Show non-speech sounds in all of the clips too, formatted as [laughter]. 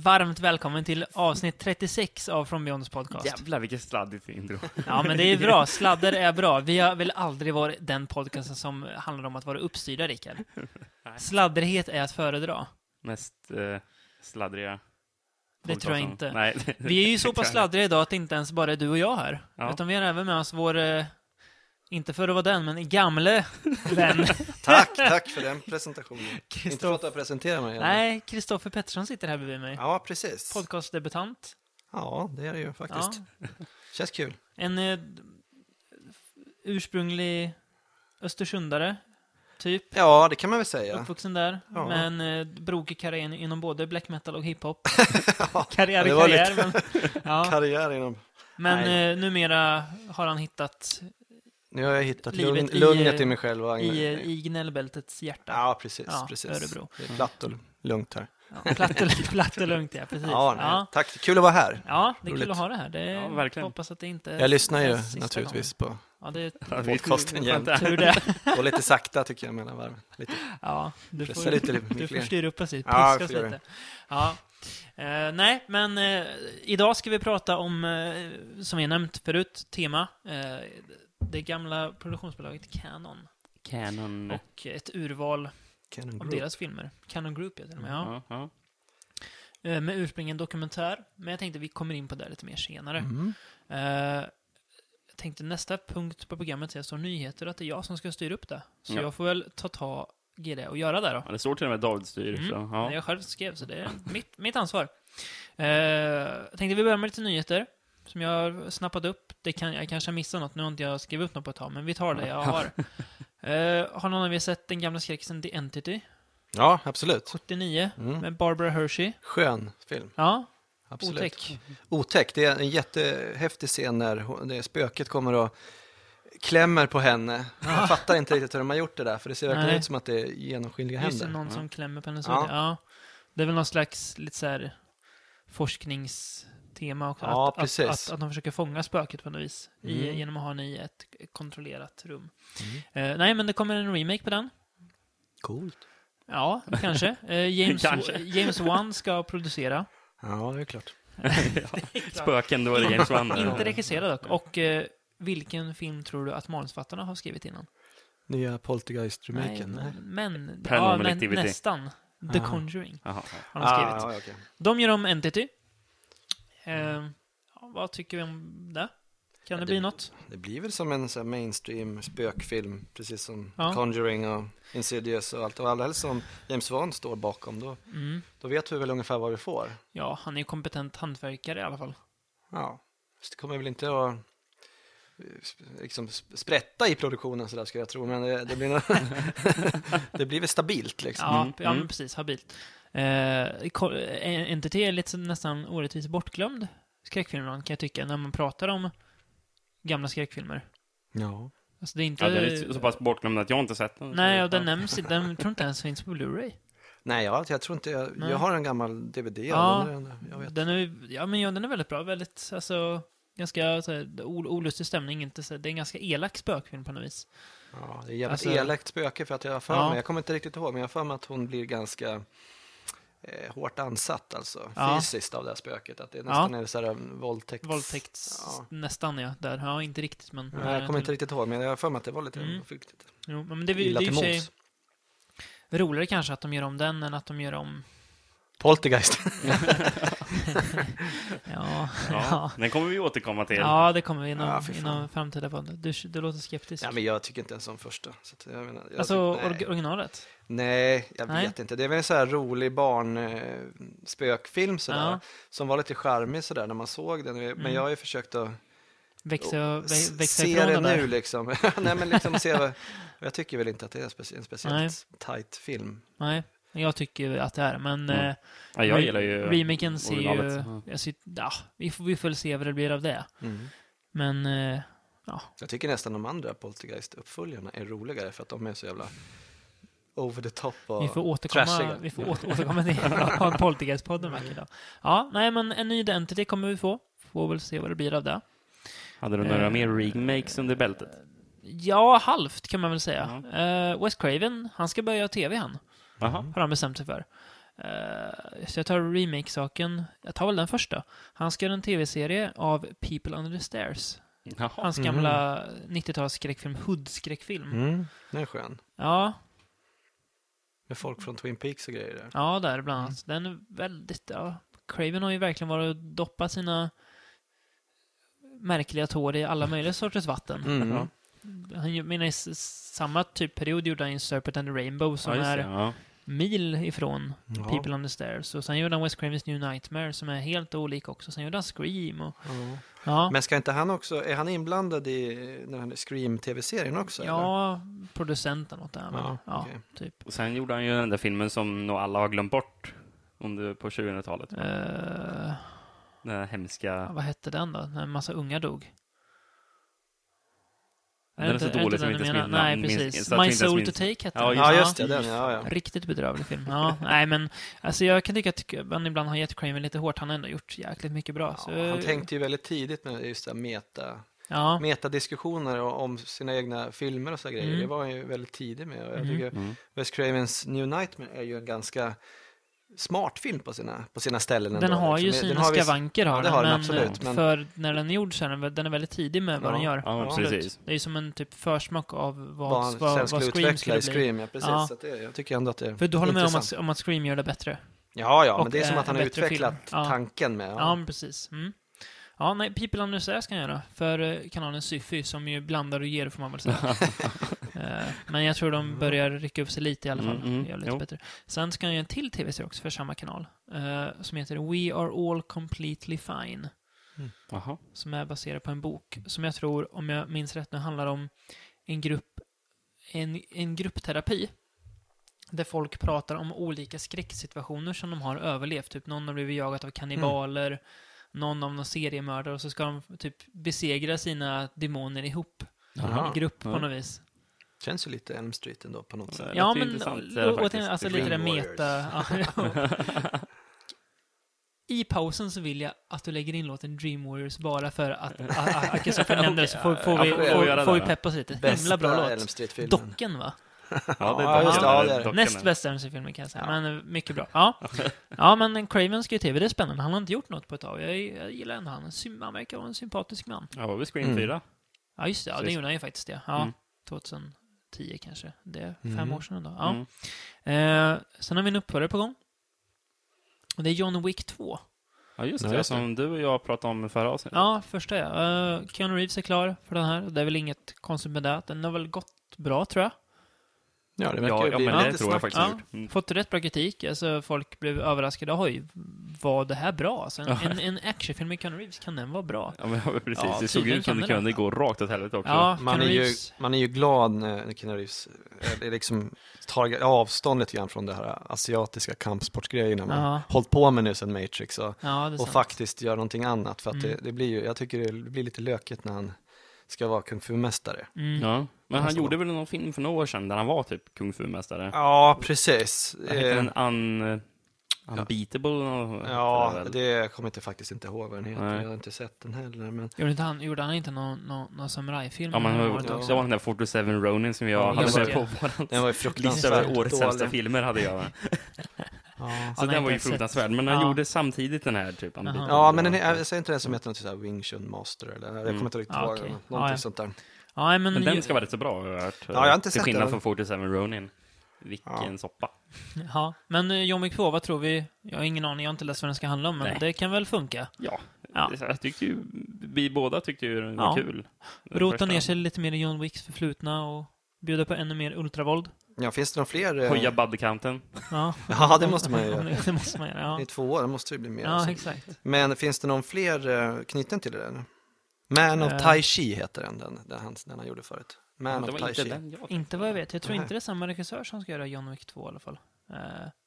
varmt välkommen till avsnitt 36 av From Beyonds podcast. Jävlar vilket sladdigt intro. Ja, men det är bra. [laughs] Sladder är bra. Vi har väl aldrig varit den podcasten som handlar om att vara uppstyrda, Rickard. Sladderighet är att föredra. Mest eh, sladdriga. Det tror jag inte. Nej, Vi är ju [laughs] så pass sladdriga idag att det inte ens bara är du och jag här. Ja. Utan vi har även med oss vår, eh, inte för att vara den, men gamle vän. [laughs] Tack, tack för den presentationen. Inte för att jag presenterar mig. eller? Nej, Kristoffer Pettersson sitter här bredvid mig. Ja, precis. Podcastdebutant. Ja, det är det ju Ja. faktiskt. [laughs] Känns kul. En eh, ursprunglig östersundare, typ. Ja, det kan man väl säga. Uppvuxen där, Ja. med en eh, brokig karriär inom både black metal och hiphop. [laughs] Ja, Karriär i karriär, men, ja. Karriär inom... men eh, numera har han hittat Nu har jag hittat lugn, i, lugnet eh, i mig själv. Och i, eh, i gnällbältets hjärta. Ja, precis. Ja, precis. Örebro. Det är platt och lugnt här. Ja, platt, och, platt och lugnt, ja. Precis. Ja, nej, ja. tack. Kul att vara här. ja, det är kul Roligt. att ha det här. Det Ja, verkligen. hoppas att det inte Jag lyssnar ju naturligtvis på... gången. Ja, det Ja, Podcasten jämt. [laughs] Och lite sakta tycker jag mellan varven. Lite. Ja, du Pressa får, lite du får styra upp oss lite, Ja, piskas lite. Ja. Eh, nej, men eh, idag ska vi prata om, eh, som vi nämnt förut, tema. Det gamla produktionsbolaget Canon. Canon. Och ett urval Canon av Group. deras filmer. Canon Group heter de, ja. Ja, ja. Eh, med ursprung en dokumentär. Men jag tänkte vi kommer in på det lite mer senare. Mm. Eh, jag tänkte nästa punkt på programmet är står nyheter och att det är jag som ska styra upp det. Så Ja. jag får väl ta tag i det och göra det då. Ja, det står till och med David styr. Mm. Så, Det ja. jag själv skrev, så det är mitt, mitt ansvar. Eh, jag tänkte vi börjar med lite nyheter som jag har snappat upp. Det kan, jag kanske har missat något, nu har inte jag skrivit upp något på ett tag, men vi tar det jag har. Eh, har någon av er sett den gamla skräckisen The Entity? Ja, absolut. 79, Mm. med Barbara Hershey. Skön film. Ja, Absolut. otäck. Otäck. Det är en jättehäftig scen när det spöket kommer och klämmer på henne. Jag fattar inte riktigt hur de har gjort det där, för det ser verkligen Nej. ut som att det är genomskinliga Just det, händer. någon som klämmer på hennes Ja. huvud. Ja. Det är väl någon slags lite så här forskningstema också. Ja, att, att, precis. att, att de försöker fånga spöket på något vis. I, Mm. genom att ha henne i ett kontrollerat rum. Mm. Eh, nej, men det kommer en remake på den. Coolt. Ja, kanske. [laughs] Eh, James, Kanske. James Wan ska producera. Ja, det är klart. [laughs] Spöken, då är det James Wan. [laughs] Inte regissera dock. Och eh, vilken film tror du att manusförfattarna har skrivit innan? Nya Poltergeist-remaken. Men... men ja, men nästan. The Ah. Conjuring Jaha. har de skrivit. Ah, okej. De gör om Entity. Eh, ja, vad tycker vi om det? Kan det det- bli något? Det blir väl som en så mainstream spökfilm, precis som Ja. Conjuring och Insidious och allt. Och allra helst som James Wan står bakom, då, Mm. då vet vi väl ungefär vad vi får. Ja, han är ju kompetent hantverkare i alla fall. Ja, så det kommer väl inte att eh, liksom sp- sprätta i produktionen så där ska jag tro, men det, det blir [laughs] det blir väl stabilt liksom. Ja, Mm, ja men mm. precis. Habilt. Eh, Entity är lite så- nästan orättvist bortglömd skräckfilm kan jag tycka, när man pratar om gamla skräckfilmer. Ja. Alltså det är inte... Ja, den är så pass bortglömd att jag inte sett den. Nej, och den nämns inte. Den tror inte ens finns på Blu-ray. Nej, jag, jag tror inte jag, Nej. jag har en gammal DVD. Ja, den är- jag vet. Den är, ja, men ja, den är väldigt bra. Väldigt, alltså, ganska så här, ol- olustig stämning. Inte så, det är en ganska elak spökfilm på något vis. Ja, det är jävligt Alltså- elakt spöke för att jag har för Ja. mig, jag kommer inte riktigt ihåg, men jag har för mig att hon blir ganska eh, hårt ansatt alltså, Ja. fysiskt av det här spöket. Att det nästan är så här um, våldtäkts... Våldtäkts... Ja. Nästan, ja. Där. Ja, inte riktigt, men... Nej, jag kommer inte riktigt ihåg, men jag har för mig att det var lite Mm. flyktigt. Jo, men det, är- det Illa är ju roligare kanske att de gör om den än att de gör om... Poltergeist. [laughs] [laughs] Ja, Ja, ja. den kommer vi återkomma till. Ja, det kommer vi inom, Ja, inom framtida podd. Du, du låter skeptisk. ja, men jag tycker inte ens om första. Så att jag menar, jag alltså, tycker, originalet? nej, jag Nej. vet inte. Det är väl en så här rolig barn eh, sådär. Ja. Som var lite charmig sådär när man såg den. Men Mm. jag har ju försökt att Växa, vä- växa se ifrån det den där? nu liksom. [laughs] Nej men liksom se jag tycker väl inte att det är en speciellt Nej. tight film. Nej, jag tycker att det är men Mm. eh, Ja, jag gillar ju Remaken ser ju... Ja. Jag ser, ja, vi, får, vi får väl se vad det blir av det. Men, eh, Jag tycker nästan de andra Poltergeist-uppföljarna är roligare för att de är så jävla over the top och vi får återkomma, trashiga. vi får åter, återkomma till [laughs] ha en Poltergeist-podd en vacker dag. Ja, nej men en ny Identity kommer vi få. Får väl se vad det blir av det. Hade du några Eh, mer remakes under bältet? Ja, halvt kan man väl säga. Eh, Wes Craven, han ska börja göra tv han. Jaha. Har han bestämt sig för. Eh, så jag tar remake-saken. Jag tar väl den första. Han ska göra en tv-serie av People Under the Stairs. Jaha. Hans Mhm. gamla 90-tals skräckfilm, Hood-skräckfilm. Mm, den är skön. Ja, Med folk från Twin Peaks och grejer där. ja, där bland annat. Den är väldigt, ja. Craven har ju verkligen varit och doppat sina märkliga tår i alla möjliga sorters vatten. Mm. Ja. Han menar i samma typ period gjorde han ju Serpent and the Rainbow som Ja, är. Ja. Mil ifrån Ja. People on the Stairs. Och sen gjorde han Wes Cravens New Nightmare som är helt olik också. Sen gjorde han Scream och... Ja. Ja, Men ska inte han också, är han inblandad i den här Scream-tv-serien också? eller? ja producenten åt det Ja, Ja, okej. typ. Och sen gjorde han ju den där filmen som nog alla har glömt bort under, på 2000-talet. Eh, Den hemska... vad hette den då? När en massa unga dog? Den är så dålig inte som den inte ens menar? minns- Nej, precis. så vi My Soul to Take hette Ja, den. Ja, just det, den, ja, ja. Riktigt bedrövlig film. Ja, nej men alltså jag kan tycka att man ibland har gett Craven lite hårt. Han har ändå gjort jäkligt mycket bra. Så, Ja, han tänkte ju väldigt tidigt med just det här meta, Ja, metadiskussioner om sina egna filmer och så grejer. Mm. Det var han ju väldigt tidig med. Och jag Mhm. tycker Mm. Wes Cravens New Nightmare är ju en ganska smart film på sina, på sina ställen. den ändå, har ju liksom. Den sina skavanker har Ja, det den, har den men, absolut, men- för när den är gjord så är den, den är väldigt tidig med vad Ja, den gör. Ja. Det är ju som en typ försmak av vad, vad han vad, vad skulle Scream skulle i bli. Scream. Ja, precis. Ja. Så det, jag tycker ändå att det är För du håller med om att, om att Scream gör det bättre? Ja, ja, och, men det är som eh, att han har utvecklat film. Ja. tanken med. Ja, men precis. Mm. Ja, nej, People Under Stairs kan jag göra. För eh, kanalen Syfy, som ju blandar och ger, får man väl säga. [laughs] [laughs] Eh, Men jag tror de börjar rycka upp sig lite i alla fall. Mm, mm, lite jo. bättre. Sen ska jag göra en till tv-serie också för samma kanal. eh, Som heter We Are All Completely Fine. Jaha. Som är baserad på en bok. Som jag tror, om jag minns rätt nu, handlar om en grupp, en, en gruppterapi. Där folk pratar om olika skräcksituationer som de har överlevt. Typ någon har blivit jagad av kannibaler, någon av någon seriemördare och så ska de typ besegra sina demoner ihop Jaha. i grupp på något vis. Känns ju lite Elm Street ändå på något sätt. Ja, men intressant, och, alltså lite det meta... [laughs] I pausen så vill jag att du lägger in låten Dream Warriors bara för att, Kristoffer nämnde det, så får, får, Ja, vi, får får, vi peppa oss lite. Bästa Himla bra Elm låt. Street-filmen. Docken, va? Ja, det är just ja, det. Näst bästa MC-filmen kan jag säga, Ja. men eh, mycket bra. Ja. ja, [laughs] men Craven ska ju tv, det är spännande. Han har inte gjort något på ett tag. Jag, jag gillar ändå han. Han verkar vara en sympatisk man. Ja, var vi Scream Mm. 4? Ja, just det. Ja, det gjorde han ju faktiskt det. Ja, Mm. 2010 kanske. Det är fem Mm. år sedan då. Ja. Mm. Eh, sen har vi en uppföljare på gång. Och det är John Wick 2. Ja, just Ja, det. det. Som du och jag pratade om i förra avsnittet. Ja, första ja. Uh, Keanu Reeves är klar för den här. Det är väl inget konstigt med det. Den har väl gått bra, tror jag. Ja, det verkar Ja, ju ja, bli men det tror jag faktiskt Ja. gjort. Mm. Fått rätt bra kritik. Alltså, folk blev överraskade. Oj, var det här bra? Alltså, en, Ja. en, en actionfilm med Keanu Reeves, kan den vara bra? Ja, men precis. Ja, det såg ut som det kunde gå rakt åt helvete också. Ja, Man är, ju, man är ju glad när Keanu Reeves eh, är liksom tar avstånd lite grann från det här asiatiska kampsportsgrejerna man Ja. hållit på med nu sedan Matrix och, och sant. faktiskt gör någonting annat. För att Mm. det, det blir ju, jag tycker det blir lite lökigt när han ska vara kung fu-mästare. Mm. Ja. Men han gjorde väl någon film för några år sedan där han var typ kung fu-mästare? Ja, precis. Vad heter Eh, den? Un... Unbeatable? eller vad Ja, väl? det jag kommer inte faktiskt inte ihåg vad den heter. Nej. Jag har inte sett den heller. Men... Gjorde, inte han, gjorde han inte någon, någon, någon samurajfilm? Ja, men det var, var den där 47 Ronin som jag Ja, hade det. på vår Den var [laughs] fruktansvärt över årets sämsta dålig. filmer hade jag. [laughs] Ja. Så den var ju fruktansvärd, men han Ja. gjorde samtidigt den här typ. Ja, men jag säger inte den som heter något sånt Wing Chun Master eller jag kommer Mm. inte riktigt Ja, ihåg. Någonting sånt där. Ja, men, Men den ska vara rätt så bra, har jag hört. Ja, jag har inte Till sett skillnad den. från 47 Ronin. Vilken Ja. soppa. Ja, men eh, John Wick 2, vad tror vi? Jag har ingen aning, jag har inte läst vad den ska handla om, men Nej. det kan väl funka. Ja, Ja. jag tyckte ju, vi båda tyckte ju den var Ja. kul. Rota ner sig lite mer i John Wicks förflutna och bjuda på ännu mer ultravåld. Ja, finns det några fler? eh, Höja budcounten. Ja, [laughs] Ja, det måste man ju göra. [laughs] det måste man göra, I ja. två år, det måste ju bli mer. Ja, alltså. exakt. Men finns det någon fler uh, knuten till det där? Man of Eh. Tai Chi heter den, den, den, han, den han gjorde förut. Man of Tai inte Chi. den Inte vad jag vet. Jag tror Nej. inte det är samma regissör som ska göra John Wick 2 i alla fall. Eh,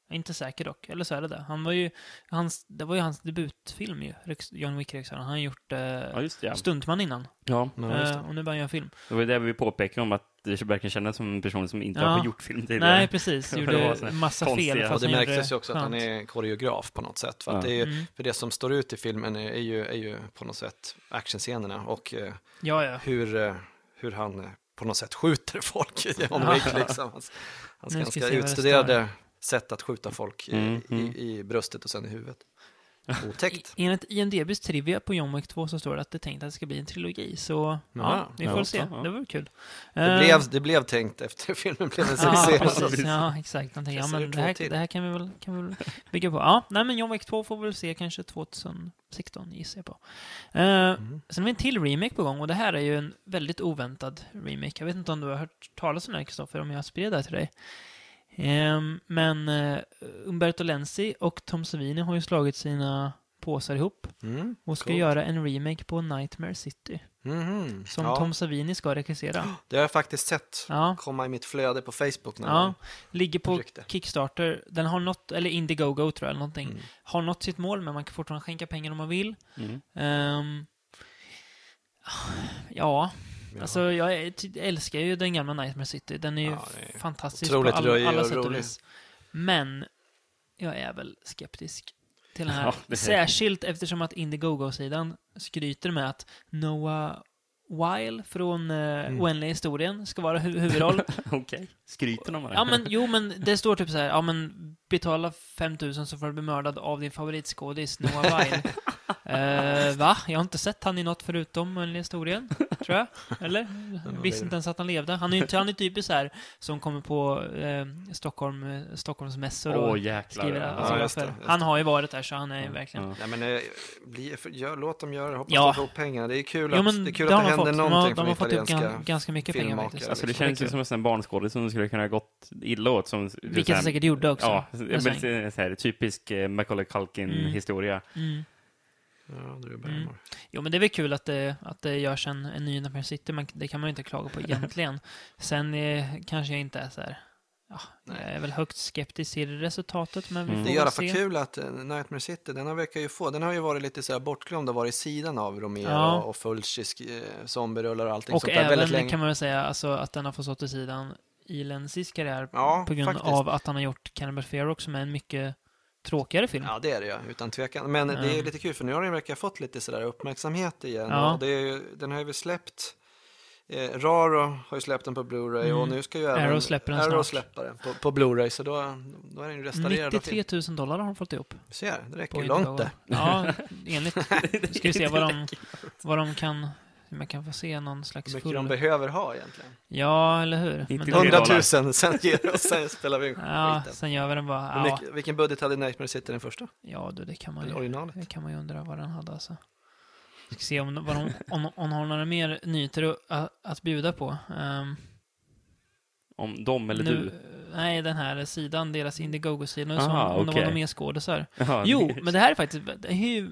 är inte säker dock. Eller så är det det. Han var ju, hans, det var ju hans debutfilm ju, John Wick-regissören. Han har gjort eh, Ja, just det. Ja. Stuntman innan. ja. Ja, just Eh, det. och nu börjar han göra film. Det var ju det vi påpekade om att verkligen kändes som en person som inte Ja. har gjort film tidigare. Nej, precis. [laughs] Gjorde massa konstiga- fel. Och det märktes ju också att han är koreograf på något sätt. För, att Ja. det är, ju- Mm. för det som står ut i filmen är ju, är ju på något sätt actionscenerna och eh, Ja, ja. hur, eh, hur han på något sätt skjuter folk. Wick [laughs] liksom. Hans, hans ganska utstuderade sätt att skjuta folk i, Mm, mm. i, i bröstet och sen i huvudet. [laughs] Otäckt. I- Enligt IMDBs trivia på John Wick 2 så står det att det är tänkt att det ska bli en trilogi, så ja, vi får Ja, se. ja. Det var kul. Det Eh, blev, det blev tänkt efter [laughs] filmen blev en Ja, succé. precis. Ja, exakt. Tänker, ja, men det, här, det här kan vi, väl, kan vi väl bygga på. Ja, nej, men John Wick 2 får vi väl se kanske 2016, gissar jag på. Eh, Mm. Sen har vi en till remake på gång och det här är ju en väldigt oväntad remake. Jag vet inte om du har hört talas om den här, Kristoffer, om jag spred det här till dig. Ehm, men uh, Umberto Lenzi och Tom Savini har ju slagit sina påsar ihop Mm. och ska Coolt. göra en remake på Nightmare City Mhm. som ja, Tom Savini ska regissera. [gasps] Det har jag faktiskt sett Ja, komma i mitt flöde på Facebook. Någon ja. Ligger på Rykte. Kickstarter. Den har nått, eller Indiegogo tror jag, eller någonting. Mm. Har nått sitt mål, men man kan fortfarande skänka pengar om man vill. Mm. Ehm, alltså jag är- ty- älskar ju den gamla Nightmare City. Den är ju Ja, är fantastisk på alla och sätt och vis. Men jag är väl skeptisk till den här. Ja, det är- Särskilt eftersom att Indiegogo-sidan skryter med att Noah Weil från uh, Mm. Oändliga historien ska vara hu- huvudroll. [laughs] Okej. Skryter de det? Ja men jo men det står typ så här, ja men betala 5000 så får du bli mördad av din favoritskådis Noah Weil. [laughs] Eh, va? Jag har inte sett han i något förutom Oändliga historien, tror jag. Eller? Visste inte ens att han levde. Han är ju han är typiskt så här som kommer på eh, Stockholm, eh, Stockholmsmässor och jäklar. skriver Ja, autografer. just det, just det. Han har ju varit där så han är Ja, verkligen... ja. Nej, men, eh, bli, för, gör, låt dem göra det. Hoppas Ja. de får pengar. Det är kul Jo, att men det, är kul har att det de händer fått. De har- någonting De har fått gan, ganska mycket pengar faktiskt. Alltså det liksom. känns ju som en barnskådis som skulle kunna gått illa åt. Som, Vilket han säkert gjorde också. Ja, en men, så här, typisk eh, Macaulay Culkin-historia. Mm. Ja, Drew Mm. Barrymore. Jo, men det är väl kul att det, att det görs en, en ny Nightmare City. Man, det kan man ju inte klaga på [laughs] egentligen. Sen eh, kanske jag inte är så här... Ja, jag är väl högt skeptisk till resultatet, men vi Mm. får Det är i alla fall kul att eh, Nightmare City, den har verkar ju få, den har ju varit lite så här bortglömd och varit i sidan av Romero Ja. och Fulcis eh, zombierullar och allting Och sånt där väldigt även länge. kan man väl säga alltså, att den har fått stå till sidan i Lenzis karriär Ja, på grund faktiskt. av att han har gjort Cannibal Fear också med en mycket tråkigare film. Ja, det är det ju, utan tvekan. Men det är Mm. lite kul för nu har den verkar fått lite sådär uppmärksamhet igen. Ja. Och det är ju, den har ju släppt Eh, Raro har ju släppt den på Blu-ray Mm. och nu ska ju även Arrow släpper den Arrow släppa den på, på Blu-ray så då, då är den ju restaurerad. och fin. 93 000 dollar har de fått ihop. Ser, det räcker ju långt [laughs] det. Ja, enligt. Ska vi se vad de, vad de kan... Jag kan få se någon slags Hur mycket de full... behöver ha egentligen. Ja, eller hur? Men 93 de- 100 dollar. 000, sen ger och sen spelar vi Ja, skiten. sen gör vi den bara... Ja, mycket, vilken budget hade Nightmare City den första? ja du, det kan man ju... originalet? Det kan man ju undra vad den hade alltså. Vi ska se om, vad de, om, om de har några mer nyheter att, att, bjuda på. Ehm, Om dem eller nu, du? Nej, den här sidan, deras Indiegogo-sida, om det var några mer skådisar. Jo, men det här är faktiskt... Det är ju...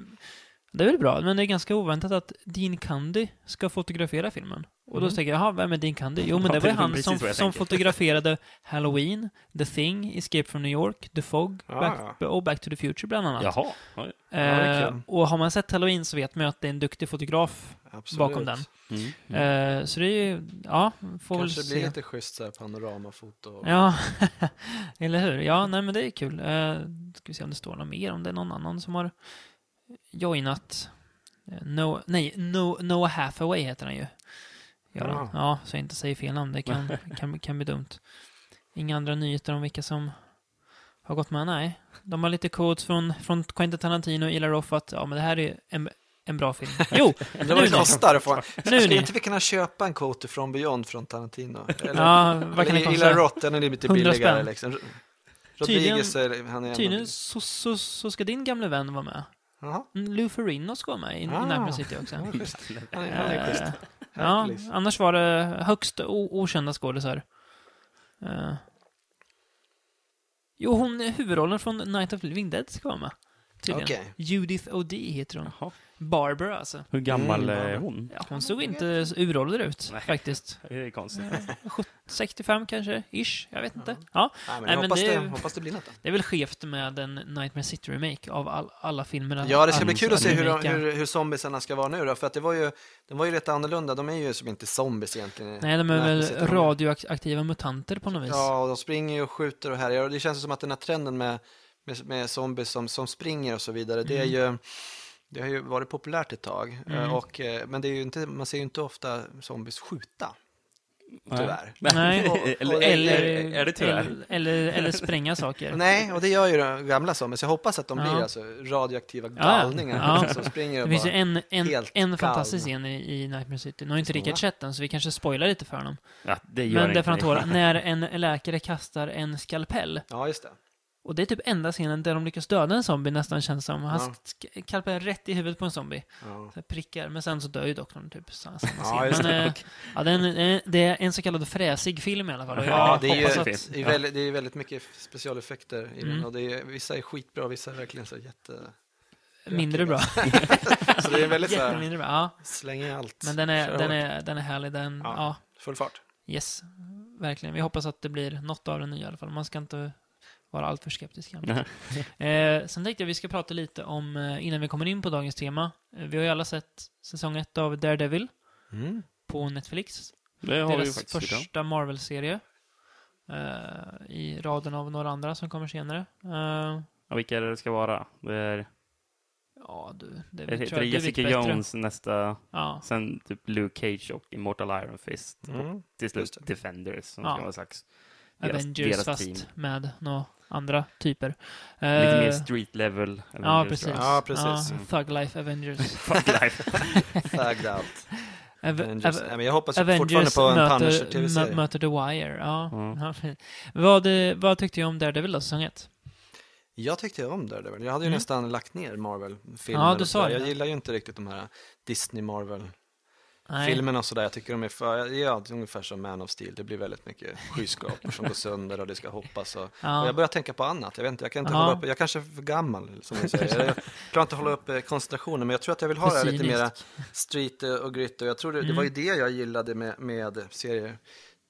Det är väl bra, men det är ganska oväntat att Dean Candy ska fotografera filmen. Och då Mm. tänker jag, jaha, vem är Dean Candy? Jo, men Ja, det var det han som, som fotograferade Halloween, The Thing, Escape from New York, The Fog Ah, Back, och Back to the Future bland annat. Jaha. Är Eh, och har man sett Halloween så vet man ju att det är en duktig fotograf Absolut. bakom den. Mm. Mm. Eh, så det är ju, ja, får väl Kanske se. blir lite schysst så här panoramafoto. Ja, [laughs] eller hur? Ja, nej men det är kul. Uh, ska vi se om det står något mer, om det är någon annan som har joinat. Eh, no, nej, no, Noah Hathaway heter han ju. Ja. Ja, så jag inte säger fel namn. Det kan, [laughs] kan, kan bli dumt. Inga andra nyheter om vilka som har gått med? Nej. De har lite codes från, från Quentin Tarantino och Ila Roth att ja, men det här är en, en bra film. [laughs] Jo, Det vad det kostar att få. nu Skulle inte vi kunna köpa en Quote från Beyond från Tarantino? [laughs] Eller, Ja, vad kan eller Ila? Roth, den är lite 100 billigare liksom. Rodriguez, är, han är Tydligen så, så, så ska din gamle vän vara med. Jaha, Mm, Lou Ferrigno ska vara med i, i Ah. Nightmare City också. han är. [laughs] Han är, är schysst. Eh, ja, annars var det högst okända skådisar. Eh. Jo, hon, huvudrollen från Night of the Living Dead ska vara med. Tydligen. Okej. Judith O.D. heter hon. Jaha. Barbara alltså. Hur gammal Mm, är hon? Ja, hon såg inte uråldrig ut Nej. faktiskt. [laughs] Det är konstigt. Eh, 70 65 kanske, ish. Jag vet inte. Ja, Nej, men Nej, men hoppas, det- det, hoppas det blir något. Då. det är väl skevt med en Nightmare City-remake av all, alla filmerna. Ja, det ska bli kul att se hur, de- hur, hur zombiesarna ska vara nu då, för att det var ju, de var ju rätt annorlunda. De är ju som inte zombies egentligen. Nej, de är väl radioaktiva mutanter på något vis. Ja, och de springer ju och skjuter och härjar. Och det känns som att den här trenden med, med, med zombies som, som springer och så vidare, det är ju det har ju varit populärt ett tag. Mm. Eh, Och, eh, men det är ju inte, man ser ju inte ofta zombies skjuta. tyvärr. [laughs] Nej. Och- eller, och- eller, är det tyvärr? Eller, eller, eller spränga saker. Nej, och det gör ju de gamla så jag hoppas att de Ja. blir alltså radioaktiva Ja, ja. galningar Ja. [laughs] som springer Det och finns ju en, en, en fantastisk scen i, i Nightmare City. Nu har inte Rickard sett den, så vi kanske spoilar lite för honom. Ja, det gör Men inte därför han det. tål, [laughs] när en läkare kastar en skalpell. Ja, just det. Och det är typ enda scenen där de lyckas döda en zombie nästan känns som. Han Ja. skalpellar rätt i huvudet på en zombie. Ja. Prickar. Men sen så dör ju doktorn typ sa- samma [laughs] Ja, scen. just Men det. eh, ja, det, är en, eh, det är en så kallad fräsig film i alla fall. Ja, det är ju att... det är, Ja. väldigt, det är väldigt mycket specialeffekter i Mm. den och det är, vissa är skitbra, vissa är verkligen så jätte... Mindre bra. [laughs] Så det är väldigt så här, bra. Ja. släng i allt. Men den är, Kör den, är, den är härlig. Den, Ja. ja. Full fart. Yes, verkligen. Vi hoppas att det blir något av den nya i alla fall. Man ska inte vara alltför skeptisk. [laughs] Eh, sen tänkte jag vi ska prata lite om, eh, innan vi kommer in på dagens tema. Eh, vi har ju alla sett säsong ett av Daredevil Mm. på Netflix. Det har vi Deras faktiskt gjort. ja. första Marvel-serie. Eh, I raden av några andra som kommer senare. Eh, Ja, vilka är det det ska vara? Det är, ja, du. Det, det tror jag- Jessica. Jones nästa, Ja. sen typ Luke Cage och Immortal Iron Fist. Mm. Till slut. Defenders som Ja. ska vara slags deras, Avengers deras fast team. med några andra typer. Lite mer Eh, street level. Ja, Avengers, precis. tror jag. Ja, precis. Ja, Thug Life Avengers. [laughs] Fuck life. [laughs] Fagged out. Ave- Avengers. Nej, jag hoppas ju fortfarande Avengers på en möter, Punisher mö- tv-serie. möter The Wire. Ja. Ja. Ja, fint. vad, eh, vad tyckte du om Daredevil då, säsong ett? Jag tyckte om Daredevil. Jag hade ju Mm. nästan lagt ner Marvel-filmer. Ja, du sa det. Jag gillar ju inte riktigt de här Disney-Marvel-filmerna Nej. och sådär. Jag tycker de är för, ja, det är ungefär som Man of Steel. Det blir väldigt mycket skyskrapor som går sönder och det ska hoppas. Och, och Ja. jag börjar tänka på annat. Jag vet inte, jag kan inte Ja. hålla upp, jag kanske är för gammal som du säger. Jag klarar inte att hålla upp eh, koncentrationen, men jag tror att jag vill ha det här lite mera street eh, och grit. Och jag tror det, det Mm. var ju det jag gillade med, med serier.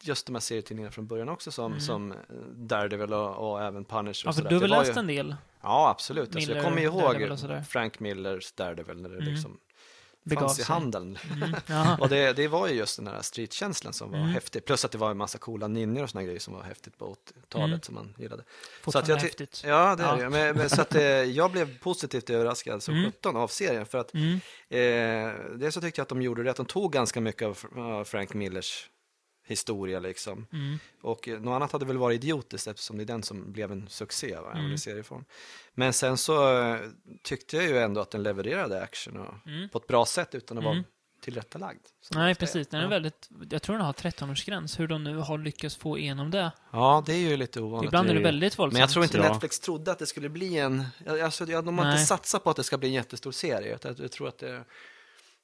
Just de här serietidningarna från början också som, Mm. som Daredevil och, och även Punisher. Ja, och för sådär. du har väl Det läst ju- en del? Ja, absolut. Alltså, Miller, jag kommer ihåg och. Frank Millers Daredevil när det Mm. liksom Begav fanns i sig. handeln. Mm. [laughs] Och det, det var ju just den här streetkänslan som var Mm. häftig. Plus att det var en massa coola ninjor och såna grejer som var häftigt på 80-talet Mm. som man gillade. Fortfarande jag ty- häftigt. Ja, det är Ja. det. Men, men, så att eh, jag blev positivt överraskad som Mm. 17 av serien. För att Mm. eh, det så tyckte jag att de gjorde det, att de tog ganska mycket av Frank Millers historia liksom. Mm. Och eh, något annat hade väl varit idiotiskt eftersom det är den som blev en succé, va? Mm. i serieform. Men sen så eh, tyckte jag ju ändå att den levererade action och, Mm. på ett bra sätt utan att Mm. vara tillrättalagd. som Nej, precis. Den är ja. väldigt... Jag tror den har 13-årsgräns. Hur de nu har lyckats få igenom det. ja, det är ju lite ovanligt. Ibland är det väldigt våldsamt. Men jag tror inte Ja. Netflix trodde att det skulle bli en... Alltså, de har Nej. inte satsat på att det ska bli en jättestor serie. utan Jag tror att det,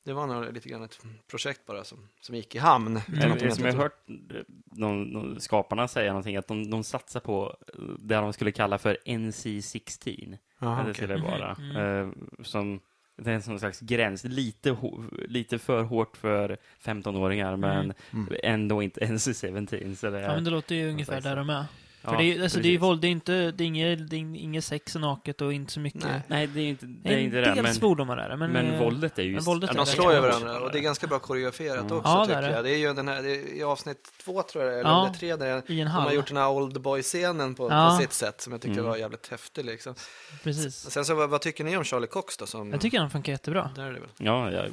det var nog lite grann ett projekt bara som, som gick i hamn. att de som jag har hört eh, någon, någon, skaparna säga någonting, att de, de satsar på eh, det de skulle kalla för NC-16. Jaha, det skulle vara. Mhm, Eh, som, det är en sån slags gräns, lite, lite för hårt för 15-åringar, men Mm. ändå inte NC-17. Så det är, Ja, men det låter ju ungefär där de är. Ja, För det är alltså, det är ju våld, det är inte, det är inget, det är inget sex och naket och inte så mycket. Nej. Nej, det är inte det. Det Är inte en det del men, svordomar är det, men... men, eh, våldet är ju... men våldet Ja, är de slår ju varandra och det är ganska bra koreograferat Mm. också Ja, det är tycker det. jag. Det är ju den här, det är, i avsnitt två tror jag, eller Ja. tre, där I en de har gjort den här Old Boy-scenen på, Ja. på sitt sätt som jag tyckte Mm. var jävligt häftig liksom. Precis. Sen så, vad, vad tycker ni om Charlie Cox då? Som, Jag tycker han funkar jättebra. Där är det väl. Ja, jag,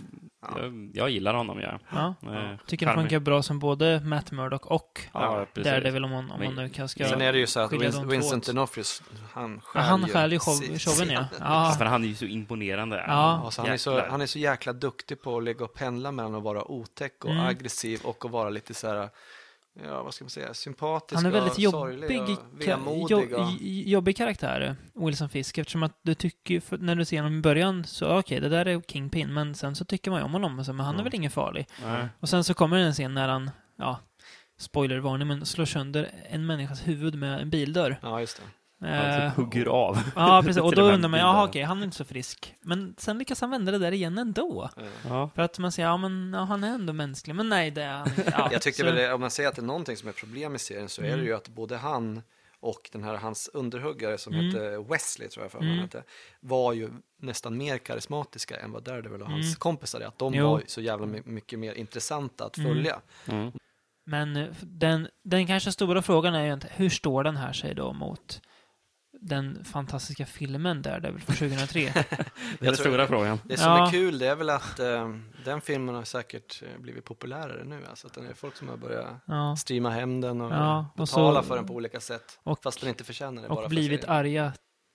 Ja. jag, jag gillar honom, ja. Ja. Eh, Tycker han funkar bra som både Matt Murdock och Ja. Daredevil om man, om Men- nu kan ska... Är det ju så att Win- Vincent åt. D'Onofrios, han Ja, stjäl han stjäl ju show, showen, ja. [laughs] ja. För han är ju så imponerande. Ja. Alltså, han, är så, han är så jäkla duktig på att lägga och pendla mellan att vara otäck och Mm. aggressiv och att vara lite så här, ja vad ska man säga, sympatisk Han är väldigt och jobbig, och vemodig. jo, Och, jobbig karaktär, Wilson Fisk, eftersom att du tycker, för när du ser honom i början, så okej, det där är Kingpin, men sen så tycker man ju om honom, och så, men han är Ja. väl ingen farlig. Nej. Och sen så kommer det en scen när han, ja, spoilervarning, men slår sönder en människas huvud med en bildörr. ja, just det. Han Eh, typ hugger av. [laughs] ja, precis. [laughs] Och då undrar man, jaha okej, han är inte så frisk. Men sen lyckas han vända det där igen ändå. Eh, Ja. För att man säger, ja men ja, han är ändå mänsklig. Men nej, det är han inte. [laughs] Ja, Jag tyckte så- väl, det- om man säger att det är någonting som är problem i serien så är Mm. det ju att både han och den här hans underhuggare som Mm. hette Wesley tror jag för Mm. han hette, var ju nästan mer karismatiska än vad Daredevil och hans Mm. kompisar är. Att de Jo. var så jävla my- mycket mer intressanta att Mm. följa. Mm. Men eh, den, den kanske stora frågan är ju inte, hur står den här sig då mot den fantastiska filmen Daredevil från 2003. [laughs] [laughs] Det är den stora frågan. Det som Ja. är kul det är väl att eh, den filmen har säkert eh, blivit populärare nu. Alltså att den är folk som har börjat Ja, streama hem den och Ja, och betala så- för den på olika sätt. och- fast den inte förtjänar det. bara och för blivit serien. arga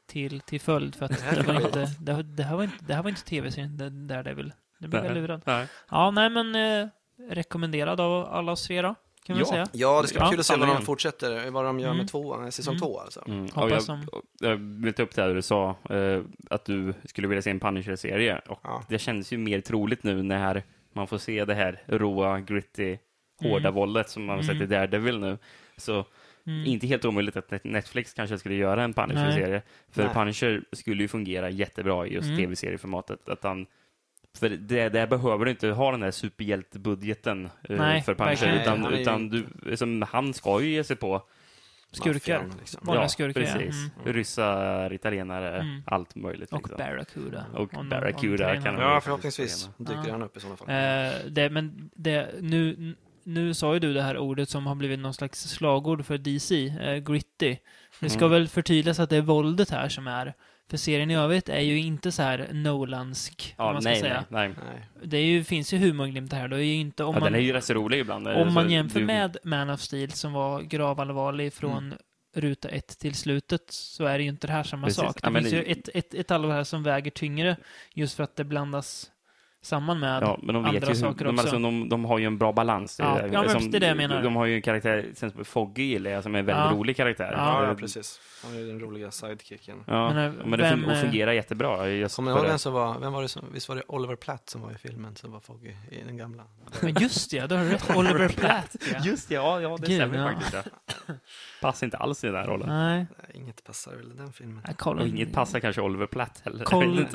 till, till följd för att Det det var är inte, det, det här var inte, det här var inte tv-serien det- Daredevil. Det blev jag lurad. Nej. Ja, nej men eh, rekommenderad av alla oss tre då, kan Ja. säga. Ja, det ska bli Ja, kul att se vad de fortsätter, vad de gör Mm. med tvåan, säsong Mm. två alltså. Mm. Hoppas jag, jag vill ta upp det här du sa, eh, att du skulle vilja se en Punisher-serie. Och Ja. det känns ju mer troligt nu när man får se det här råa, gritty, hårda Mm. våldet som man har sett i Mm. Daredevil nu. Så Mm. inte helt omöjligt att Net- Netflix kanske skulle göra en Punisher-serie. För Nej. Punisher skulle ju fungera jättebra i just Mm. tv-serieformatet. Att han, för det, där behöver du inte ha den där superhjältebudgeten eh, Nej, för Punisher. verkligen Utan, ju- utan du, som, han ska ju ge sig på Skurkar. Maffian, liksom. Vanliga skurkar, ja. precis. Mm. Ryssar, italienare, Mm. allt möjligt. Och liksom. Barracuda. Och Om- Barracuda om kan han- Ja, förhoppningsvis dyker Ja. han upp i sådana fall. Eh, det, men det, nu, nu sa ju du det här ordet som har blivit någon slags slagord för DC, eh, gritty. Det ska Mm. väl förtydligas att det är våldet här som är, för serien i övrigt är ju inte så här Nolansk, Ja, man ska nej, säga. nej, nej. Det är ju, finns ju humorglimtar här, då är ju inte, om ja, man, den är ju rätt så rolig ibland. om man jämför du- med Man of Steel som var gravallvarlig från Mm. ruta ett till slutet så är det ju inte det här samma Precis. sak. Det Ja, finns det- ju ett, ett, ett allvar här som väger tyngre just för att det blandas samman med Ja, men de vet andra ju saker de, också. alltså, de, de har ju en bra balans. Ja, ja, men Som- det är det jag menar. De har ju en karaktär, till exempel Foggy gillar jag, som är en väldigt Ja. rolig karaktär. Ja, Ja, ja, Det- precis. Han är den roliga sidekicken. Ja, Men, men, eh, det vem, och eh, fungerar jättebra. Just Kommer ni ihåg det. vem som var, vem var det som, visst var det Oliver Platt som var i filmen som var Foggy i den gamla? Men just det, du har rätt. Oliver Platt. Ja. Just det, ja, ja det Gud, stämmer ja. faktiskt. Ja. Passar inte alls i den här rollen. Nej, Nej, inget passar väl i den filmen. nej, Colin, Och inget passar kanske Oliver Platt heller. Colin,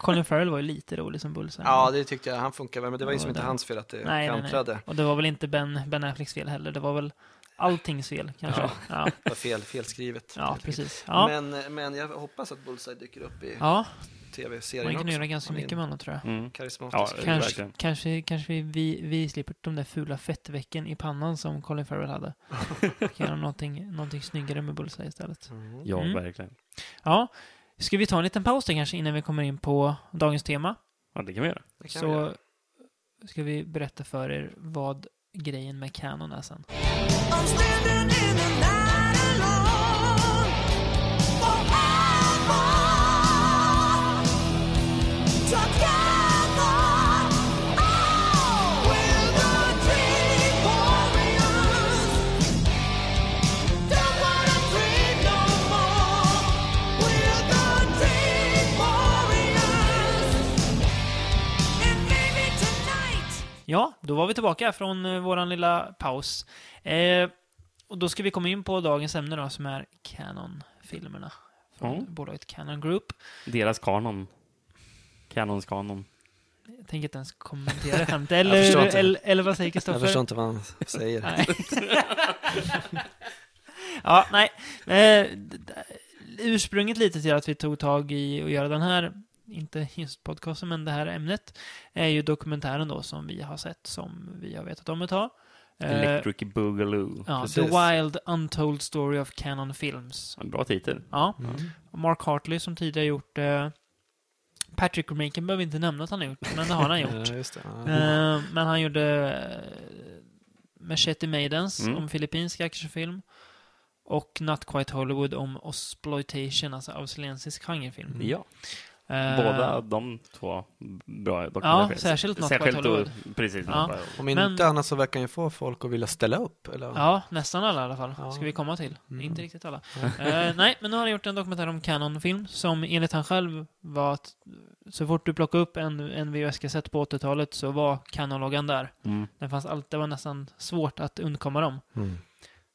Colin Farrell var ju lite rolig som Bullseye. Ja, det tyckte jag. Han funkar väl, men det var ju Ja, som inte hans fel att det nej, nej, nej. kantrade. Och det var väl inte Ben, ben Afflecks fel heller. Det var väl alltings fel, kanske. Ja, ja, [laughs] Det var fel, felskrivet. enkelt. precis. Ja, Men, men jag hoppas att Bullseye dyker upp i ja tv-serien man kan också. göra ganska mycket med honom, tror jag. Mm. Karismatisk. Ja. Kanske, verkligen. kanske, kanske vi- vi, vi slipper de där fula fettvecken i pannan som Colin Farrell hade. [laughs] kan göra någonting, någonting snyggare med Bullseye istället. Mm. Ja, Mm. verkligen. Ja, ska vi ta en liten paus där kanske innan vi kommer in på dagens tema? Ja, det kan vi göra. Kan vi göra. Så ska vi berätta för er vad grejen med Canon är sen. Ja, då var vi tillbaka från eh, våran lilla paus. Eh, och då ska vi komma in på dagens ämne då, som är Canon-filmerna. Från Mm. bolaget Canon Group. Deras kanon. Canons kanon. Jag tänker inte ens kommentera [laughs] skämtet. Jag Eller, eller, eller vad säger Jag Kristoffer? förstår inte vad han säger. Nej. [laughs] ja, nej. Eh, ursprunget lite till att vi tog tag i att göra den här, inte just podcasten, men det här ämnet, är ju dokumentären då som vi har sett, som vi har vetat om ett tag. Eh, Electric Boogaloo. ja, precis. The Wild Untold Story of Canon Films. En bra titel. Ja, Mm. Mark Hartley som tidigare gjort eh, Patrick-remaken behöver vi inte nämna att han har gjort, men det har han [laughs] gjort. Ja, just det. Ja. Eh, men han gjorde uh, Machete Maidens Mm. om filippinsk actionfilm. Och Not Quite Hollywood om Osploitation, alltså australiensisk genrefilm. Mm. Ja, Eh, båda de två bra Ja, dokumentärer. särskilt Not Quite Hollywood. och, precis. Ja. Om Men- inte annat så verkar ju få folk att vilja ställa upp. Eller? Ja, nästan alla i alla fall. Ja. Ska vi komma till. Mm. Inte riktigt alla. Eh, nej, men nu har han gjort en dokumentär om Canon-film som enligt han själv var att så fort du plockade upp en, en VHS-kassett på 80-talet så var Canon-loggan där. Mm. Den fanns alltid, det var nästan svårt att undkomma dem. Mm.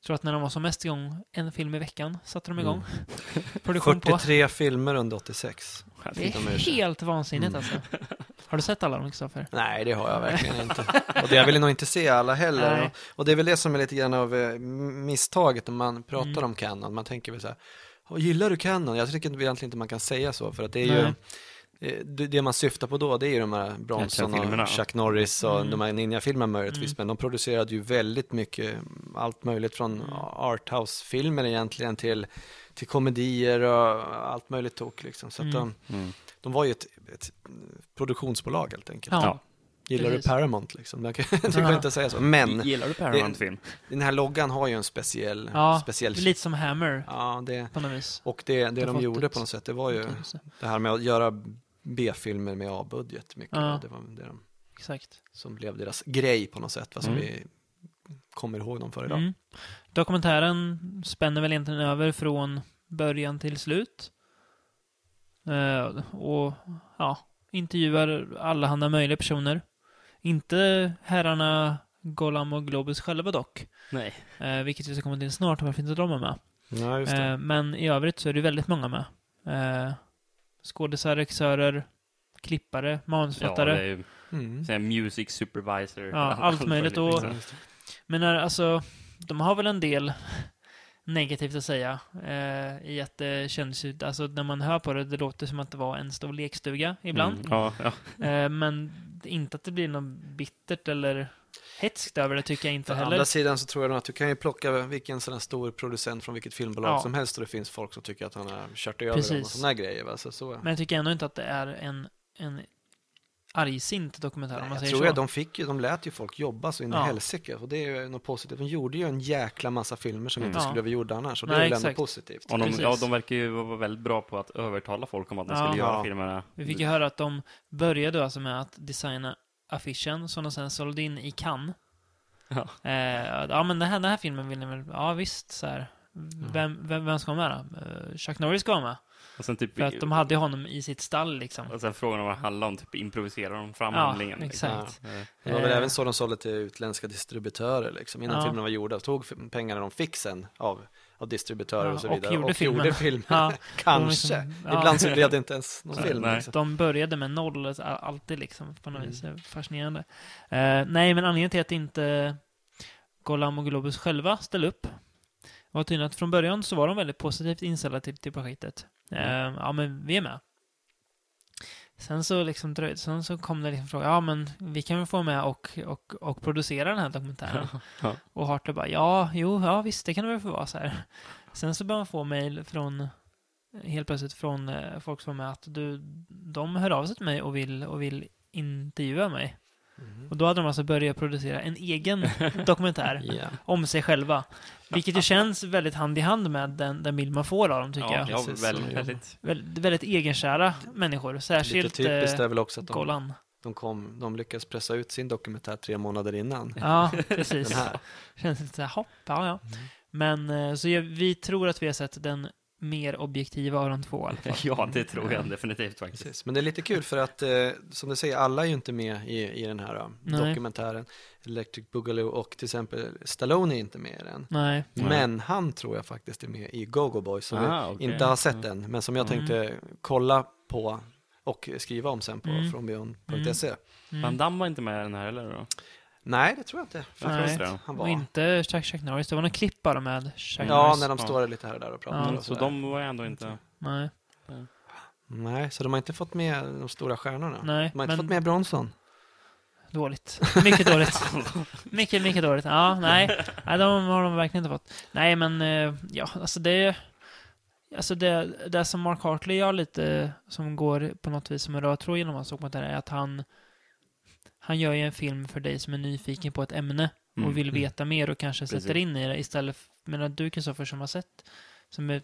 Tror att när de var som mest igång, en film i veckan, satte de igång. Mm. [laughs] Produktion på. 43 filmer under 86. Det är helt vansinnigt Mm. alltså. [laughs] Har du sett alla dem, Kristoffer? Nej, det har jag verkligen inte. [laughs] Och det, jag vill nog inte se alla heller. Och, och det är väl det som är lite grann av eh, misstaget när man pratar Mm. om Canon. Man tänker väl så här, "Åh, gillar du Canon? Jag tycker egentligen inte man kan säga så, för att det är ju, Nej. eh, det det man syftar på då, det är ju de här Bronson och Chuck Norris och Mm. de här ninja-filmerna möjligtvis, men de producerade ju väldigt mycket, allt möjligt från Mm. arthouse-filmer egentligen till, till komedier och allt möjligt tok liksom. Så att Mm. de, Mm. de var ju ett, ett produktionsbolag helt enkelt. Ja. Gillar precis. du Paramount liksom? Det kan- [laughs] det går Ja. inte säga så. Men Gillar du Paramount-film? den här loggan har ju en speciell, ja speciell lite som Hammer Ja, det, på något vis. och det, det har de gjorde på något sätt, det var ju det här med att göra B-filmer med A-budget mycket. Ja. Det var det de, Exakt. som blev deras grej på något sätt, vad som Mm. vi kommer ihåg dem för idag. Mm. Dokumentären spänner väl egentligen över från början till slut. Eh, och ja, intervjuar alla handa möjliga personer. Inte herrarna Golam och Globus själva dock. Nej. Eh, vilket vi ska komma till snart, varför inte de är med. Ja, just det. Eh, men i övrigt så är det väldigt många med. Skådisar, regissörer, klippare, Ja, manusförfattare. det är ju Mm. music supervisor. Ja, [laughs] allt möjligt. Och- liksom. Ja. Men när, alltså, de har väl en del [laughs] negativt att säga eh, i att det känns ju, alltså när man hör på det, det låter som att det var en stor lekstuga ibland. Mm. Ja, ja. Eh, men inte att det blir något bittert eller hetskt över det tycker jag inte Å heller. andra sidan så tror jag nog att du kan ju plocka vilken sån här stor producent från vilket filmbolag Ja. som helst och det finns folk som tycker att han har kört över Precis. dem och sådana grejer. Va? Så, så. Men jag tycker ändå inte att det är en, en argsint dokumentär om Nej, man jag säger tror så. att de, fick ju, de lät ju folk jobba så in i Ja. helsike. Och det är ju något positivt. De gjorde ju en jäkla massa filmer som Mm. inte Ja. skulle bli gjorda annars. Och det Nej, är väl ändå positivt. Och de, Precis. ja, de verkar ju vara väldigt bra på att övertala folk om att de Ja. skulle göra Ja. filmerna. Vi fick ju höra att de började alltså med att designa affischen som de sen sålde in i Cannes. Ja. Eh, ja, men den här, den här filmen vill ni väl... Ja, visst, så här. Vem, vem, vem ska vara med då? Eh, Chuck Norris ska vara med. Och sen typ... För att de hade honom i sitt stall liksom. Och sen frågan om vad det handlar om, typ improviserar de fram Ja, handlingen. exakt. Liksom. Eh, Det var väl Eh. även så de sålde till utländska distributörer liksom, innan Ja. filmerna var gjorda. Tog pengarna de fick sen av, av distributörer Ja, och så och vidare. gjorde filmen. gjorde film. Ja, [laughs] Kanske. liksom- ja. Ibland så blev det inte ens någon film. Liksom. De började med noll, alltid liksom, på något Mm. vis. Fascinerande. Eh, nej, men anledningen till att inte Golam och Globus själva ställde upp var tydligen att från början så var de väldigt positivt inställda till, till projektet. Eh, ja, men vi är med. Sen så liksom dröjde, sen så kom det liksom fråga, ja men vi kan väl få med och, och, och producera den här dokumentären. [laughs] Ja. Och Hartley bara, ja, jo, ja visst, det kan det väl få vara så här. Sen så började man få mejl från, helt plötsligt från eh, folk som var med att du, de hör av sig till mig och vill, och vill intervjua mig. Mhm. Och då hade de alltså börjat producera en egen [laughs] dokumentär Ja. om sig själva. Vilket ju känns väldigt hand i hand med den, den bild man får av dem, tycker Ja, jag. ja väldigt, så- väldigt. Väldigt, väldigt egenkära människor. Lite Särskilt typiskt eh, är väl också att de, de, kom, de lyckades pressa ut sin dokumentär tre månader innan. Ja, precis. Den här. [laughs] Känns lite såhär, hopp, ja, ja. Men eh, så jag, vi tror att vi har sett den mer objektiva av de två i alla fall. [laughs] Ja, det tror jag definitivt faktiskt. Precis. Men det är lite kul för att, eh, som du säger, alla är ju inte med i, i den här eh, Nej. dokumentären. Electric Boogaloo och till exempel Stallone är inte med i den. Nej. Nej. Men han tror jag faktiskt är med i Go-Go Boys som Ah, vi okej. inte har sett än, men som jag Mm. tänkte kolla på och skriva om sen på Mm. frånbjörn.se. Mm. Van Damme var inte med i den här heller då? Nej, det tror jag inte. Jag det. Han Och var. inte Chuck Chuck Norris. Det var någon klipp bara med Chuck Ja, Norris. när de står lite här och där och pratar. Ja. och Så de var ändå inte... Nej, Nej, så de har inte fått med de stora stjärnorna. nej. De har inte men fått med Bronson. dåligt. Mycket dåligt. mycket, mycket dåligt. Ja, nej. Nej, de har de verkligen inte fått. Nej, men eh, ja, alltså det... Alltså det, det som Mark Hartley gör lite, som går på något vis som en röd tråd genom hans dokumentär, är att han... Han gör ju en film för dig som är nyfiken på ett ämne och Mm. vill veta mer och kanske Precis. sätter in i det istället för, menar du Kristoffer som har sett, som är,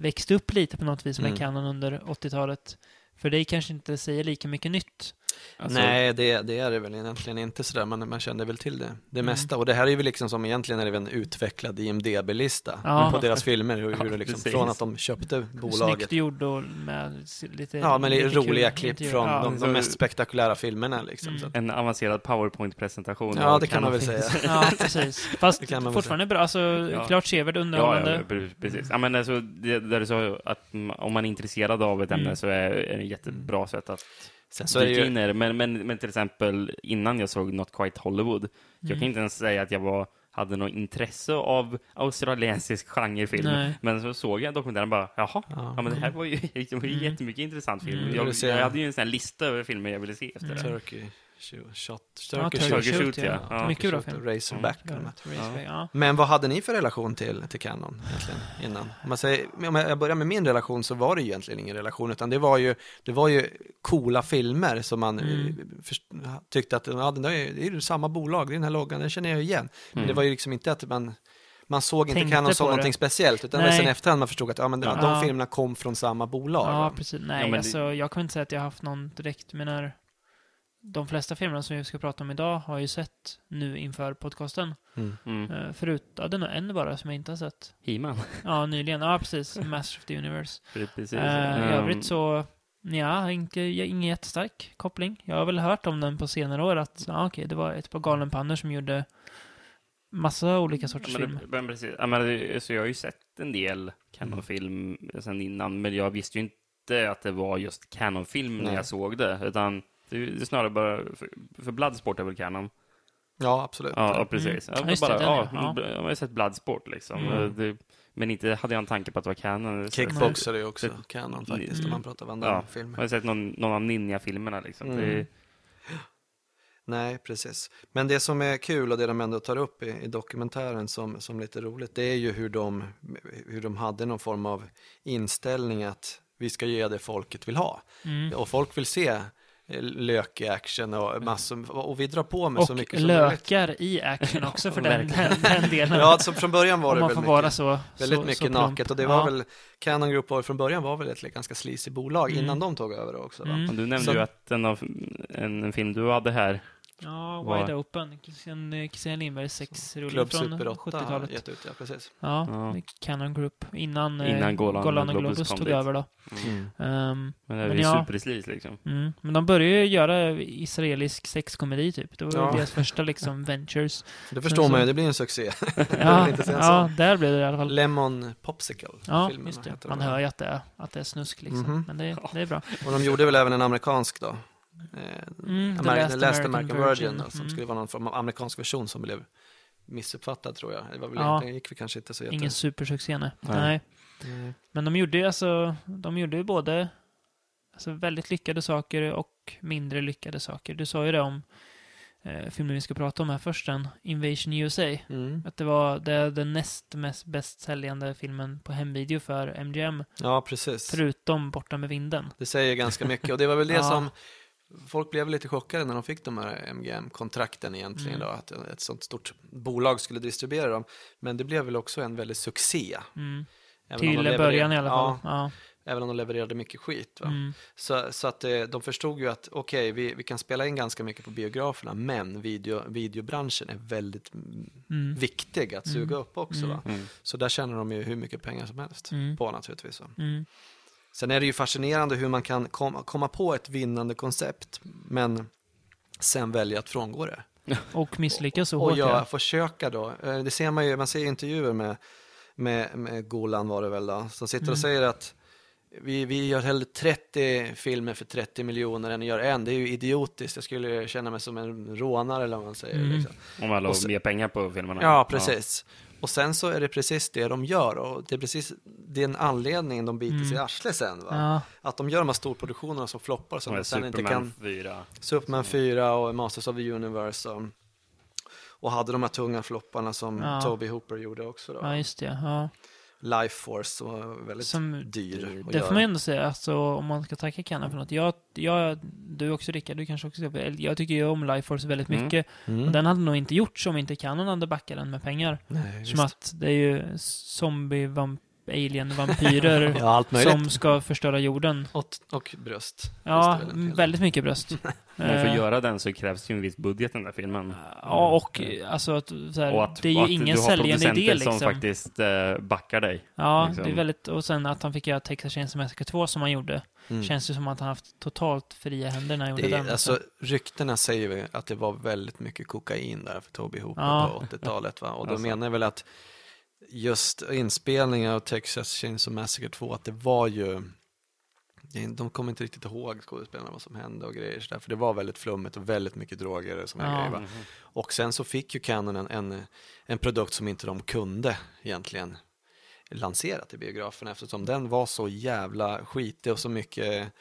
växt upp lite på något vis med Mm. Canon under 80-talet. För dig kanske inte säger lika mycket nytt. Alltså, Nej, det, det är det väl egentligen inte sådär. Man, man kände väl till det, det Mm. mesta. Och det här är ju liksom som egentligen är det väl en utvecklad IMDB-lista Ja. på deras filmer. Hur, hur det liksom, från att de köpte bolaget. Snyggt gjord och med lite... Ja, men lite roliga kul klipp från ja. de, de mest spektakulära filmerna liksom. Mm. En avancerad powerpoint-presentation. Ja, det kan man väl säga. [laughs] Ja, precis. Fast Det kan man väl fortfarande bra. Alltså, Ja. klart sevärd, Ja, underhållande. ja, pre- precis. Ja, men alltså, det, där du sa att om man är intresserad av ett ämne Mm. så är det ett jättebra sätt att sen så dyka ju. Men, men, men till exempel innan jag såg Not Quite Hollywood, jag Mm. kan inte ens säga att jag var hade något intresse av australiensisk genrefilm. Nej. Men så såg jag dokumentären och bara, jaha, Ja. ja, men det här var ju, [laughs] det var ju Mm. jättemycket intressant film. Mm. Jag, jag hade ju en sån lista över filmer jag ville se efter Mm. det. Turkey Shot, Ja, Turkey Turkey Shoot. Shoot, ja. Ja. Mycket bra film. Razorback. Ja. Razorback, ja. Men vad hade ni för relation till, till Canon egentligen innan? Om, man säger, om jag börjar med min relation så var det ju egentligen ingen relation utan det var ju, det var ju coola filmer som man Mm. eh, först, tyckte att ja, där är, det är ju samma bolag, det är den här loggan, den känner jag igen. Men Mm. det var ju liksom inte att man man såg inte Canon som någonting det. speciellt, utan det Nej. sen efterhand man förstod att ja, men de, Ja. de filmerna kom från samma bolag. Ja, precis. Ja, Nej, men det- alltså, jag kan inte säga att jag har haft någon direkt, men när de flesta filmerna som vi ska prata om idag har jag ju sett nu inför podcasten. Mm. Mm. Uh, förut, ja, det är nog en bara som jag inte har sett. He-Man. Ja, nyligen. Ja, precis. Master of the Universe. Precis. Eh, I Ehm, övrigt så, ja, inte, ingen jättestark koppling. Jag har väl hört om den på senare år att, ja, okej, det var ett par galenpannor som gjorde massa olika sorters Ja, men, film. men precis. Ja, men det, så jag har ju sett en del Canon-film sen innan, men jag visste ju inte att det var just Canon-film när jag såg det, utan det, det är snarare bara, för, för Bloodsport är väl Canon? Ja, absolut. Ja, ja precis. Mm. Ja, Just det, bara, den, ja, ja. Jag har ju sett Bloodsport liksom. Mm. Det, men inte hade jag en tanke på att det var Canon. Kickboxer är ju också Det- Canon faktiskt, Mm. om man pratar Van Ja, Damme-filmer. Jag har sett någon, någon av Ninja-filmerna liksom. Mm. Det, Nej, precis. Men det som är kul och det de ändå tar upp i, i dokumentären som, som lite roligt, det är ju hur de, hur de hade någon form av inställning att vi ska ge det folket vill ha. Mm. Och folk vill se eh, lökig action och massor, och vi drar på med så Och mycket som möjligt. lökar i action [laughs] också för den, den, [laughs] den delen. Ja, så från början var det man väl mycket, vara så väldigt så, mycket så naket och det var ja. väl, Canon Group var från början var väl ett ganska sleazy bolag Mm. innan de tog över det också. Va? Mm. du nämnde Så- ju att en, av, en, en film du hade här, Ja, Var- Wide Open. Christian, eh, Christian Lindbergs sexrulle från Super 8 har 70-talet. gett ut, ja precis. Ja, Ja. Canon Group. Innan, eh, Innan Golan Golan och Globus Globus tog dit. över då. Mm. Ehm, men det är Men ju ja. superslis liksom. mm. Men de började ju göra israelisk sexkomedi typ. Det var Ja. deras första liksom ventures. Det förstår så- man ju, det blir en succé. Ja, [laughs] ja där blev det i alla fall. Lemon Popsicle. Ja, just det. Man hör ju att det är, att det är snusk liksom. Mhm. Men det, det är bra. Och de gjorde väl även en amerikansk då? Eh, Mm, The Amer- Last The Last American American Virgin, Virgin. som Mm. skulle vara någon form av amerikansk version som blev missuppfattad tror jag. Det var väl Ja. egentligen, gick vi kanske inte så jätte... Ingen supersuccé, nej. Nej. nej. Nej. Men de gjorde ju alltså, de gjorde ju både alltså, väldigt lyckade saker och mindre lyckade saker. Du sa ju det om eh, filmen vi ska prata om här först, den Invasion USA. Mm. Att det var det den näst mest bäst säljande filmen på hemvideo för MGM, Ja, precis. förutom Borta med vinden. Det säger ganska mycket och det var väl det [laughs] Ja. som Folk blev lite chockade när de fick de här MGM-kontrakten egentligen Mm. då, att ett sånt stort bolag skulle distribuera dem. Men det blev väl också en väldig succé. Mm. Till början i alla fall. Ja, Ja. även om de levererade mycket skit. Mm. Så, så att eh, de förstod ju att okej, vi, vi kan spela in ganska mycket på biograferna, men video, videobranschen är väldigt mm, viktig att suga Mm. upp också. Mm. Så där tjänar de ju hur mycket pengar som helst Mm. på naturligtvis. Sen är det ju fascinerande hur man kan komma, på ett vinnande koncept, men sen välja att frångå det. [laughs] Och misslyckas så och hårt. jag ja. försöka då, eh, det ser man ju, man ser ju intervjuer med, med, med Golan var det väl då, som sitter Mm. och säger att vi, vi gör hellre 30 filmer för 30 miljoner än att göra en. Det är ju idiotiskt. Jag skulle känna mig som en rånare eller vad man säger. Mm. Liksom. Om Och har så- mer pengar på filmerna. Ja, precis. Och sen så är det precis det de gör och det är precis den anledningen de biter sig i Mm. arslet sen. Va? Ja. Att de gör de här storproduktionerna som floppar som de är sen inte Superman kan 4. Superman 4 och Masters of the Universe och, och hade de här tunga flopparna som Ja. Toby Hooper gjorde också då. ja, just det. Ja. Life Force var väldigt Som- dyr Det får man göra. ändå säga, alltså, om man ska tacka Canon för något. Jag, jag, du också Rickard, du kanske också Jag tycker ju om Life Force väldigt Mm. mycket. Mm. Och den hade nog inte gjorts om inte Canon hade backat den med pengar. Nej, Som att det är ju zombie, vamp, alien, vampyrer [laughs] Ja, som ska förstöra jorden. Och, och bröst. Ja, väldigt mycket bröst. Men för att göra den så krävs ju en viss budget den där filmen. Ja, och alltså att, så här, Och att, det är och ju att ingen du har säljande idé liksom. som faktiskt eh, backar dig. Ja, liksom. det är väldigt, och sen att han fick göra Texas Chainsaw Massacre 2 som han gjorde. Mm. Känns ju som att han haft totalt fria händer när han gjorde Det den. alltså, ryktena säger ju att det var väldigt mycket kokain där för Toby Hooper Ja. på 80-talet. Va? Och då Alltså. menar jag väl att just inspelningen av Texas Chainsaw Massacre 2, att det var ju de kommer inte riktigt ihåg skådespelarna vad som hände och grejer så där, för det var väldigt flummigt och väldigt mycket droger och såna Ja. grejer. Va? Mhm. Och sen så fick ju Canon en, en, en produkt som inte de kunde egentligen lansera till biograferna eftersom den var så jävla skitig och så mycket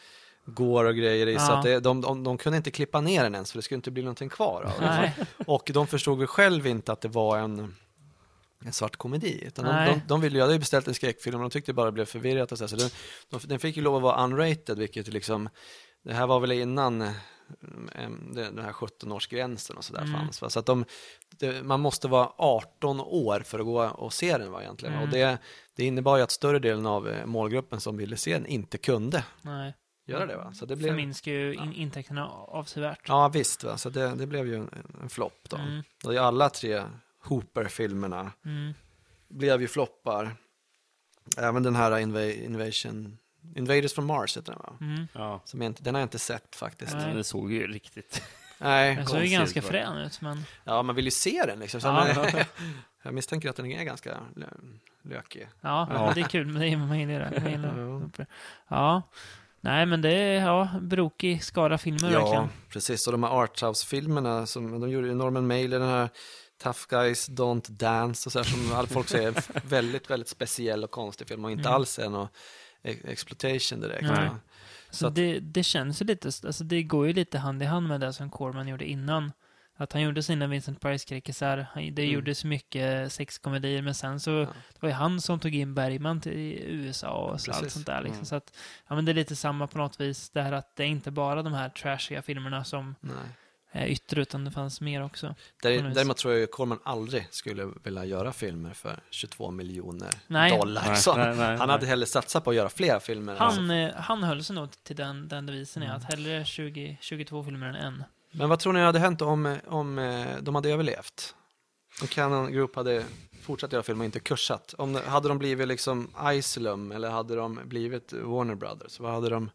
går och grejer i så Ja. att det, de, de, de kunde inte klippa ner den ens för det skulle inte bli någonting kvar av den. Och de förstod väl själv inte att det var en, en svart komedi. Utan de, Nej. de, de ville ju, jag hade beställt en skräckfilm och de tyckte det bara blev förvirrat och så, så den, de, den fick ju lov att vara unrated vilket liksom, det här var väl innan eh, den här 17-årsgränsen och sådär Mm. fanns. Va? Så att de, det, man måste vara 18 år för att gå och se den va, egentligen. Mm. Och det, det innebar ju att större delen av eh, målgruppen som ville se den inte kunde Nej. göra det. Va? Så det blev, Förminskar ju in, intäkterna avsevärt. ja visst, va? så det, det blev ju en, en flopp då. Mm. Och alla tre Hooper-filmerna Mm. blev ju floppar. Även den här Inva- Invasion, Invaders from Mars heter den va? Mm. Ja. Som jag inte, den har jag inte sett faktiskt. Nej. Det såg ju riktigt... [laughs] Nej, Den såg ju ganska frän ut, men... ja man vill ju se den liksom. Så Ja. men, [laughs] jag misstänker att den är ganska lö- lökig. Ja, Ja. det är kul, men det är man gillar det. Man gillar Ja. det. Ja. Nej, men det är, ja, brokig skara filmer Ja, verkligen. precis. Och de här Arthouse-filmerna, som de gjorde Norman Mailer, den här Tough Guys Don't Dance och så här, som alla folk säger, är [laughs] väldigt, väldigt speciell och konstig film och inte Mm. alls är någon ex- exploitation direkt. Nej. Så att- det, det känns ju lite, alltså det går ju lite hand i hand med det som Corman gjorde innan. Att han gjorde sina Vincent Price-skräckisar, han- det Mm. gjordes mycket sexkomedier, men sen så, det var ju han som tog in Bergman till USA och så allt sånt där liksom. Mm. Så att, ja men det är lite samma på något vis, det här att det är inte bara de här trashiga filmerna som Nej. Är yttre, utan det fanns mer också. Där, däremot tror jag ju Corman aldrig skulle vilja göra filmer för 22 miljoner Nej. dollar. Nej, så nej, nej, han hade hellre satsat på att göra fler filmer. Alltså. Han, eh, han höll sig nog till den, den devisen, Mm. att hellre 20, 22 filmer än en. Men vad tror ni hade hänt om, om eh, de hade överlevt? Om Canon Group hade fortsatt göra film och inte kursat? Om, hade de blivit liksom Isolum eller hade de blivit Warner Brothers? Vad hade de,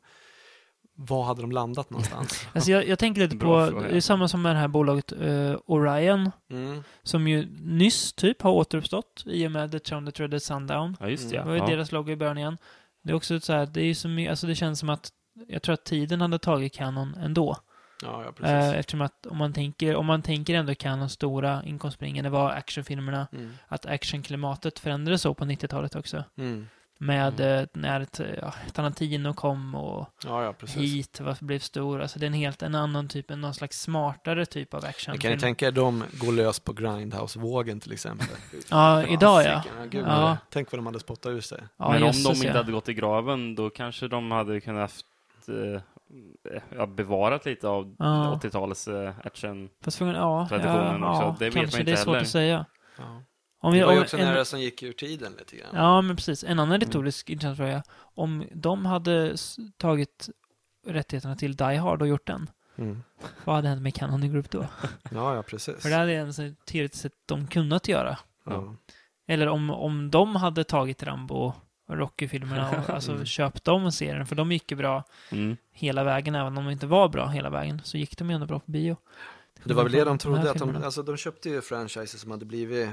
var hade de landat någonstans? [laughs] Alltså jag, jag tänker lite Bra på, fråga. det är samma som med det här bolaget eh, Orion, Mm. som ju nyss typ har återuppstått i och med The Town That Dreaded Sundown. Ja, just det. Det var ju Ja. deras logo i början igen. Det är också så här, det är ju så mycket, alltså det känns som att jag tror att tiden hade tagit Canon ändå. Ja, ja, Eh, precis. eftersom att om man tänker, om man tänker ändå Canons stora inkomstspringande var actionfilmerna, Mm. att actionklimatet förändrades så på 90-talet också. Mm. Med eh, när ett, ja, Tarantino kom och Ja, ja. Heat var, blev stor. Alltså det är en helt en annan typ, en någon slags smartare typ av actionfilm. kan ni tänka er de går lös på Grindhouse-vågen till exempel? [laughs] Ja, idag ja. Gud, Ja. Tänk vad de hade spottat ur sig. ja Men om de inte ja. hade gått i graven, då kanske de hade kunnat haft, eh, ja, bevarat lite av Ja. 80-talets eh, action. Fast ja, traditionen ja, också. ja, Det vet kanske man inte det är svårt heller. att säga. Om vi, Det var ju också en, nära som gick ur tiden lite grann. Ja, men precis. En annan Mm. retorisk intressant fråga. Om de hade tagit rättigheterna till Die Hard och gjort den, Mm. vad hade hänt med Canon Group då? [laughs] Ja, ja, precis. För det hade ens teoretiskt sett de kunnat göra. Ja. Eller om, om de hade tagit Rambo och Rocky-filmerna och [laughs] alltså Mm. köpt dem och serien, för de gick ju bra Mm. hela vägen, även om de inte var bra hela vägen, så gick de ju ändå bra på bio. Det var väl det de trodde, att de, alltså, de köpte ju franchises som hade blivit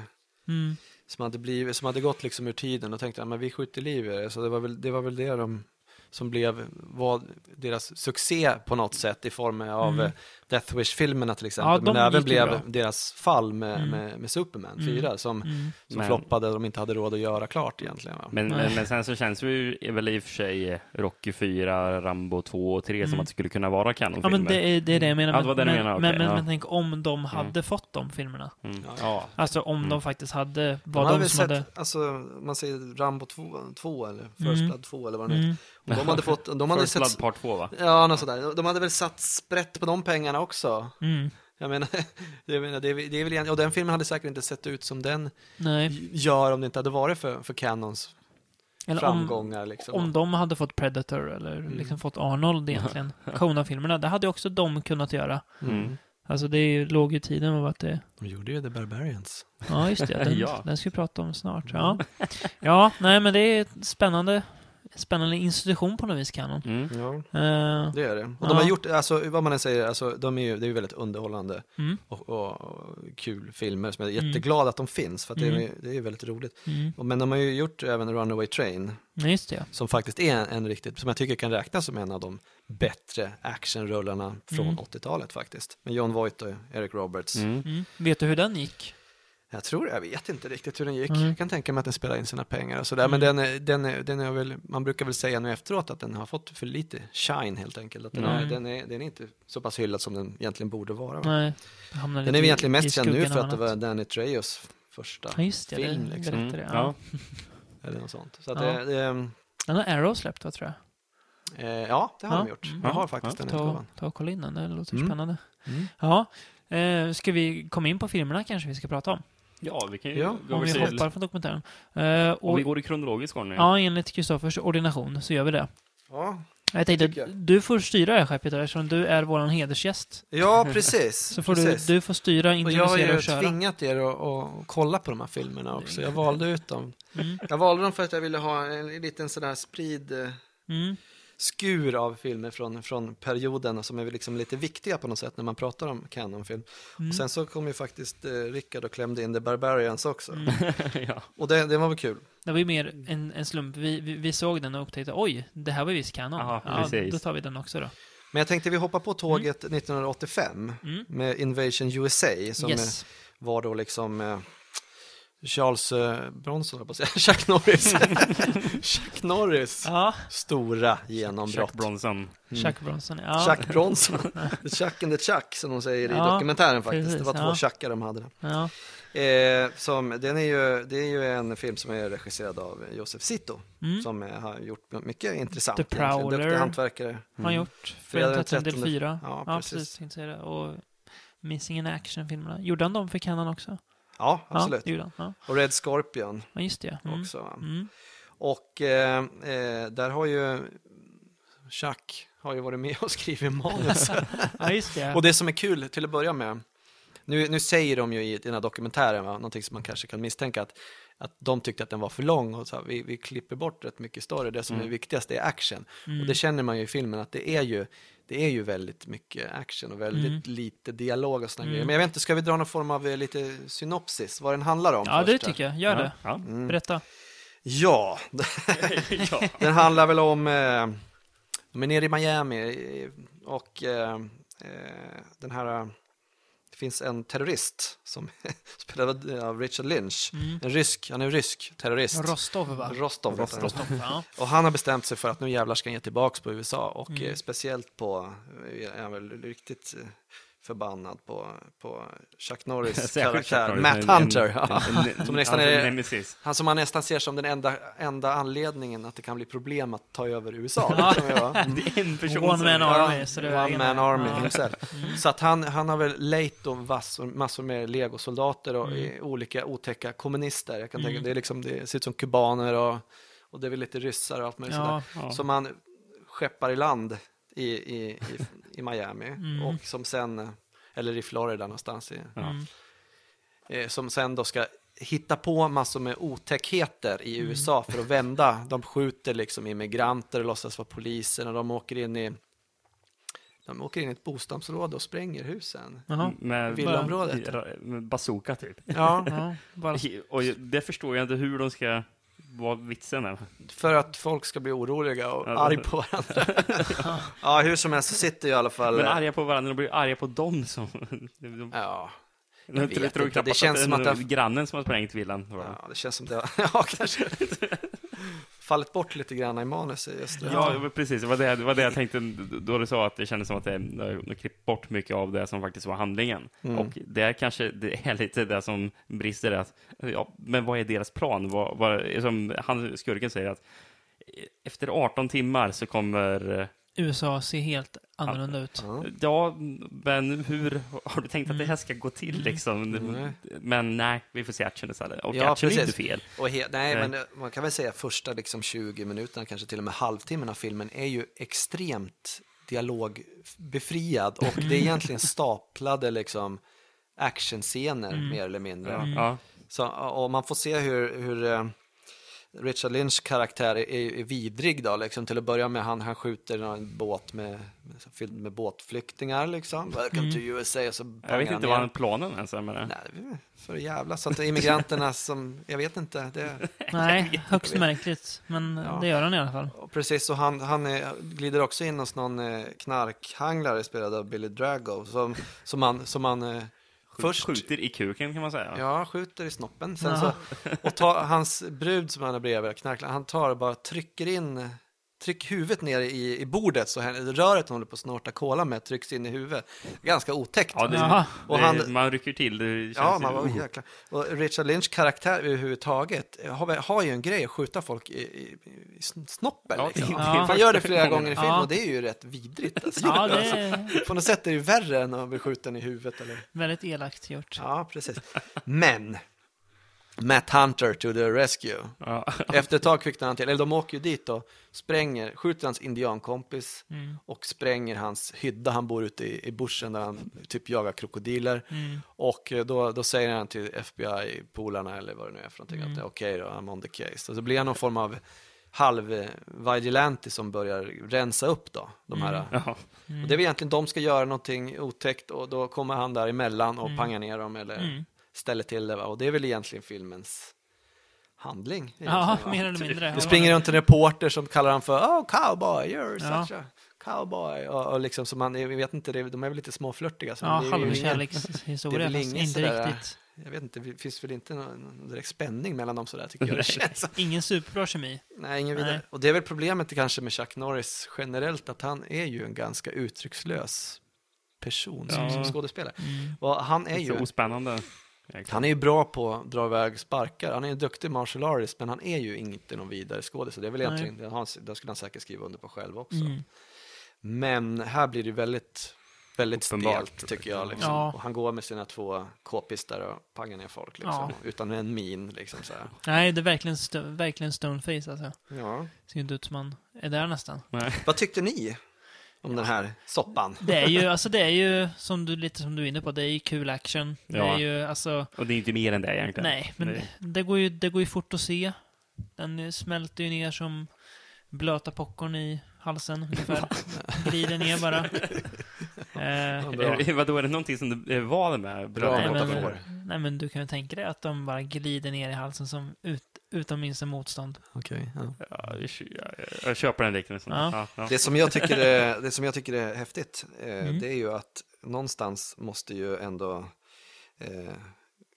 Mm. som hade, blivit, som hade gått liksom ur tiden och tänkte att men vi skjuter liv i det. Så det var väl det, var väl det de, som blev var deras succé på något sätt i form av Mm. Mm. Death Wish-filmerna till exempel. Ja, men de även blev bra. deras fall med, Mm. med, med Superman Mm. 4 som, Mm. som Men- floppade och de inte hade råd att göra klart egentligen. Va? Men, men, men sen så känns det ju väl i och för sig Rocky 4, Rambo 2 och 3 som Mm. att det skulle kunna vara Ja, kanonfilmer. men det är, det är det jag menar. Ja, det var det men, menade, men, ja. men tänk om de hade fått de filmerna. Mm. Ja. Ja. Alltså om Mm. de faktiskt hade, De var de, väl som sett, hade... alltså man säger Rambo 2, 2 eller First Mm. Blood 2 eller vad det. Mm. Och De hade fått, de hade First Blood Part 2 va? ja något sådär. De hade väl satt sprätt på de pengarna också. Mm. Jag menar, [laughs] jag menar det, är, det är väl egentligen, och den filmen hade säkert inte sett ut som den Nej. gör om det inte hade varit för, för Canons Eller om, framgångar. liksom. om de hade fått Predator eller Mm. liksom fått Arnold egentligen. [laughs] Kona-filmerna, det hade också de kunnat göra. mm. Alltså det låg ju i tiden av att det... De gjorde ju The Barbarians. Ja, just det. [laughs] Den, Ja. den ska vi prata om snart. Ja. ja, nej men det är spännande spännande institution på något vis, Canon. Mm. Ja, Eh, det är det. Och de har gjort, alltså vad man än säger, alltså, de är ju, det är ju väldigt underhållande mm, och, och, och kul filmer som jag är jätteglad att de finns, för att det, är, Mm. det är väldigt roligt. mm. Och- Men de har ju gjort även Runaway Train, Ja, just det. som faktiskt är en, en riktigt, som jag tycker kan räknas som en av de bättre actionrullarna från Mm. 80-talet faktiskt. Med John Voight och Eric Roberts. Mm. Mm. Vet du hur den gick? Jag tror, jag vet inte riktigt hur den gick. Mm. Jag kan tänka mig att den spelar in sina pengar och sådär. Men den, är- den, är- den är väl, man brukar väl säga nu efteråt att den har fått för lite shine helt enkelt. Att den, är, Mm. den, är, den är inte så pass hyllad som den egentligen borde vara. va? Nej. Den är egentligen mest känd nu för att det var Danny Trejos första Ja, just det. film. det Liksom. Mm. jag. Ja. [laughs] Eller något sånt. Så att Ja. det, det, Den har Arrow släppt, va, tror jag. eh, ja, det har Ja. de gjort. Mm. Jag har faktiskt Ja. den Ta, utgåvan. ta och kolla in den, det låter Mm. spännande. Mm. Ja, eh, ska vi komma in på filmerna kanske vi ska prata om? Ja, vi kan ju Ja, gå Om vi hoppar från dokumentären. Eh, Om och, vi går i kronologisk ordning. ja, enligt Kristoffers ordination så gör vi det. Ja. Jag tänkte, jag. du får styra det här skeppet eftersom du är våran hedersgäst. ja, [laughs] precis. Så får du, precis. du får styra, och jag har introducera ju och köra. tvingat er att, att kolla på de här filmerna också. Jag valde ut dem. Mm, Jag valde dem för att jag ville ha en liten sån där sprid eh, mm, skur av filmer från, från perioden som är väl liksom lite viktiga på något sätt när man pratar om Canon-film. mm. Och sen så kom ju faktiskt eh, Rickard och klämde in The Barbarians också. Mm. [laughs] ja. Och det, det var väl kul. Det var ju mer en, en slump. Vi, vi, vi såg den och upptäckte oj, det här var visst kanon. Ja, ja, då tar vi den också då. Men jag tänkte vi hoppar på tåget 1985 Mm. med Invasion USA som Yes. var då liksom eh, Charles eh, Bronson, jag säga, [laughs] Chuck Norris. [laughs] Chuck Norris Ja, stora genombrott. Chuck Bronson. Chuck Bronson. Ja, Chuck Bronson. [laughs] the Chuck and the Chuck som de säger i Ja, dokumentären faktiskt. precis, det var två ja. Chuckar de hade. ja. Eh, som, den är ju, det är ju en film som är regisserad av Josef Zito. Mm. Som eh, har gjort mycket intressant. The. Prowler. Duktig hantverkare. Har han gjort. Fredag den den 13 del 4. Ja, Ja, precis. precis. säga det. Och Missing in Action-filmerna. Gjorde han dem för Canon också? Ja, absolut. Ja, han. Ja, Och Red Scorpion ja just det. Mm. också. Mm. Och eh, eh, där har ju Chuck har ju varit med och [laughs] skrivit manus. [laughs] Ja, just det. och det som är kul till att börja med, nu, nu säger de ju i den här dokumentären, va, någonting som man kanske kan misstänka, att, att de tyckte att den var för lång och så här, vi, vi klipper bort rätt mycket story, det som är Mm. viktigast är action. Mm. Och det känner man ju i filmen att det är ju, det är ju väldigt mycket action och väldigt Mm. lite dialog och sådana Mm. grejer. Men jag vet inte, ska vi dra någon form av eh, lite synopsis, vad den handlar om? Ja, först det här? tycker jag. Gör det. Ja. Mm. Berätta. Ja, [laughs] ja. [laughs] Den handlar väl om, eh, de är nere i Miami eh, och eh, eh, den här, finns en terrorist som [laughs] spelad av Richard Lynch, Mm. en rysk, han är en rysk terrorist. Rostov, va? Rostov, han. Rostov, ja. Och han har bestämt sig för att nu jävlar ska han ge tillbaks på USA och Mm. eh, speciellt på, eh, är han väl riktigt eh, förbannad på, på Chuck [laughs] Norris karaktär, Norris, Matt en- Hunter. en- en- Som nästan är-. Han som man nästan ser som den enda, enda anledningen att det kan bli problem att ta över USA. Liksom, ja. [laughs] Det är en person One som... man army. så det One man army himself. Mm. Så att han, han har väl lejt och massor, massor med legosoldater och Mm. olika otäcka kommunister. Jag kan Mm. tänka, det, är liksom, det ser ut som kubaner och, och det är väl lite ryssar och allt möjligt Ja, sådär. Ja. Som han skeppar i land i, i, i, i Miami Mm. och som sen, eller i Florida någonstans, i, Ja. Mm. eh, som sen då ska hitta på massor med otäckheter i Mm. USA för att vända. De skjuter liksom immigranter och låtsas vara polisen och de åker in i de åker in i ett bostadsområde och spränger husen. Med, Villaområdet. med bazooka typ. Ja, Ja, bara... [laughs] Och det förstår jag inte hur de ska... Vad vitsen är. för att folk ska bli oroliga och Ja, arg det- på varandra. [laughs] ja, hur som helst så sitter ju i alla fall... Men arga på varandra, de blir arga på dem som... De, Ja, jag vet tror inte, det känns att som att är det har- grannen som har sprängt villan. ja, det känns som det [laughs] ja, kanske fallit bort lite grann i manuset just det. Ja, precis. Det var det, det var det jag tänkte då du sa att det kändes som att det de har klippt bort mycket av det som faktiskt var handlingen. Mm. Och det är kanske det är lite det som brister. Att, ja, men vad är deras plan? Vad, vad, som han, skurken säger att efter 18 timmar så kommer... USA ser helt annorlunda ut. Ja. Men hur har du tänkt att det här ska gå till liksom? Nej. Men nej, vi får se action istället. Och Ja, action är inte precis. fel. Nej, Nej. men eh, man kan väl säga första liksom 20 minuterna, kanske till och med halvtimmen av filmen är ju extremt dialogbefriad och det är egentligen [laughs] staplade liksom actionscener mer eller mindre. Ja, ja. Så, och man får se hur, hur eh, Richard Lynch karaktär är, är, vidrig då, liksom. Till att börja med, han, han skjuter en båt med, med, fylld med båtflyktingar liksom. Welcome to USA så Jag vet inte vad han planen ens är med det. Nej, för jävla så att immigranterna [laughs] som, jag vet inte, det, [laughs] Nej, högst märkligt. Men Ja. det gör han i alla fall. och precis, och han, han är, glider också in hos någon eh, knarkhanglare spelad av Billy Drago, som, som man, som man eh, först Skjuter i kuken kan man säga. Ja, skjuter i snoppen. Sen så, [laughs] och tar, hans brud som han är bredvid, knarklaren, han tar och bara trycker in, trycker huvudet ner i, i bordet så här, röret han håller på att snorta cola med trycks in i huvudet. Ganska otäckt. Ja, det. Och det, han- man rycker till. Det känns Ja, man var oh. jäkla... Och Richard Lynch karaktär överhuvudtaget har, har ju en grej att skjuta folk i, i, i snoppen. Ja, liksom. Ja. Han gör det flera gånger i film Ja. och det är ju rätt vidrigt. Alltså. Ja, det är På något sätt är det ju värre än att bli skjuten i huvudet. Eller? väldigt elakt gjort. Ja, precis. Men, Matt Hunter to the rescue. Ja. [laughs] Efter ett tag kvicknar han till, eller de åker ju dit och spränger, skjuter hans indiankompis Mm. och spränger hans hydda. Han bor ute i, i bushen där han typ jagar krokodiler. Mm. Och eh, då, då säger han till FBI-polarna eller vad det nu är för någonting Mm. att det är okej då, I'm on the case. Och så blir han någon form av halv vigilante som börjar rensa upp då, de här. Mm. Och det är väl egentligen de ska göra någonting otäckt och då kommer han där emellan och pangar ner dem eller Mm. Ställer till det. Va? Och det är väl egentligen filmens handling. Ja, egentligen, va? mer eller mindre. Det springer runt en reporter som kallar han för Oh cowboy, you're Ja. such a cowboy. Och, och liksom som man, jag vet inte, de är väl lite småflörtiga. så Ja, är halvkärlekshistoria, är fast inte sådär- riktigt. Jag vet inte, det finns väl inte någon, någon direkt spänning mellan dem sådär tycker jag det känns. Ingen superbra kemi. Nej, ingen vidare. Nej. Och det är väl problemet kanske med Chuck Norris generellt, att han är ju en ganska uttryckslös person som, Ja. som skådespelare. Mm. Och han är Så ju, ospännande. Egentligen. han är ju bra på att dra iväg sparkar. Han är en duktig martial artist, men han är ju inte någon vidare skådis. Så Det är väl egentligen, han- det skulle han säkert skriva under på själv också. Mm. Men här blir det väldigt, väldigt Uppenbart. stelt tycker jag. Liksom. Ja. Och han går med sina två k-pistar och pangar ner folk liksom, Ja. utan en min. Liksom, så här. Nej, det är verkligen, sto- verkligen stoneface alltså. Ja. Ser inte ut som man är där nästan. Nej. Vad tyckte ni om den här soppan? Det är ju, [laughs] alltså det är ju, som du, lite som du är inne på, det är ju kul action. Det Ja. är ju, alltså, Och det är inte mer än det egentligen. nej, men Det- det går, ju, det går ju fort att se. Den smälter ju ner som blöta popcorn i halsen ungefär. [laughs] Glider ner bara. [laughs] Eh. Är, vadå, är det någonting som du är van med? Bra nej, men, nej men du kan ju tänka dig att de bara glider ner i halsen som ut, utan minsta motstånd. Okej, ja. Ja, jag, jag, jag köper den liknelsen. Ja. Ja, ja. Det som jag tycker är, [laughs] det som jag tycker är häftigt, eh, Mm. det är ju att någonstans måste ju ändå eh,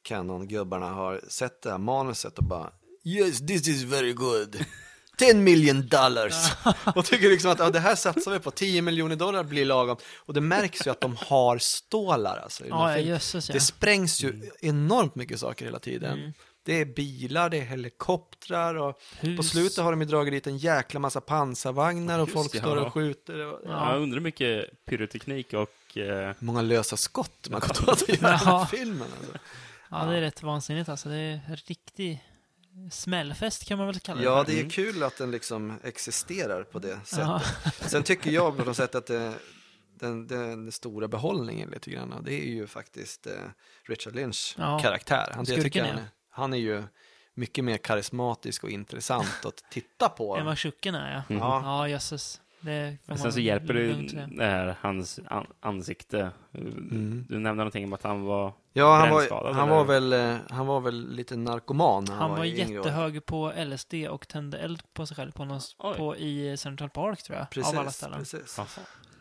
Canon-gubbarna ha sett det här manuset och bara Yes, this is very good. [laughs] 10 million dollars. [laughs] och tycker liksom att ja, det här satsar vi på, 10 miljoner dollar blir lagom. Och det märks ju att de har stålar alltså. Ja, jösses ja. Det sprängs ju enormt mycket saker hela tiden. Mm. Det är bilar, det är helikoptrar och Hus. på slutet har de ju dragit dit en jäkla massa pansarvagnar och Just folk står ja. och skjuter. Och, Ja, jag undrar hur mycket pyroteknik och... Eh, många lösa skott man gått åt att göra den här Ja. filmen. Alltså. Ja, det är rätt vansinnigt alltså. Det är en riktig smällfest kan man väl kalla det Ja, det är kul att den liksom existerar på det sättet. Ja. Sen tycker jag på något sätt att det, den, den, stora behållningen lite grann, det är ju faktiskt eh, Richard Lynch Ja. karaktär. Han, Skurken, tycker jag, ja. han är ju mycket mer karismatisk och intressant att titta på. Än vad tjucken är, ja. Mhm. Ja. Ja, jösses. Det sen så hjälper det säga. det här, hans an, ansikte. Mm. Du nämnde någonting om att han var... Ja, han var, han, var väl, eh, han var väl lite narkoman när Han var år. jättehög på LSD och tände eld på sig själv på, någon, på i Central Park tror jag. av alla Precis, ställen. precis.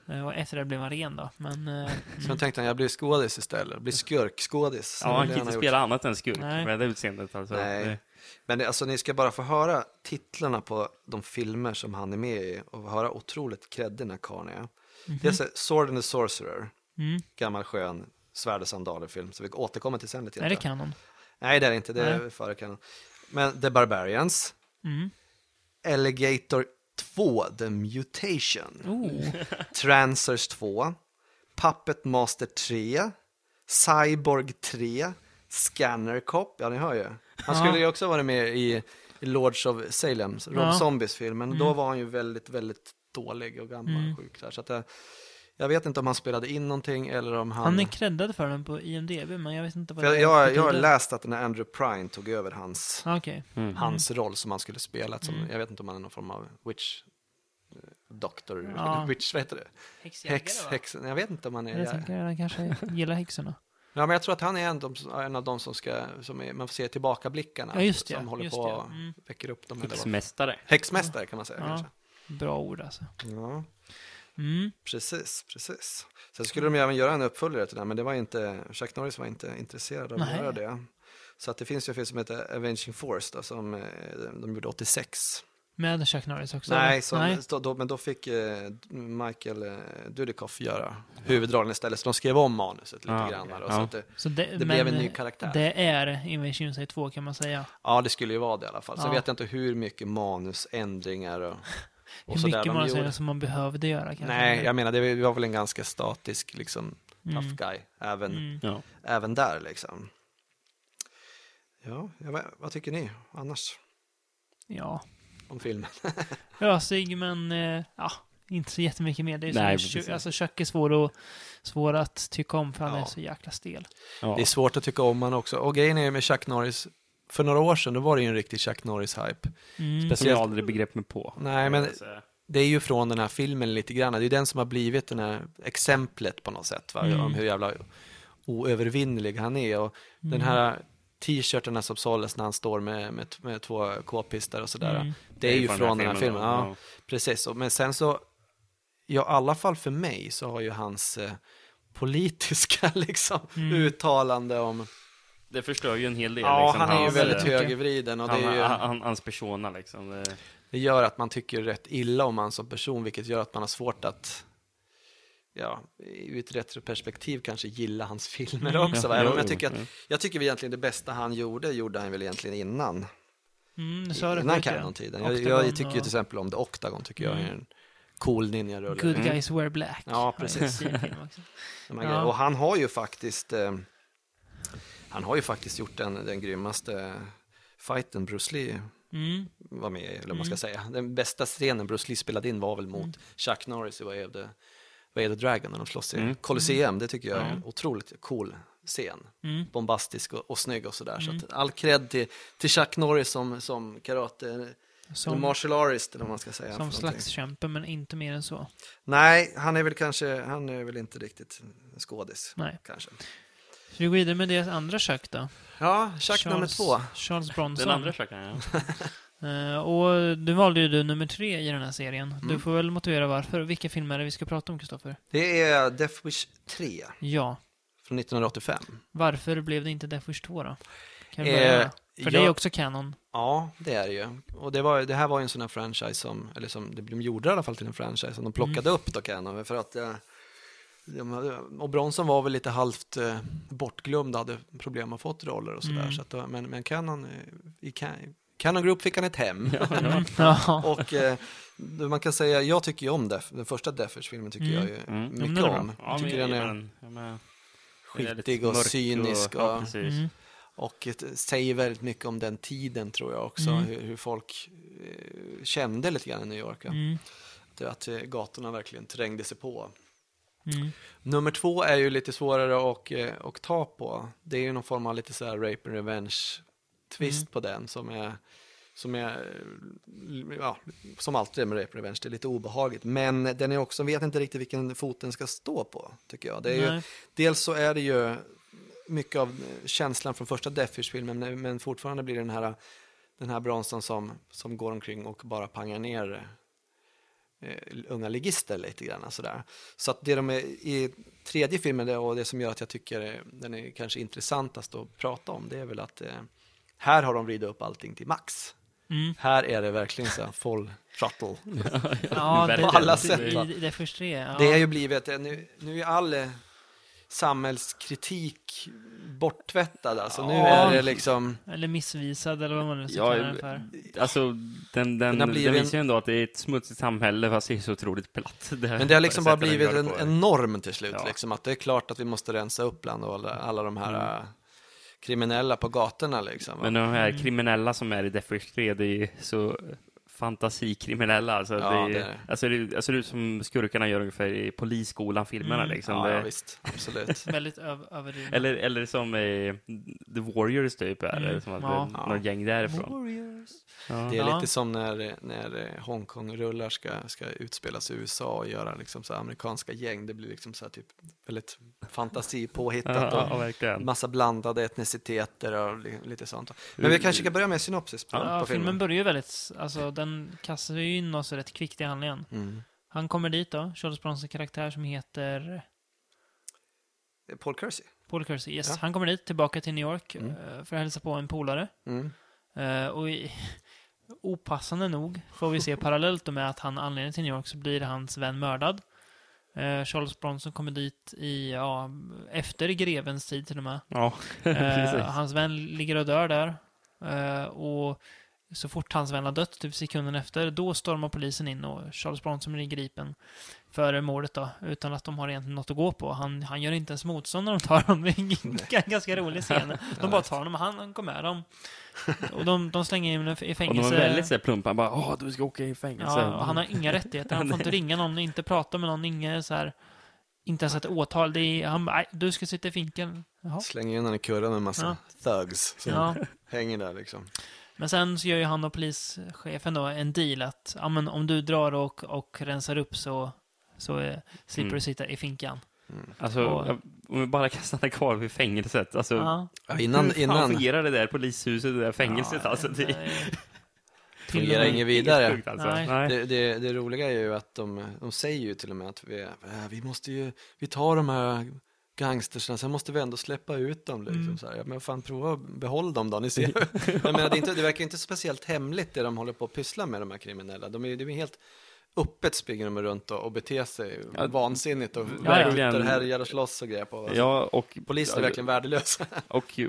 Eh, Och efter det blev han ren då. Men, eh, [laughs] Sen mm. tänkte han, jag blir skådis istället, blir skurkskådis. Ja, han kan inte gjort. spela annat än skurk Nej. med det utseendet. Alltså. Nej. Det- Men det, alltså, ni ska bara få höra titlarna på de filmer som han är med i och höra otroligt creddig den här karln är. Dels är Sword and the Sorcerer, mm. gammal skön svärd och sandaler-film, så vi återkommer till sen lite Är det kanon? Nej, det är det inte, det är Nej. före kanon. Men The Barbarians, Mm. Alligator 2, The Mutation, Oh. [laughs] Trancers 2, Puppet Master 3, Cyborg 3, Scanner Cop, ja ni hör ju. Han skulle ju också vara med i, Lords of Salem, Rob Ja. Zombies film, men då Mm. var han ju väldigt, väldigt dålig och gammal Mm. och sjuk. Där, så att, eh, Jag vet inte om han spelade in någonting eller om han... Han är creddad för den på IMDB, men jag vet inte vad för det jag, jag, jag har läst att den här Andrew Prine tog över hans, Ah, Okej. Mm. hans roll som han skulle spela. Som, Mm. Jag vet inte om han är någon form av witch eh, doctor, Ja. [laughs] witch, vad heter det? Häxjägare, häx, jag vet inte om han är... Jag tänker att han kanske gillar häxorna. [laughs] Ja, men jag tror att han är en, de, en av de som ska, som är, man får se tillbakablickarna. Ja, just det, Som håller just på och mm. väcker upp dem. Häxmästare. Häxmästare kan man säga Ja. kanske. Bra ord alltså. Ja, Mm. precis, precis. Sen skulle de ju även göra en uppföljare till den, men det var inte, Chuck Norris var inte intresserad av att Nej. göra det. Så att det finns ju en film som heter Avenging Force då, som eh, de gjorde 86. Med Chuck Norris också? Nej, som, Nej. Då, då, men då fick eh, Michael eh, Dudikoff göra huvudrollen istället. Så de skrev om manuset lite Ah, grann. Då, Ja. så att det, Så det, det men, blev en ny karaktär. Det är Invasion Sig 2 kan man säga. Ja, det skulle ju vara det i alla fall. Så Ja. vet jag inte hur mycket manusändringar och [laughs] Hur sådär mycket man gjorde. som man behövde göra kanske. Nej, jag menar det var väl en ganska statisk liksom, Mm. tough guy även, Mm. Ja. även där liksom. Ja, jag vet, vad tycker ni annars Ja, om filmen? [laughs] ösig men eh, ja, inte så jättemycket mer. Det är Nej, så, alltså Chuck är svår, att, svår att tycka om för han Ja. är så jäkla stel. Ja. Det är svårt att tycka om han också. Och grejen är med Chuck Norris, för några år sedan då var det ju en riktig Chuck Norris-hype. Mm. Som Speciellt- jag aldrig begrep mig på. Nej, men-. Det är ju från den här filmen lite grann. Det är ju den som har blivit den här exemplet på något sätt. Va? Mm. Om hur jävla oövervinnelig han är. Och Mm. den här t-shirtarna som såldes när han står med, med, med två k-pistar och sådär. Mm. Det är ju från den här filmen. då. Ja, precis. Och- Men sen så, ja, i alla fall för mig så har ju hans eh, politiska [laughs] liksom, Mm. uttalande om... Det förstör ju en hel del. Ja, liksom, han är ju väldigt eh, högervriden och det, han, är ju, han, hans persona liksom. Det, det gör att man tycker rätt illa om han som person, vilket gör att man har svårt att ja, ur ett retroperspektiv kanske gilla hans filmer Mm. också. Va? Ja, jo, jag tycker att ja. jag tycker egentligen det bästa han gjorde, gjorde han väl egentligen innan. Mm, du innan. Canon-tiden. Jag, jag tycker ju och till exempel om The Octagon, tycker jag är Mm. en cool ninja-rulle. Good Mm. Guys Wear Black. Ja, precis. [laughs] Ja. Och han har ju faktiskt eh, han har ju faktiskt gjort den, den grymmaste fighten Bruce Lee Mm. var med i, eller vad man ska Mm. säga. Den bästa scenen Bruce Lee spelade in var väl mot Mm. Chuck Norris i Way of the, Way of the Dragon när de slåss i Mm. Colosseum. Det tycker jag är en otroligt cool scen. Mm. Bombastisk och, och snygg och sådär. Mm. Så att all cred till, till Chuck Norris som, som karate, Som, martial artist eller vad man ska säga. som slagskämpe, men inte mer än så. Nej, han är väl kanske, han är väl inte riktigt skådis. Nej. Kanske. Så vi går vidare med deras andra Chuck då. Ja, Chuck nummer två. Charles Bronson. den andra Chucken, ja. [laughs] Eh, och du valde ju du nummer tre i den här serien. Du Mm. får väl motivera varför. Vilka filmer är det vi ska prata om, Kristoffer? Det är Death Wish 3 Ja. från 1985. Varför blev det inte Death Wish 2 då? Kan vi Eh, börja? För det är också kanon. Ja, det är det ju. Och det, var, det här var ju en sån här franchise som, eller som de gjorde i alla fall till en franchise, som de plockade Mm. upp då Canon. För att, eh, och Bronson var väl lite halvt eh, bortglömd, hade problem att få roller och sådär. Mm. Så att, men, men Canon, eh, i Ca- Canon Group fick han ett hem. Mm. [laughs] Ja. och eh, man kan säga, jag tycker ju om Def, den första Deathwish-filmen tycker Mm. jag ju Mm. mycket men är bra. om. Ja, Jag men tycker jag den är. Ja, men- lite skitig och cynisk och, ja. Mm. och ett, säger väldigt mycket om den tiden tror jag också. Mm. Hur, hur folk eh, kände lite grann i New York. ja. Mm. Att eh, gatorna verkligen trängde sig på. Mm. Nummer två är ju lite svårare att, eh, att ta på. Det är ju någon form av lite så här rape and revenge twist Mm. på den som är som är, eh, ja, som alltid med rape and revenge, det är lite obehagligt. Men den är också, vet inte riktigt vilken fot den ska stå på, tycker jag. Det är ju, dels så är det ju mycket av eh, känslan från första Deathwish-filmen, men- fortfarande blir det den här, den här Bronson som, som går omkring och bara pangar ner unga ligister lite grann. Sådär. Så att det de är, i tredje filmen det, och det som gör att jag tycker eh, den är kanske intressantast att prata om, det är väl att eh, här har de vridit upp allting till max. Mm. Här är det verkligen så här full throttle. [laughs] Ja, det, Verkligen. På alla det, sätt, det, det tre. Ja. Det är ju blivit, eh, nu, nu är all eh, samhällskritik borttvättad alltså. Nu Ja. är det liksom, Eller missvisad, eller vad man nu ska Ja, kalla den för. Alltså, den, den, den en- visar ju ändå att det är ett smutsigt samhälle, fast det är så otroligt platt. Det men det har liksom bara den blivit en, en norm till slut. Ja. Liksom, att det är klart att vi måste rensa upp bland alla, alla de här Mm. kriminella på gatorna. Liksom, va? Men de här Mm. kriminella som är i Death Wish 3, det är så fantasikriminella. Alltså, Ja, det, är- det alltså, det, alltså det är som skurkarna gör ungefär i Polisskolan-filmerna. Mm. Liksom. Ja, ja, visst. Absolut. [laughs] Väldigt öv överdrivna. eller, eller som i The Warriors, typ. Är, Mm. det, som att Ja. det är något gäng därifrån. Warriors. Ja. Det är Ja. lite som när, när eh, Hongkong-rullar ska, ska utspelas i USA och göra liksom så amerikanska gäng. Det blir liksom så här typ väldigt fantasipåhittat Ja, och ja, massa blandade etniciteter och li- lite sånt. Men vi kanske ska börja med synopsis på, Ja, på filmen filmen. börjar ju väldigt, alltså den kastar ju in oss rätt kvickt i handlingen. Mm. Han kommer dit då, Charles Bronsons karaktär som heter Paul Kersey. Paul Kersey. Yes. Ja. Han kommer dit, tillbaka till New York, Mm. eh, för att hälsa på en polare. Mm. Eh, och i, [laughs] opassande nog får vi se parallellt med att han anländer till New York så blir hans vän mördad. Eh, Charles Bronson kommer dit i, ja, efter grevens tid till och med. Ja, [laughs] Eh, precis. hans vän ligger och dör där. Eh, och så fort hans vän har dött, typ sekunden efter, då stormar polisen in och Charles Bronson blir gripen för mordet då, utan att de har egentligen något att gå på. Han, han gör inte ens motstånd när de tar honom. Det är en ganska rolig scen. [laughs] De bara tar honom och han, han går med dem. Och de, de slänger in honom i Och de fängelse. är väldigt så plumpa. Han bara, åh, du ska åka i fängelse. Ja, och han har inga rättigheter. Han får inte [laughs] ringa någon, inte prata med någon, inget så här... Inte ens ett åtal. Det är, han "Nej, du ska sitta i finkeln. Jaha. Slänger in honom i kurran med en massa thugs som Ja. hänger där liksom. Men sen så gör ju han och polischefen då en deal att ja, men om du drar och, och rensar upp så, så eh, slipper Mm. du sitta i finkan. Alltså, Och- om vi bara kan stanna kvar vid fängelset. Alltså, Ja. Ja, innan, hur fan innan fungerar det där polishuset, det där fängelset? Ja, alltså, det är- [laughs] fungerar inget vidare. Sjukt, alltså. Nej. Nej. Det, det, det roliga är ju att de, de säger ju till och med att vi, äh, vi måste ju, vi tar de här gangstersna, sen måste vi ändå släppa ut dem. Liksom, Mm. så här. Men fan, prova att behålla dem då, ni ser. [laughs] Jag menar, det, inte, det verkar inte speciellt hemligt det de håller på att pyssla med, de här kriminella. De är, de är helt öppet springer de runt och, och beter sig Ja, vansinnigt och ja. verkligen härjar och slåss och grejer på. Alltså, Ja, och, Polisen är verkligen värdelösa. [laughs] och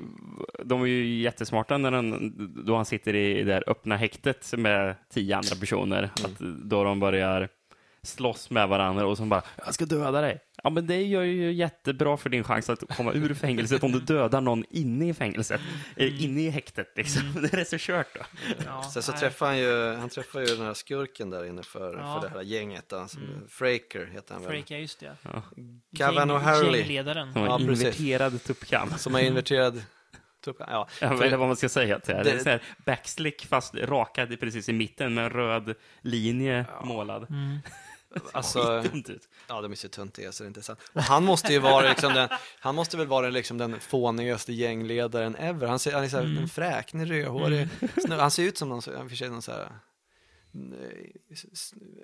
de är ju jättesmarta när den, då han sitter i det där öppna häktet med tio andra personer. Att då de börjar slåss med varandra och så bara, jag ska döda dig. Ja, men det gör ju jättebra för din chans att komma ur fängelset om du dödar någon inne i fängelset. Eh, Inne i häktet liksom. [laughs] Det är så kört då. Ja, Sen så nej. träffar han ju, han träffar ju den här skurken där inne för, Ja. för det här gänget. Då, som, Mm. Fraker heter han väl. Freak, ja just det. Gavin Gäng- O'Hurley. Gängledaren. Som Ja, en precis. inverterad tuppkam. Som har inverterad. Ja, Ja, för- eller vad man ska säga till det. Det- det är så här backslick fast rakad precis i mitten med en röd linje målad. Mm. Alltså, ja, de är så är så det är inte sant. Och han måste ju vara liksom den, han måste väl vara liksom den fånigaste gängledaren ever. Han, ser, han är så här, Mm. en fräknig, rödhårig snubbe. Han ser ut som någon, och för sig någon så här eh,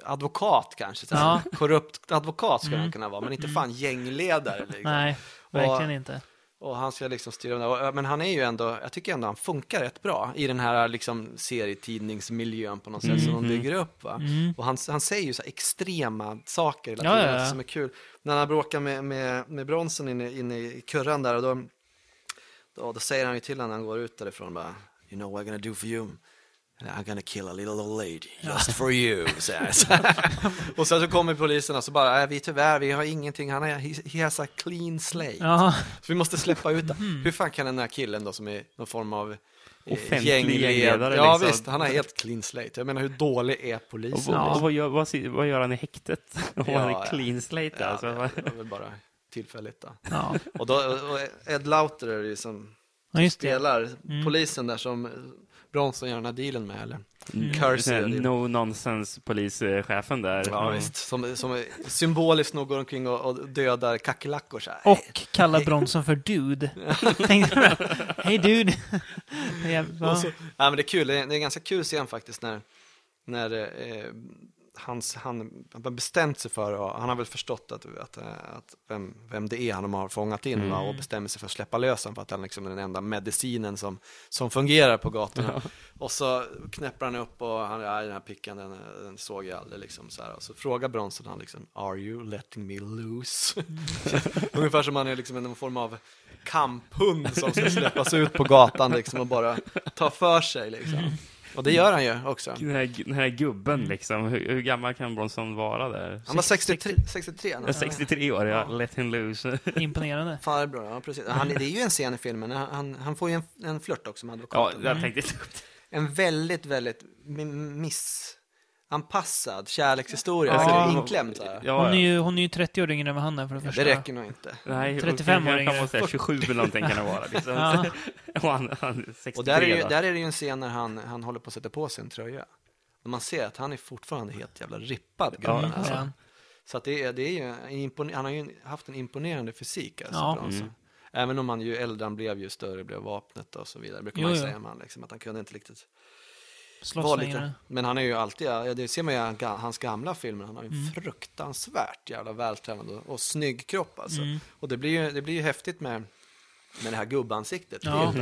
advokat kanske. Så här, Ja. Korrupt advokat skulle Mm. han kunna vara, men inte fan gängledare. Liksom. Nej, verkligen inte. Och han ska liksom styra Men han är ju ändå, jag tycker ändå han funkar rätt bra i den här liksom serietidningsmiljön på något sätt som de Mhm. bygger upp. Va? Mm. Och han, han säger ju så extrema saker hela tiden ja, ja. som är kul. När han bråkar med, med, med bronsen inne, inne i kurran där och då, då, då säger han ju till honom när han går ut därifrån bara You know what I'm gonna do for you? I'm gonna kill a little old lady just for you. [laughs] och sen så kommer polisen och så bara, äh, vi tyvärr, vi har ingenting, han är, he, has a clean slate. Ja, Så vi måste släppa ut Mm. det. Hur fan kan den här killen då som är någon form av eh, gängledare, Ja liksom. visst, han har helt clean slate. Jag menar hur dålig är polisen? vad- Ja. och vad, gör, vad, vad gör han i häktet? [laughs] Om Ja, han ja. är clean slate? Ja, alltså. det var väl bara tillfälligt då. ja. Och, då, och Ed Lauter är det ju som det. spelar Mm. polisen där som Bronson gör den här dealen med eller? Mm. Här No nonsense polischefen där. Ja Mm. visst, som, som symboliskt nog går omkring och, och dödar kackerlackor så här. Och kallar Bronson för dude. [laughs] Tänkte? Hej dude. Ja, men det är kul, det är, det är en ganska kul scen faktiskt när, när eh, hans, han, han har bestämt sig för, och han har väl förstått att, att, att vem, vem det är han har fångat in Mm. va, och bestämmer sig för att släppa lös för att han liksom är den enda medicinen som, som fungerar på gatorna. Och så knäpper han upp och han, ja, den här pickan den, den såg jag aldrig liksom så här. Och så frågar Bronson han liksom, are you letting me loose? [laughs] Ungefär som han är liksom en form av kamphund som ska släppas ut på gatan liksom och bara ta för sig liksom. Och det gör han ju också. Den här, den här gubben Mm. liksom, hur, hur gammal kan Bronson vara där? Han var 63, 63 Ja, 63 år, ja. Let him loose. [laughs] Imponerande. Farbror, ja precis. Han, det är ju en scen i filmen, han, han, får ju en, en flört också med Ja, advokaten. jag tänkte ta upp det. En väldigt, väldigt mi- miss anpassad kärlekshistoria, Ja. så det är inklämd så här. Ja, Hon är ju, hon är ju 30 år yngre än vad han är för det första. Det räcker nog inte. Nej, 35 år yngre. man säga 27 eller någonting kan det vara. Liksom. Ja. [laughs] och han, han är 63 Och där är, ju, där är det ju en scen när han, han håller på att sätta på sig en tröja. Och man ser att han är fortfarande helt jävla rippad, gubben, Mm, alltså. ja. Så att det är, det är ju han har ju haft en imponerande fysik alltså, Ja. Bronson. Mm. Även om han ju äldre han blev, ju större blev vapnet och så vidare. Brukar Jo, man ju säga om han, liksom, att han kunde inte riktigt Lite. Men han är ju alltid, ja, det ser man ju i hans gamla filmer, han har ju en Mm. fruktansvärt jävla vältränad och, och snygg kropp alltså. Mm. Och det blir ju, det blir ju häftigt med, med det här gubbansiktet. Ja.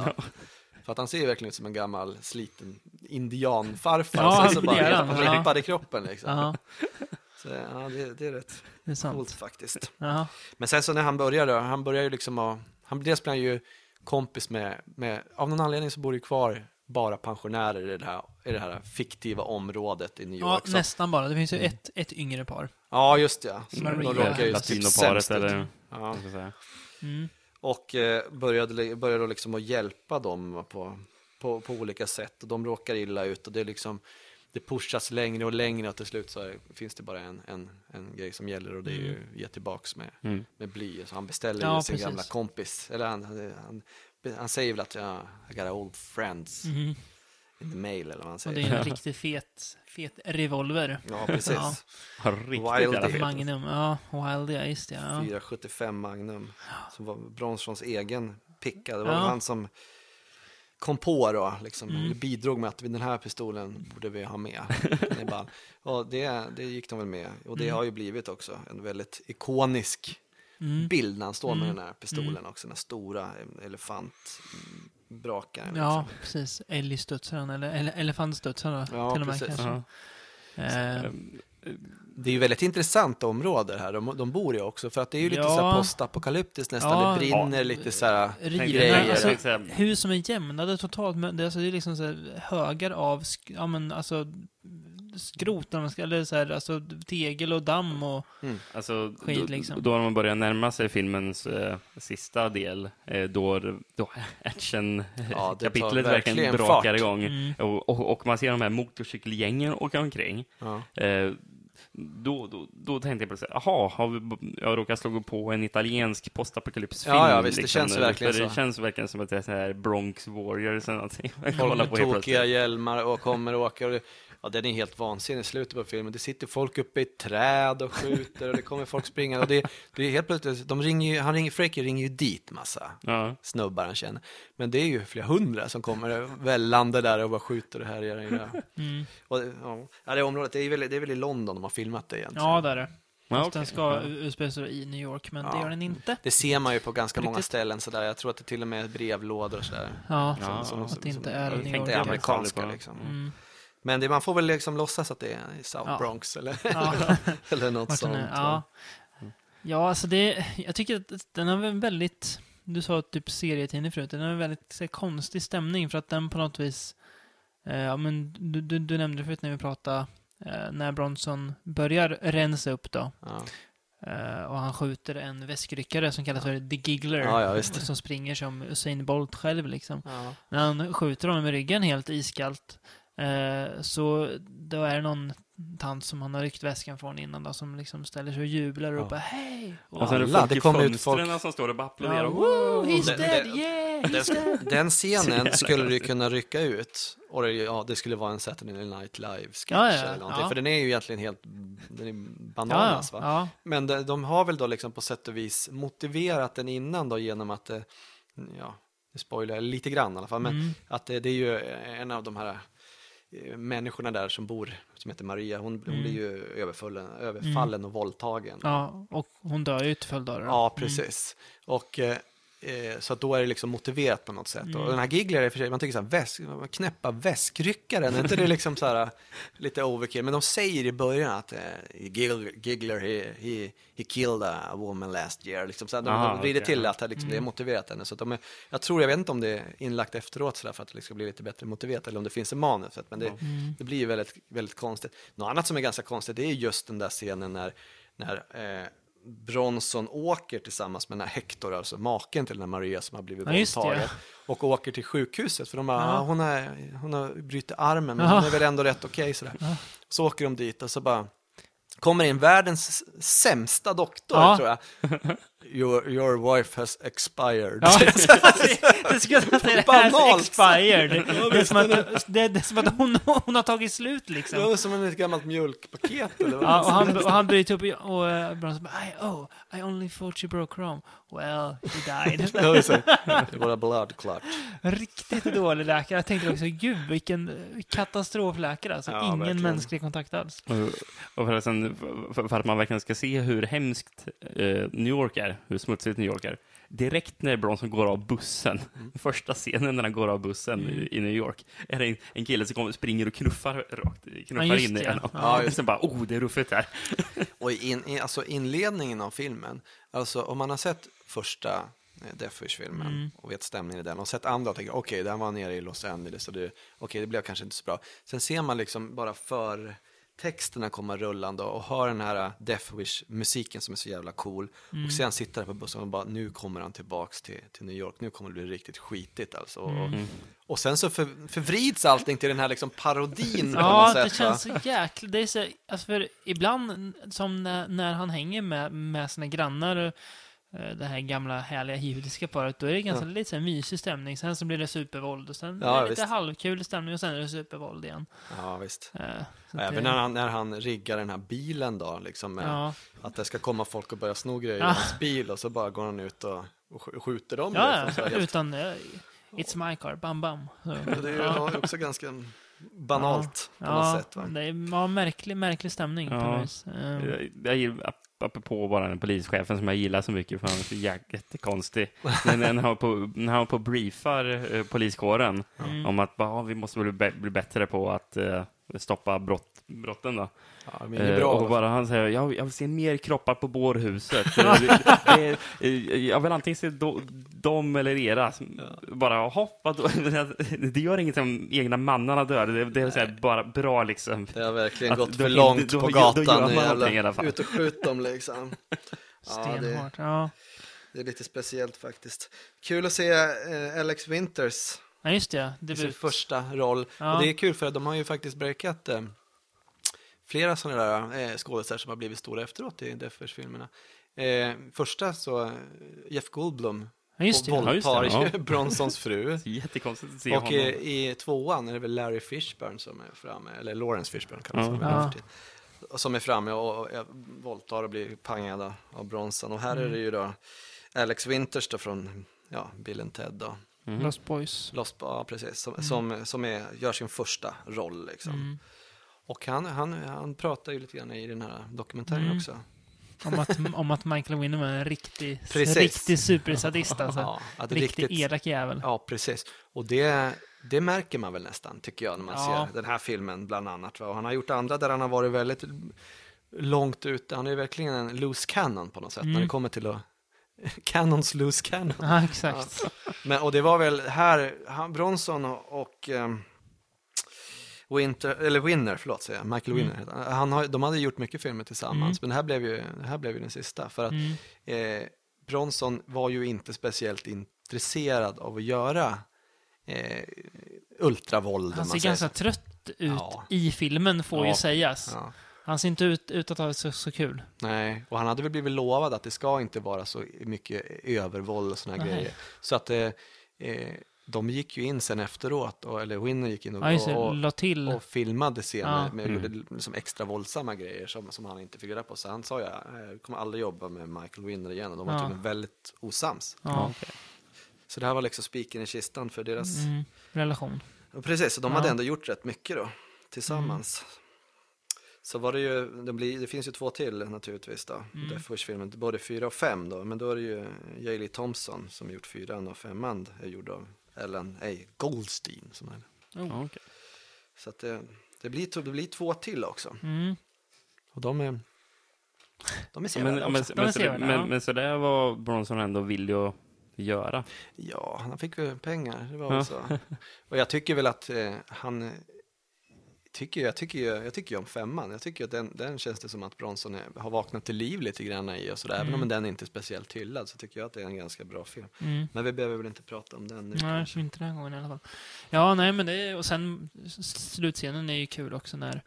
För att han ser ju verkligen ut som en gammal sliten indianfarfar. Ja, så, så bara han, ja. rippad i kroppen liksom. Ja, [laughs] Så ja, det, det är rätt det är sant. coolt faktiskt. Ja. Men sen så när han börjar då, han börjar ju liksom att, han, dels blir han ju kompis med, med, av någon anledning så bor ju kvar bara pensionärer i det här, i det här fiktiva området i New ja, York. så, nästan bara. Det finns ju ett, ett yngre par. ja just det. De råkar ju typ sämst eller... Ja. Mm. Och eh, började, började då liksom att hjälpa dem på, på, på olika sätt. Och de råkar illa ut och det är liksom det pushas längre och längre och till slut så finns det bara en, en, en grej som gäller och det är ju ge tillbaks med, Mm. med bly. Så han beställer Ja, sin precis. gamla kompis, eller han, han, han säger väl att ja, I got old friends Mhm. in the mail eller vad han Och säger. det är en riktigt fet, fet revolver. Ja, [laughs] precis. Ja. Riktigt. Magnum. Ja, Wild, ja just det. Ja. 475 Magnum, som var Bronsons egen picka. Det var Ja. han som kom på då, liksom, Mm. bidrog med att den här pistolen borde vi ha med. [laughs] Och det, det gick de väl med. Och det Mm. har ju blivit också en väldigt ikonisk Mm. bild när han står med Mm. den här pistolen också. Den här stora elefantbrakaren. Ja, Liksom. precis. Älgstudsaren, eller ele elefantstudsaren då, Ja, till och med precis. kanske. Ja. Eh, Det är ju väldigt intressant område här de, de bor i också. För att det är ju lite Ja. så här postapokalyptiskt nästan. Ja. det brinner Ja. lite så här grejer. alltså, hus som är jämnade totalt, men det, alltså, det är liksom så här, högar av ja, men, alltså, skrot, man ska- eller så här, alltså, tegel och damm och... Alltså, Skit, då, liksom. då när man börjar närma sig filmens eh, sista del, eh, då, då [laughs] Ja, action-kapitlet tar verkligen brakar fart. igång. Mm. Och, och, och man ser de här motorcykelgängen åka omkring. Ja. Eh, då, då, då tänkte jag plötsligt, jaha, har vi, jag råkat slå på en italiensk postapokalypsfilm? Ja, ja, visst, det känns verkligen För Det så. känns verkligen som att det är så här Bronx Warriors eller någonting. [laughs] Folk med på tokiga hjälmar och kommer och åker. Och, ja, den är helt vansinnig i slutet på filmen. Det sitter folk uppe i träd och skjuter och det kommer folk springande. Och det, det är helt plötsligt, de ringer ju, han ringer, Freaky ringer ju dit massa Ja. snubbar han känner. Men det är ju flera hundra som kommer vällande där och bara skjuter och härjar det. Mm. Och, ja, det området, det är, väl, det är väl i London de har filmat det egentligen. Ja, där är det. Ja, okej. Den ska Ja. utspela sig i New York, men det Ja. gör den inte. Det ser man ju på ganska På många riktigt? ställen sådär. Jag tror att det till och med är brevlådor och sådär. Ja, Ja, som, att det inte är New York. Det är jag amerikanska liksom. Mm. Men det, man får väl liksom låtsas att det är i South Ja. Bronx eller, Ja. [laughs] eller [laughs] något sånt. ja. ja, alltså det, jag tycker att den har en väldigt, du sa typ serietidning förut, den har en väldigt så konstig stämning för att den på något vis, eh, ja men du, du, du nämnde det förut när vi pratade, eh, när Bronson börjar rensa upp då, Ja. eh, och han skjuter en väskryckare som kallas för The Giggler, Ja, ja, som springer som Usain Bolt själv liksom. Ja. När han skjuter honom i ryggen helt iskallt eh, så då är det någon tant som han har ryckt väskan från innan då, som liksom ställer sig och jublar och Ja. ropar hej! Och, Och sen är det Alla, folk det i kommer ut fönstren folk- som står och bara ja, applåderar. woo, he's Den- dead, den- yeah, he's Den, dead! den [laughs] scenen skulle du kunna rycka ut och det, ja, det skulle vara en Saturday Night Live-sketch Ja, ja, eller någonting. ja. För den är ju egentligen helt den är Ja, bananas. Va? ja, Men de, de har väl då liksom på sätt och vis motiverat den innan då genom att, eh, ja, det spoilar lite grann i alla fall, men Mm. att det, det är ju en av de här eh, människorna där som bor, som heter Maria, hon, hon Mm. blir ju överfallen, överfallen och våldtagen. ja, och hon dör ju till följd av det. Ja, precis. Och eh, eh, så att då är det liksom motiverat på något sätt. Mm. Och den här Giggler är för sig, man tycker så här, väsk, knäppa väskryckaren, är inte det liksom så här [laughs] lite overkill? Men de säger i början att eh, Giggler, Giggler he, he, he killed a woman last year. Liksom så här, de, Aha, de vrider okej. till att liksom, Mm. det är motiverat henne. Så de är, jag tror, jag vet inte om det är inlagt efteråt så där, för att det liksom blir lite bättre motiverat eller om det finns i manuset. Men det, Mm. det blir ju väldigt, väldigt konstigt. Något annat som är ganska konstigt det är just den där scenen när, när, eh, Bronson åker tillsammans med den här Hector, alltså maken till den här Maria som har blivit Ja, våldtagen. Och åker till sjukhuset för de bara, Ja. "Ah, hon, är, hon har brutit armen men Ja. hon är väl ändå rätt okej sådär. Så åker de dit och så bara kommer in världens sämsta doktor Ja. tror jag. Your, your wife has expired. Ja, [laughs] [laughs] det skulle [laughs] jag säga. Det här är Banalt. expired. Det är som att, det, det är som att hon, hon har tagit slut liksom. Det var som ett gammalt mjölkpaket eller vad Ja, och han, och han bryter upp och, och Bronson bara, I, oh, I only thought you broke Rome. Well, he died. [laughs] Ja, just det. Det var blood clot. Riktigt dålig läkare. Jag tänkte också, gud vilken eh, katastrofläkare. Alltså, Ja, ingen verkligen. mänsklig kontakt alls. Och, och förresten, för, för att man verkligen ska se hur hemskt eh, New York är, hur smutsigt New York är. Direkt när Bronson går av bussen, Mm. [laughs] första scenen när han går av bussen i, i New York, är det en, en kille som kommer, springer och knuffar, rakt, knuffar Ja, just in i honom. ja. Just Sen bara, oh, det är ruffigt här. [laughs] Och in, i, alltså inledningen av filmen, alltså om man har sett första eh, Death Wish-filmen Mm. och vet stämningen i den och sett andra och tänker okej, den var nere i Los Angeles och det, okej, det blev kanske inte så bra. Sen ser man liksom bara för texterna komma rullande och hör den här Death Wish-musiken som är så jävla cool. Mm. Och sen sitter där på bussen och bara, nu kommer han tillbaks till, till New York, nu kommer det bli riktigt skitigt alltså. Och, Mm. och sen så för, förvrids allting till den här liksom parodin på Ja, något det sätt. va? känns så jäkla... Det är så, alltså för ibland, som när, när han hänger med, med sina grannar, det här gamla härliga judiska paret, då är det ganska lite så här mysig stämning. Sen så blir det supervåld och sen Ja, är det lite halvkul stämning och sen är det supervåld igen. Ja, visst. Eh, att Även det- när han, när han riggar den här bilen då, liksom med Ja. att det ska komma folk och börja sno grejer i Ja. hans bil och så bara går han ut och, och sk- skjuter dem. Ja, liksom, ja, helt- [laughs] utan... eh, It's my car, bam bam. Så, Det är ja. ja. också ganska banalt på Ja, något sätt. Va? det är ja, märklig, märklig stämning på Ja. något vis. Eh, Jag, jag apropå bara den polischefen som jag gillar så mycket, för han är så jättekonstig. när, när, han var på, när han var på briefar eh, poliskåren Mm. om att bara, "Ah, vi måste bli, bli bättre på att eh, stoppa brott, brotten då. Ja, det blir Eh, bra. och bara han säger, jag, jag vill se mer kroppar på bårhuset. [laughs] Eh, det, det, eh, jag vill antingen se do, dem eller era. Bara, jaha, vadå? [laughs] Det gör inget om egna mannarna dör. Det, det är så här, bara bra liksom. Det har verkligen Att gått då för långt då- på då gör gatan. man i alla fall. Ut och skjut dem liksom. [laughs] Ja, det, Stenhårt. Ja. det är lite speciellt faktiskt. Kul att se eh, Alex Winters ja, just det. i sin Debut. första roll. Ja. Och det är kul för att de har ju faktiskt breakat eh, flera sådana där eh, skådespelare som har blivit stora efteråt i Deffers-filmerna. Eh, första så, eh, Jeff Goldblum Ja, just det. och Ja, Ja, just det, våldtar ja. [laughs] Bronsons fru. [laughs] Jättekonstigt att se Och honom. i, i tvåan är det väl Larry Fishburne som är framme, eller Lawrence Fishburne kallas Ja. han väl Som är framme och, och, och våldtar och blir pangad av- Bronson. Och här är det ju då Alex Winters då från ja, Bill and Ted då. Lost Boys. Lost, ja, precis. Som, som, som är, gör sin första roll liksom. Mm. Och han, han, han pratar ju lite grann i den här dokumentären Mm. också. Om att, [laughs] om att Michael Winner var en riktig, Precis. riktig supersadist alltså. Ja, att riktig riktigt, elak jävel. ja, precis. Och det, det märker man väl nästan, tycker jag, när man Ja. ser den här filmen bland annat. Och han har gjort andra där han har varit väldigt långt ute. Han är verkligen en loose cannon på något sätt, när Mm. det kommer till att... [laughs] Cannons loose cannon. Ja, exakt. Men, och det var väl här, han, Bronson och, och ehm, Winter, eller Winner, förlåt säger jag, Michael Mm. Winner. heter han. Har, de hade gjort mycket filmer tillsammans, men det här blev ju, det här blev ju den sista. För att Mm. eh, Bronson var ju inte speciellt intresserad av att göra eh, ultravåld. Han ser ganska trött ut Ja. i filmen, får ju Ja. sägas. Ja. Han ser inte ut, ut att ha det så, så kul. Nej, och han hade väl blivit lovad att det ska inte vara så mycket övervåld och Nej. grejer. Så att eh, eh, de gick ju in sen efteråt, och, eller Winner gick in och, Ja, och, till. och filmade scener Ja. med gjorde liksom extra våldsamma grejer som, som han inte fick reda på. Så han sa ja, jag kommer aldrig jobba med Michael Winner igen och de var Ja. tydligen väldigt osams. ja. Så det här var liksom spiken i kistan för deras... Mm. Relation. Precis, så de Ja. hade ändå gjort rätt mycket då, tillsammans. Så var det ju, det, blir, det finns ju två till naturligtvis då, Mm. Death Wish-filmen, både fyra och fem då, men då är det ju J. Lee Thompson som gjort fyran och femman är gjord av Ellen A. Goldstein. Som är. Ja, okej. Så att det, det, blir, det blir två till också. Mm. Och de är, de är sevärda men, men, ja. men, men så där var Bronson ändå villig att göra. Ja, han fick väl pengar, det var Ja. så. Och jag tycker väl att eh, han, tycker, jag, tycker, ju- jag tycker ju om femman. Jag tycker att den, den känns det som att Bronson är, har vaknat till liv lite grann i. Och så där. Även om den inte är speciellt hyllad så tycker jag att det är en ganska bra film. Mm. Men vi behöver väl inte prata om den nu. Nej, kanske. inte den här gången i alla fall. Ja, nej, men det är, och sen slutscenen är ju kul också när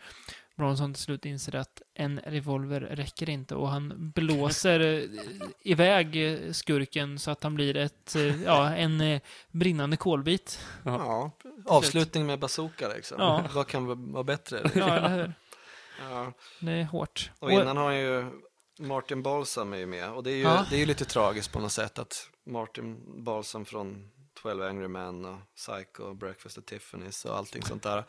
Bronson till slut inser att en revolver räcker inte och han blåser eh, iväg eh, skurken så att han blir ett, eh, ja, en brinnande kolbit. Ja, avslutning med bazooka liksom. Ja. [laughs] Vad kan vara- bättre? Ja, eller hur? Ja. Det är hårt. Och innan har ju Martin Balsam är ju med. Och det är ju, Ja. det är ju lite tragiskt på något sätt att Martin Balsam från 12 Angry Men och Psycho och Breakfast at Tiffany's och allting sånt där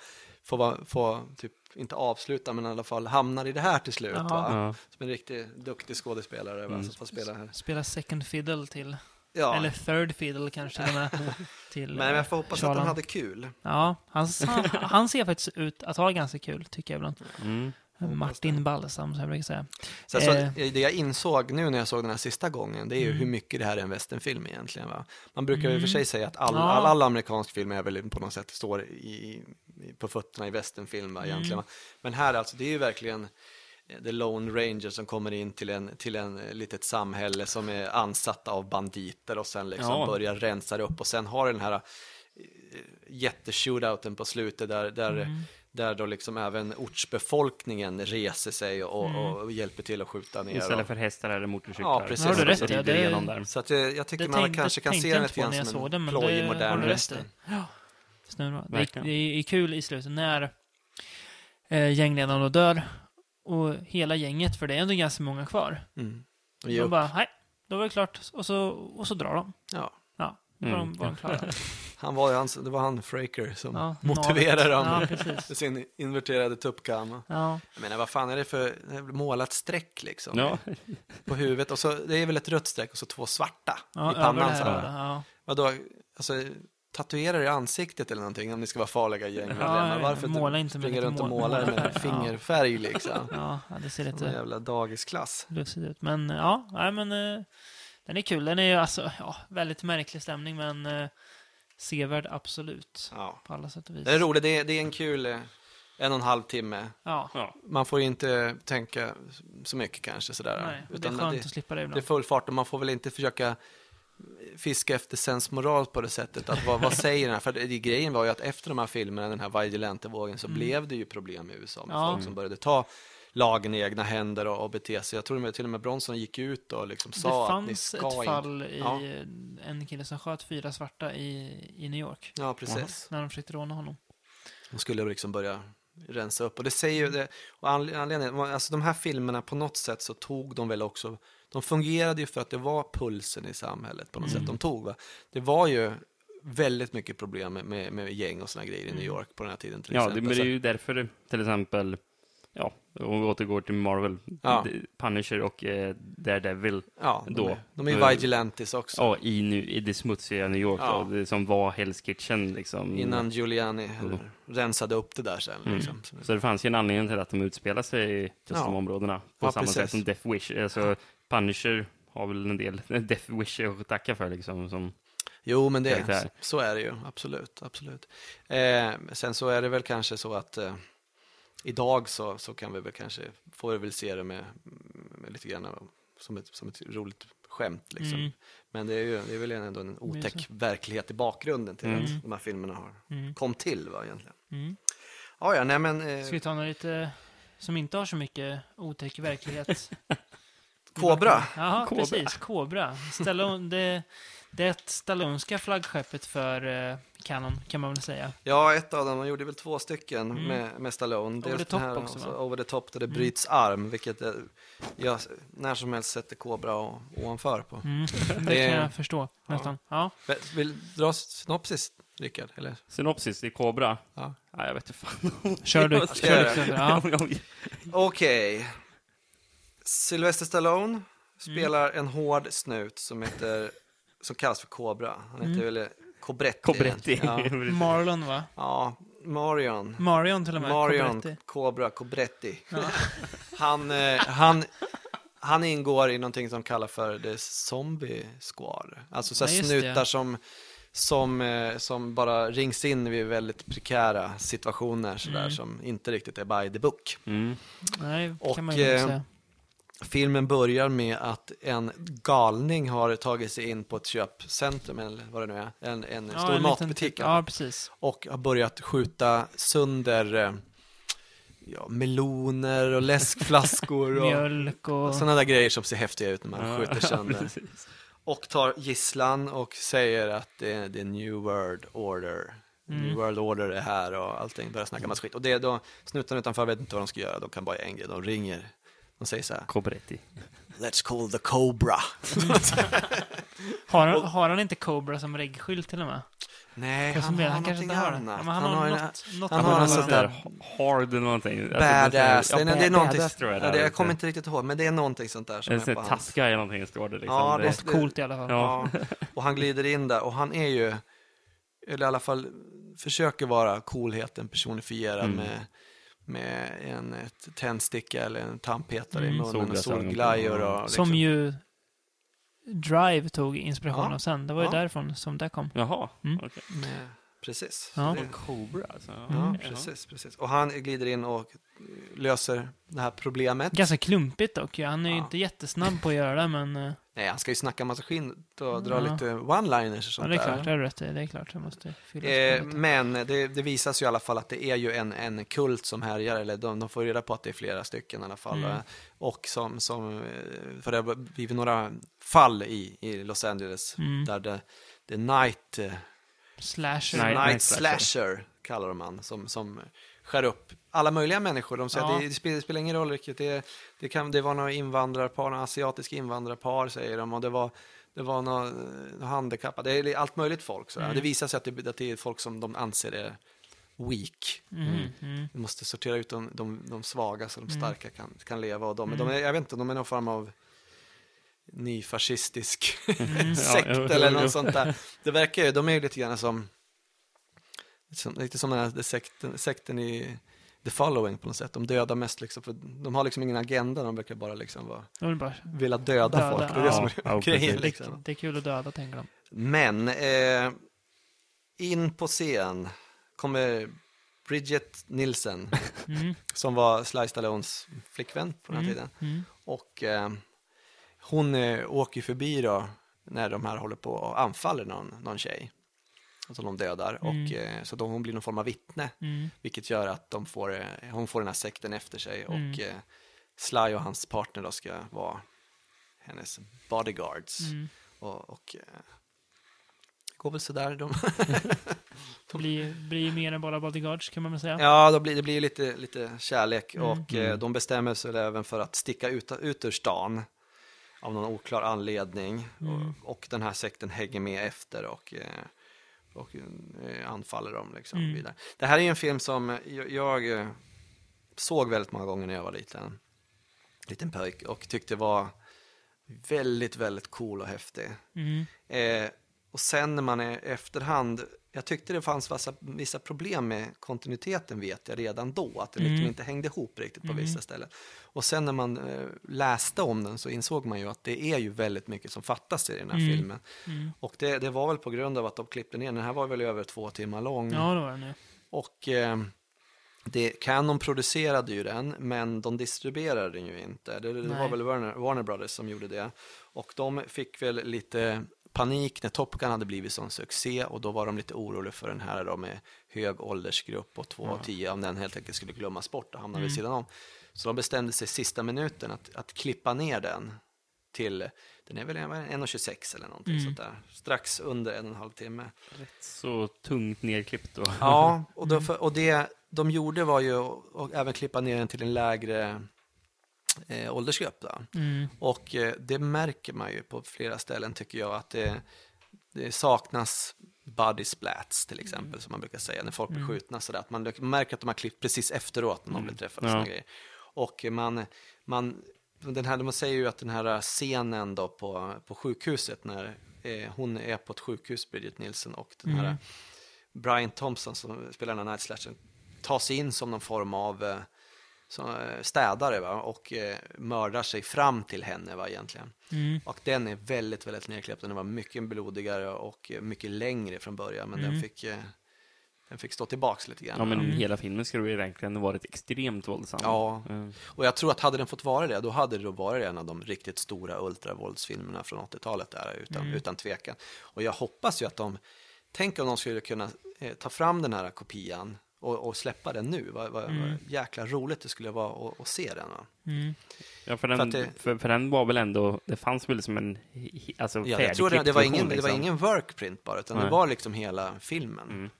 får, vara, får typ inte avsluta men i alla fall hamnar i det här till slut. Som en riktigt duktig skådespelare? Mm. som får spela här. Spela second fiddle till, Ja, eller third fiddle kanske till och med. [laughs] Till, men jag får hoppas att han Charlan. hade kul. Ja, han, han, han ser faktiskt ut att ha ganska kul, tycker jag ibland. Mm. Martin Balsam, som jag brukar säga. Så, Eh. det jag insåg nu när jag såg den här sista gången, det är ju Mm. hur mycket det här är en westernfilm egentligen. Va? Man brukar ju i och för sig säga att all, Ja. all, all amerikansk film är väl på något sätt står i, i, på fötterna i westernfilm va, egentligen. Mm. Va? Men här alltså, det är ju verkligen eh, The Lone Ranger som kommer in till en, till en eh, litet samhälle som är ansatta av banditer och sen liksom Ja. börjar rensa upp och sen har den här jätteshootouten på slutet där, där, Mm. Där då liksom även ortsbefolkningen reser sig och, och hjälper till att skjuta ner. Istället och, för hästar eller motorcyklar. Ja, precis. Så Har du rätt, rider ja, det- igenom där. så att jag, jag tycker Det man tänkte- kanske kan se den lite grann som en plojig det har modern western. i. Ja. Det, Verkligen. det är kul i slutet när eh, gängledaren då dör och hela gänget, för det är ändå ganska många kvar. Mm. Och De bara, nej, då var det klart. Och så, och så drar de. Ja. Var Mm. de, var de klara. [laughs] Han var, ju hans- det var han, Fraker, som Ja, [laughs] motiverade dem Ja, med sin inverterade tuppkam. Ja, Jag menar, vad fan är det för målat streck liksom? Ja, På huvudet. Och så, det är väl ett rött streck och så två svarta ja i pannan. Så här. Ja. Vadå, alltså tatuerar i ansiktet eller någonting om ni ska vara farliga gängmedlemmar? Ja, Varför måla inte med springa lite runt och mål- måla med [laughs] fingerfärg liksom? Ja, det ser Som en lite jävla dagisklass. lustigt ut. Men ja, nej, men eh, den är kul. Den är ju alltså, ja, väldigt märklig stämning, men eh, sevärd absolut. Ja. På alla sätt och vis. Det är roligt, det är, det är en kul eh, en och en halv timme. Ja, ja. Man får inte tänka så mycket kanske sådär. nej, det är skönt det, att slippa det det är ibland. full fart och man får väl inte försöka fiska efter sensmoral på det sättet. Att vad, vad säger den här? För det, grejen var ju att efter de här filmerna, den här vigilante-vågen, så blev det ju problem i USA med Mm. Ja. folk som började ta lagen i egna händer och, och bete sig. Jag tror att till och med Bronson gick ut och liksom Det sa att ni fanns ska ett inte... fall i Ja. en kille som sköt fyra svarta i, i New York. Ja, precis. När de försökte råna honom. De skulle liksom börja rensa upp. Och det säger ju det, och anle- anledningen, alltså de här filmerna på något sätt så tog de väl också, de fungerade ju för att det var pulsen i samhället på något Mm. sätt de tog. Va? Det var ju väldigt mycket problem med, med, med gäng och såna grejer i Mm. New York på den här tiden till ja det, exempel. men det är ju därför till exempel, ja, om vi återgår till Marvel, Ja. Punisher och eh, Daredevil, ja, de, då. är, de är Men- vigilantes också. ja, i, nu, i det smutsiga New York Ja. då, det som var Hell's Kitchen liksom. Innan Giuliani eller, rensade upp det där sen. Mm. Liksom. Så- Så det fanns ju en anledning till att de utspelar sig i just Ja. de områdena. På Ja, samma precis. sätt som Death Wish. Alltså, Punisher har väl en del [laughs] Death Wish att tacka för liksom. Som, Jo, men det, karaktär. så är det ju. Absolut. absolut. Eh, sen så är det väl kanske så att eh, idag så, så kan vi väl kanske, får vi väl se det med, med lite grann av- som ett, som ett roligt skämt. Liksom. Mm. Men det är ju det är väl ändå en otäck verklighet i bakgrunden till Mm. att de här filmerna har Mm. kom till va, egentligen. Mm. Ja, ja, nej men eh, Ska vi ta något lite som inte har så mycket otäck verklighet? [laughs] Kobra. Kobra. precis. Kobra. Stallone, det, det är ett Stallonska flaggskeppet för eh, Canon, kan man väl säga. Ja, ett av dem, man gjorde väl två stycken Mm. med, med Stallone. Over Dels the top här, också, va? Over the top där det Mm. bryts arm, vilket jag, jag när som helst sätter Kobra och, ovanför på. Mm. Det [laughs] Det- kan jag förstå, nästan. Ja. Vill- dra synopsis, Rickard? Eller? synopsis i Cobra. Ja. Ja, jag vet inte fan. Kör du. [laughs] Kör du ja. [laughs] Okej. Sylvester Stallone spelar Mm. en hård snut som heter, som kallas för Kobra. Han heter Mm. väl Cobretti. Cobretti. Ja, [laughs] Marlon, va? ja Marion. Marion till och med. Marion Cobretti. Cobra Cobretti. Ja. [laughs] Han, eh, han, han ingår i någonting som kallas för The Zombie Squad. Alltså så Ja, det, snutar ja. som som, eh, som bara rings in vid väldigt prekära situationer sådär, Mm. som inte riktigt är by the book. Mm. Nej, Och, kan man ju eh, säga. Filmen börjar med att en galning har tagit sig in på ett köpcentrum, eller vad det nu är, en, en Ja, stor en liten matbutik. typ- Ja, precis. och har börjat skjuta sönder eh, ja, meloner och läskflaskor och, Mjölk och... och sådana där grejer som ser häftiga ut när man Ja, skjuter [laughs] sönder. precis. och tar gisslan och säger att det är the new world order. Mm. New world order är här och allting börjar snacka massa skit. Och det är då, snuten utanför vet inte vad de ska göra, de kan bara göra en grej, de ringer. De säger så här, Cobretti. let's call the Cobra. [laughs] Har han, har han inte Cobra som reggskylt till och med? Nej, Jag han har han kanske inte har det. annat. Ja, men han, har en- något, något han Han har en något sån sånt där hard eller någonting. Alltså, Badass, Ja, det, är- det är någonting, badass tror jag det ja, det, är. jag kommer inte riktigt ihåg, men det är någonting sånt där som En är sån taska eller någonting står det liksom. Ja, det, det- Något coolt i alla fall. Ja. Ja, och han glider in där och han är ju, eller i alla fall försöker vara coolheten personifierad Mm. med, med en ett tändsticka eller en tandpetare i Mm. munnen och solglajjor och liksom. Som ju Drive tog inspiration Ja. av sen. Det var ju Ja. därifrån som det kom. Jaha, Mm. okej. med, precis. Ja. Det- Cobra alltså. Ja, Mm. precis, precis. Och han glider in och löser det här problemet. Ganska klumpigt dock. Han är ju Ja. inte jättesnabb på att göra det, men... eh, Nej, han ska ju snacka massa skinn och dra Ja. lite one-liners och Ja, sånt det är där. klart. Det är rätt i. Det är klart. Jag måste fylla Eh, men det, det visas ju i alla fall att det är ju en, en kult som härjar, eller de, de får reda på att det är flera stycken i alla fall. Mm. eh, Och som, som, eh, för det har blivit några fall i, i Los Angeles Mm. där det, det night, Slasher. Nej. night, night slasher. slasher. kallar de man, som, som skär upp alla möjliga människor. De säger Ja. att det, det, spelar, ingen roll riktigt, det, det, kan, det var några invandrarpar, några asiatiska invandrarpar säger de, och det var det var några eh, handikappade, det är allt möjligt folk. Så Mm. Det visar sig att det, att det är folk som de anser är weak. Mm. Mm. Vi måste sortera ut de, de, de svaga så de Mm. starka kan, kan leva. Och de, Mm. de är, jag vet inte, de är någon form av nyfascistisk Mm. [laughs] sekt Ja, jo, eller jo, jo. något sånt där. Det verkar ju, de är ju lite grann som, som lite som den här sekten, sekten i The Following på något sätt. De dödar mest liksom, för de har liksom ingen agenda, de verkar bara liksom vara, bara... vilja döda, Döda, folk. Det är det ja. som är Ja, [laughs] grejen liksom. Det, det är kul att döda, tänker de. Men eh, in på scen kommer Bridget Nielsen Mm. som var Sly Stallones flickvän på den här Mm. tiden. Mm. Och eh, hon eh, åker förbi då när de här håller på och anfaller någon, någon tjej. Som de dödar. Mm. Och, eh, så då hon blir någon form av vittne. Mm. Vilket gör att de får, eh, hon får den här sekten efter sig. Mm. Och eh, Sly och hans partner då ska vara hennes bodyguards. Mm. Och, och eh, det går väl sådär. De, [laughs] Det blir, blir mer än bara bodyguards, kan man väl säga. Ja, då blir, det blir lite, lite kärlek Mm. och eh, de bestämmer sig även för att sticka ut, ut ur stan av någon oklar anledning. Mm. Och, och den här sekten hänger med efter och, eh, och eh, anfaller dem. Liksom, Mm. vidare. Det här är en film som jag, jag eh, såg väldigt många gånger när jag var liten. Liten pöjk och tyckte var väldigt, väldigt cool och häftig. Mm. Eh, och sen när man är efterhand, jag tyckte det fanns vissa, vissa problem med kontinuiteten vet jag redan då, att det liksom Mm. inte hängde ihop riktigt på Mm. vissa ställen. Och sen när man eh, läste om den så insåg man ju att det är ju väldigt mycket som fattas i den här Mm. filmen. Mm. Och det, det var väl på grund av att de klippte ner den, den här var väl över två timmar lång. Ja, det var det nu. Och eh, det, Canon producerade ju den, men de distribuerade den ju inte. Det, det var väl Warner, Warner Brothers som gjorde det. Och de fick väl lite panik när Top Gun hade blivit sån succé och då var de lite oroliga för den här då med hög åldersgrupp och 2 och 10 om den helt enkelt skulle glömmas bort och hamna vid Mm. sidan om. Så de bestämde sig sista minuten att, att klippa ner den till, den är väl en- 1,26 eller någonting Mm. sånt där, strax under en och en halv timme. Så tungt nerklippt då. Ja, [laughs] och, då och det de gjorde var ju att även klippa ner den till en lägre eh, åldersgrupp. Mm. Och eh, det märker man ju på flera ställen tycker jag att det, det saknas body splats till exempel som man brukar säga när folk blir Mm. skjutna sådär. Att man märker att de har klippt precis efteråt när de blir träffade. och Ja. grejer. Och man, man, den här, man säger ju att den här scenen då på, på sjukhuset när eh, hon är på ett sjukhus, Bridget Nielsen, och den här Mm. Brian Thompson som spelar den här Night Slasher tar sig in som någon form av eh, som eh, städare va? och eh, mördar sig fram till henne va, egentligen. Mm. Och den är väldigt, väldigt nedklippt. Den var mycket blodigare och mycket längre från början, men Mm. den, fick, eh, den fick stå tillbaks lite grann. Ja, men Mm. hela filmen skulle ju egentligen varit extremt våldsam. Ja. Mm. Och jag tror att hade den fått vara det, då hade det då varit en av de riktigt stora ultravåldsfilmerna från 80-talet där, utan, Mm. utan tvekan. Och jag hoppas ju att de, tänk om de skulle kunna eh, ta fram den här kopian och, och släppa den nu. Vad, vad, Mm. vad jäkla roligt det skulle vara att, att se den. Va? Mm. Ja, för För den, att det- för, för den var väl ändå, det fanns väl som en alltså, Ja, jag tror det, det, var ingen, det var liksom. ingen workprint bara, utan det Nej. var liksom hela filmen. Mm.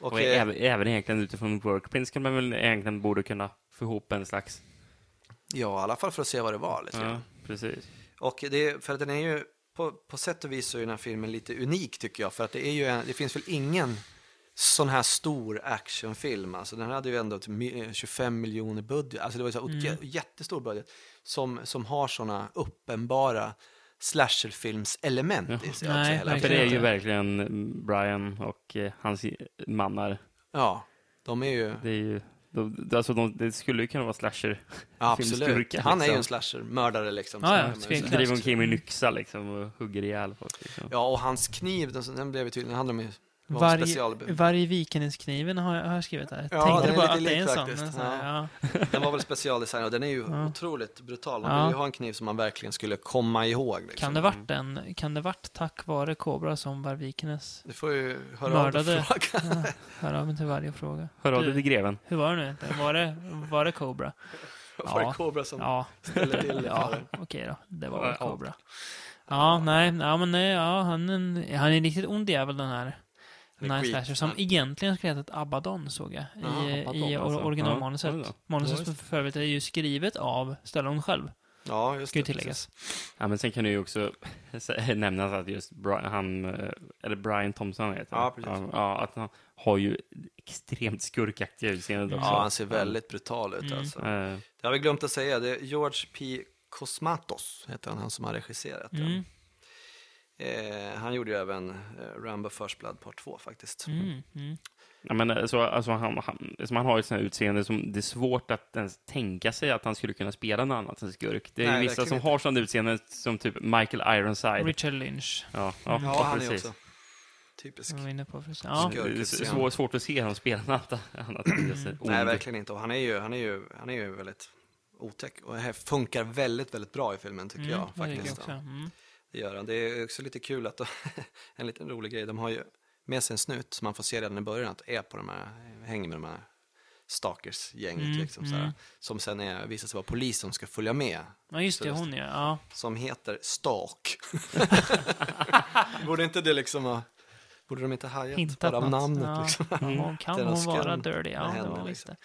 Och, Och eh, även, även egentligen utifrån workprint skulle man väl egentligen borde kunna få ihop en slags... ja, i alla fall för att se vad det var. Lite Ja, precis. Och det, för att den är ju, på, på sätt och vis så är den här filmen lite unik tycker jag. För att det är ju en, det finns väl ingen sån här stor actionfilm. Alltså den hade ju ändå typ mi- 25 miljoner budget. Alltså det var ju så här Mm. jättestor budget. Som, som har såna uppenbara slasherfilmselement i sig också. Nej, hela Ja, för det är ju verkligen mm, Brian och eh, hans mannar. Ja, de är ju, Det är ju... De, alltså de, det skulle ju kunna vara slasher. ja, absolut. filmskurkar, Han är ju liksom. en slasher-mördare liksom. Ja, ja. Driver omkring med en yxa liksom och hugger ihjäl folk. Liksom. Ja, och hans kniv, den, den blev ju tydligen, den handlar om Varg, varg Vikenäs-kniven har, jag- har jag skrivit där. Ja, Tänkte den är bara att det är en sån. faktiskt. en sån här, ja. [laughs] den var väl specialdesignad och den är ju Ja. otroligt brutal. Man Ja. vill ju ha en kniv som man verkligen skulle komma ihåg. Liksom. Kan det varit den? Kan det varit tack vare Kobra som Varg Vikenäs Du får ju höra av dig mördade? fråga. Ja, hör av mig till varje fråga. Hör av Du, dig till greven. Hur var det nu? Var det, var det Cobra? [laughs] Var det Ja. Kobra som Ja, ställde till det ja okej då. Det var väl Ja. Cobra. Ja, nej, ja, men nej, ja, han, är en, han är en riktigt ond jävel den här Skit. Slasher som Ja. egentligen skulle hetat Abaddon såg jag Ja, i, Abaddon, i alltså. or- originalmanuset. Ja. Manuset Ja, för, övrigt är ju skrivet av Stallone själv, Ja, just ska ju det. tilläggas. Ja, men sen kan det ju också [laughs] nämnas att just Brian, han, eh, eller Brian Thompson heter Ja, han. precis. Ja, att han har ju extremt skurkaktiga utseende Mm. också. Ja, han ser väldigt brutal ut Mm. alltså. Eh, Det har vi glömt att säga. Det är George P. Cosmatos, heter han, han som har regisserat den. Mm, Eh, han gjorde ju även eh, Rambo First Blood Part 2 faktiskt. mm, mm. Ja, men alltså, alltså han, han, som han har ett sånt här utseende som det är svårt att ens tänka sig att han skulle kunna spela något annat än skurk. Det är Nej, ju vissa som inte. har sådana utseenden som typ Michael Ironside. Richard Lynch. Ja, ja, Mm. Ja, han är precis. också typisk. Jag var inne på för ja. Skurk. Det är svår, svårt att se honom spela något annat [clears throat] ond. Nej, verkligen inte. Och han är ju, han är ju, han är ju väldigt otäck. Och det här funkar väldigt, väldigt bra i filmen tycker jag Mm, jag faktiskt. också. Mm. Det är också lite kul att, [laughs] en liten rolig grej, de har ju med sig en snut som man får se redan i början att är på de här, hänger med de här stalkers-gänget Mm, liksom, mm. som sen är, visar sig vara polis som ska följa med, Ja, just det, hon ja. ja. som heter Stalk. [laughs] Borde inte det liksom ha, borde de inte hajat Hintat bara av namnet ja. liksom? [laughs] Hon kan hon vara dirty? Ja, det var visst liksom.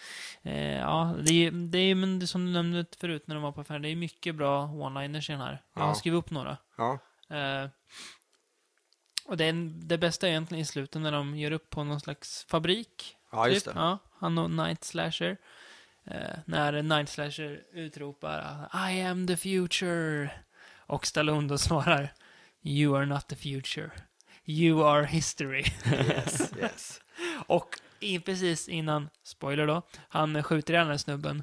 Eh, ja, det är det är, men som du nämnde förut när de var på affären, det är mycket bra one-liners i den här. Jag har skrivit upp några. Ja, Eh, och det, är, det bästa är egentligen i slutet när de gör upp på någon slags fabrik. ja just typ. det. Ja, han och Night Slasher. Eh, när Night Slasher utropar I am the future. Och Stallone då svarar You are not the future. You are history. Yes, [laughs] yes. Och i, precis innan, spoiler då, han skjuter ihjäl den här snubben.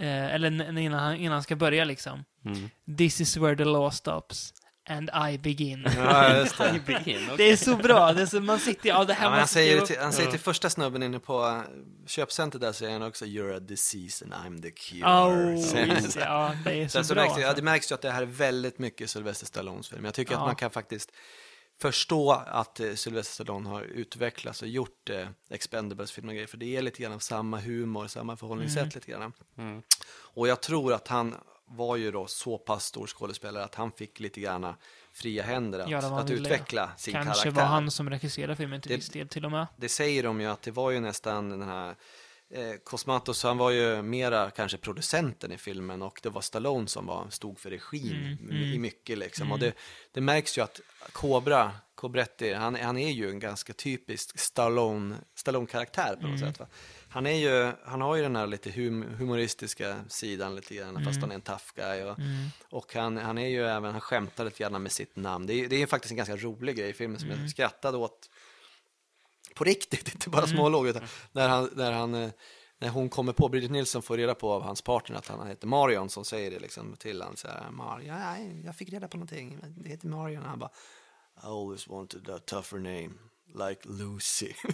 Eh, eller innan han, innan han ska börja liksom. Mm. This is where the law stops. And I begin. Ja, just det. [laughs] Det är så bra. Det är så, man sitter ja det här Ja, men han säger, till, han säger till första snubben inne på uh, köpcentret där säger han också You're a disease and I'm the cure. Oh, han. [laughs] just det. Ja, det är så, så bra. märks ja, alltså. det märks ju att det här är väldigt mycket Sylvester Stallones film. Jag tycker Ja. att man kan faktiskt förstå att eh, Sylvester Stallone har utvecklats och gjort eh, Expendables-filmer och grejer, för det är lite grann av samma humor, samma förhållningssätt Mm. lite grann. Mm. Och jag tror att han var ju då så pass stor skådespelare att han fick lite grann fria händer att, han att utveckla sin Kanske karaktär. var han som regisserade filmen till viss del till och med. Det säger de ju att det var ju nästan den här eh, Cosmatos, han var ju mera kanske producenten i filmen och det var Stallone som var, stod för regin Mm, i- mm. mycket liksom. Mm. Och det, det märks ju att Cobra, Cobretti, han, han är ju en ganska typisk Stallone, Stallone-karaktär på något Mm. sätt. Va? Han, är ju, han har ju den här lite hum, humoristiska sidan lite grann, fast Mm. han är en tough guy. Och, Mm. och han, han är ju även, han skämtar lite grann med sitt namn. Det är, det är faktiskt en ganska rolig grej i filmen som jag skrattade åt på riktigt, [laughs] inte bara Mm. smålåg, utan när han, när han, eh, när hon kommer på, Bridget Nilsson får reda på av hans partner att han heter Marion som säger det liksom till honom så här, Marion, ja, jag fick reda på någonting, det heter Marion. Han bara, I always wanted a tougher name, like Lucy. [laughs]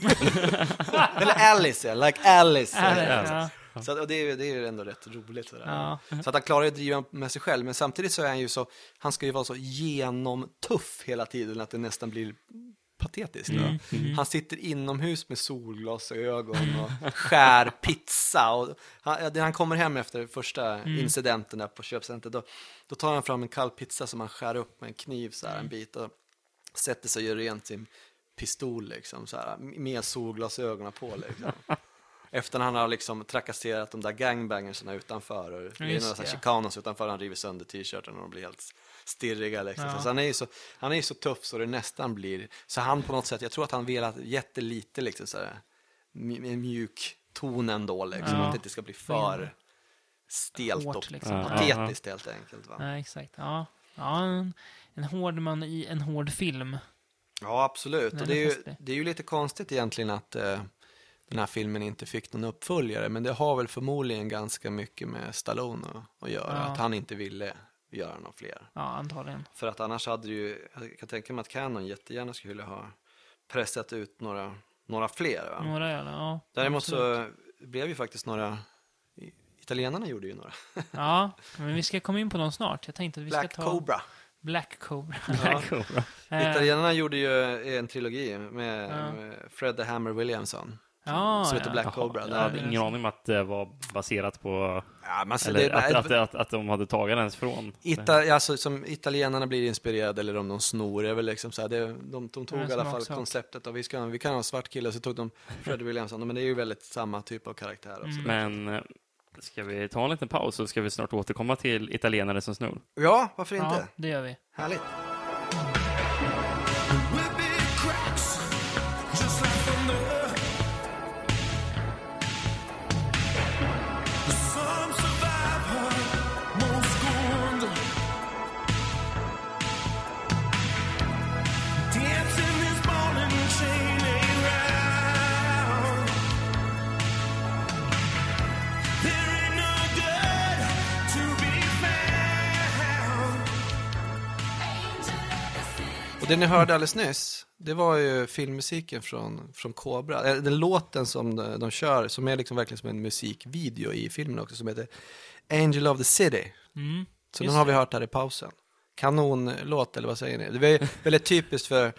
Eller Alice, ja, like Alice. Ja, Så att, och det, är, det är ändå rätt roligt. Sådär. ja. Så att han klarar ju att driva med sig själv, men samtidigt så är han ju så, han ska ju vara så genomtuff hela tiden att det nästan blir patetiskt. va? Han sitter inomhus med solglasögon och skär pizza. Och han, han kommer hem efter första incidenten där på köpcentret, då, då tar han fram en kall pizza som han skär upp med en kniv så här, en bit och sätter sig och gör rent sin pistol liksom, så här, med solglasögonen på. Liksom. Efter han har liksom trakasserat de där gangbangersarna utanför och det är några det. chicanos utanför, han river sönder t-shirten och de blir helt stirriga liksom. Ja. Så han är ju så, han är ju så tuff så det nästan blir, så han på något sätt, jag tror att han velat jättelite liksom så här, mjuk ton ändå liksom, Ja. att det inte ska bli för stelt Hårt, och liksom. Ja, patetiskt helt enkelt. Va? Nej, exakt. Ja, ja en, en hård man i en hård film. Ja, absolut. Och det, är ju, det är ju lite konstigt egentligen att eh, den här filmen inte fick någon uppföljare, men det har väl förmodligen ganska mycket med Stallone att, göra, Ja. att han inte ville göra några fler. Ja, antagligen. För att annars hade det ju, jag kan tänka mig att Canon jättegärna skulle ha pressat ut några, några fler. Va? Några det, ja. Däremot absolut. så blev ju faktiskt några, italienarna gjorde ju några. [laughs] Ja, men vi ska komma in på dem snart. Jag tänkte att vi Black ska ta... Cobra. Black Cobra. Ja. [laughs] Eh, Italienarna gjorde ju en trilogi med, Ja. med Fred the Hammer Williamson. Ja, som heter ja. Black Cobra. Jag hade ingen aning om att det var baserat på... Ja, man ser, Eller det, att, att, att, att de hade tagit den från. Ita, alltså, som italienarna blir inspirerade eller om de snor, är väl liksom så här, det, de, de tog i alla fall smaksak. konceptet och vi, ska, vi kan ha en svart kille, så tog de Freddie Williamson, men det är ju väldigt samma typ av karaktär. Så. Men eh, ska vi ta en liten paus så ska vi snart återkomma till italienare som snor. Ja, varför Ja, inte? det gör vi. Härligt. Det ni hörde alldeles nyss, det var ju filmmusiken från, från Cobra. Eh, Den låten som de, de kör, som är liksom verkligen som en musikvideo i filmen också, som heter Angel of the City. Mm. Så Just den har vi hört här i pausen. Kanonlåt, eller vad säger ni? Det var väldigt typiskt för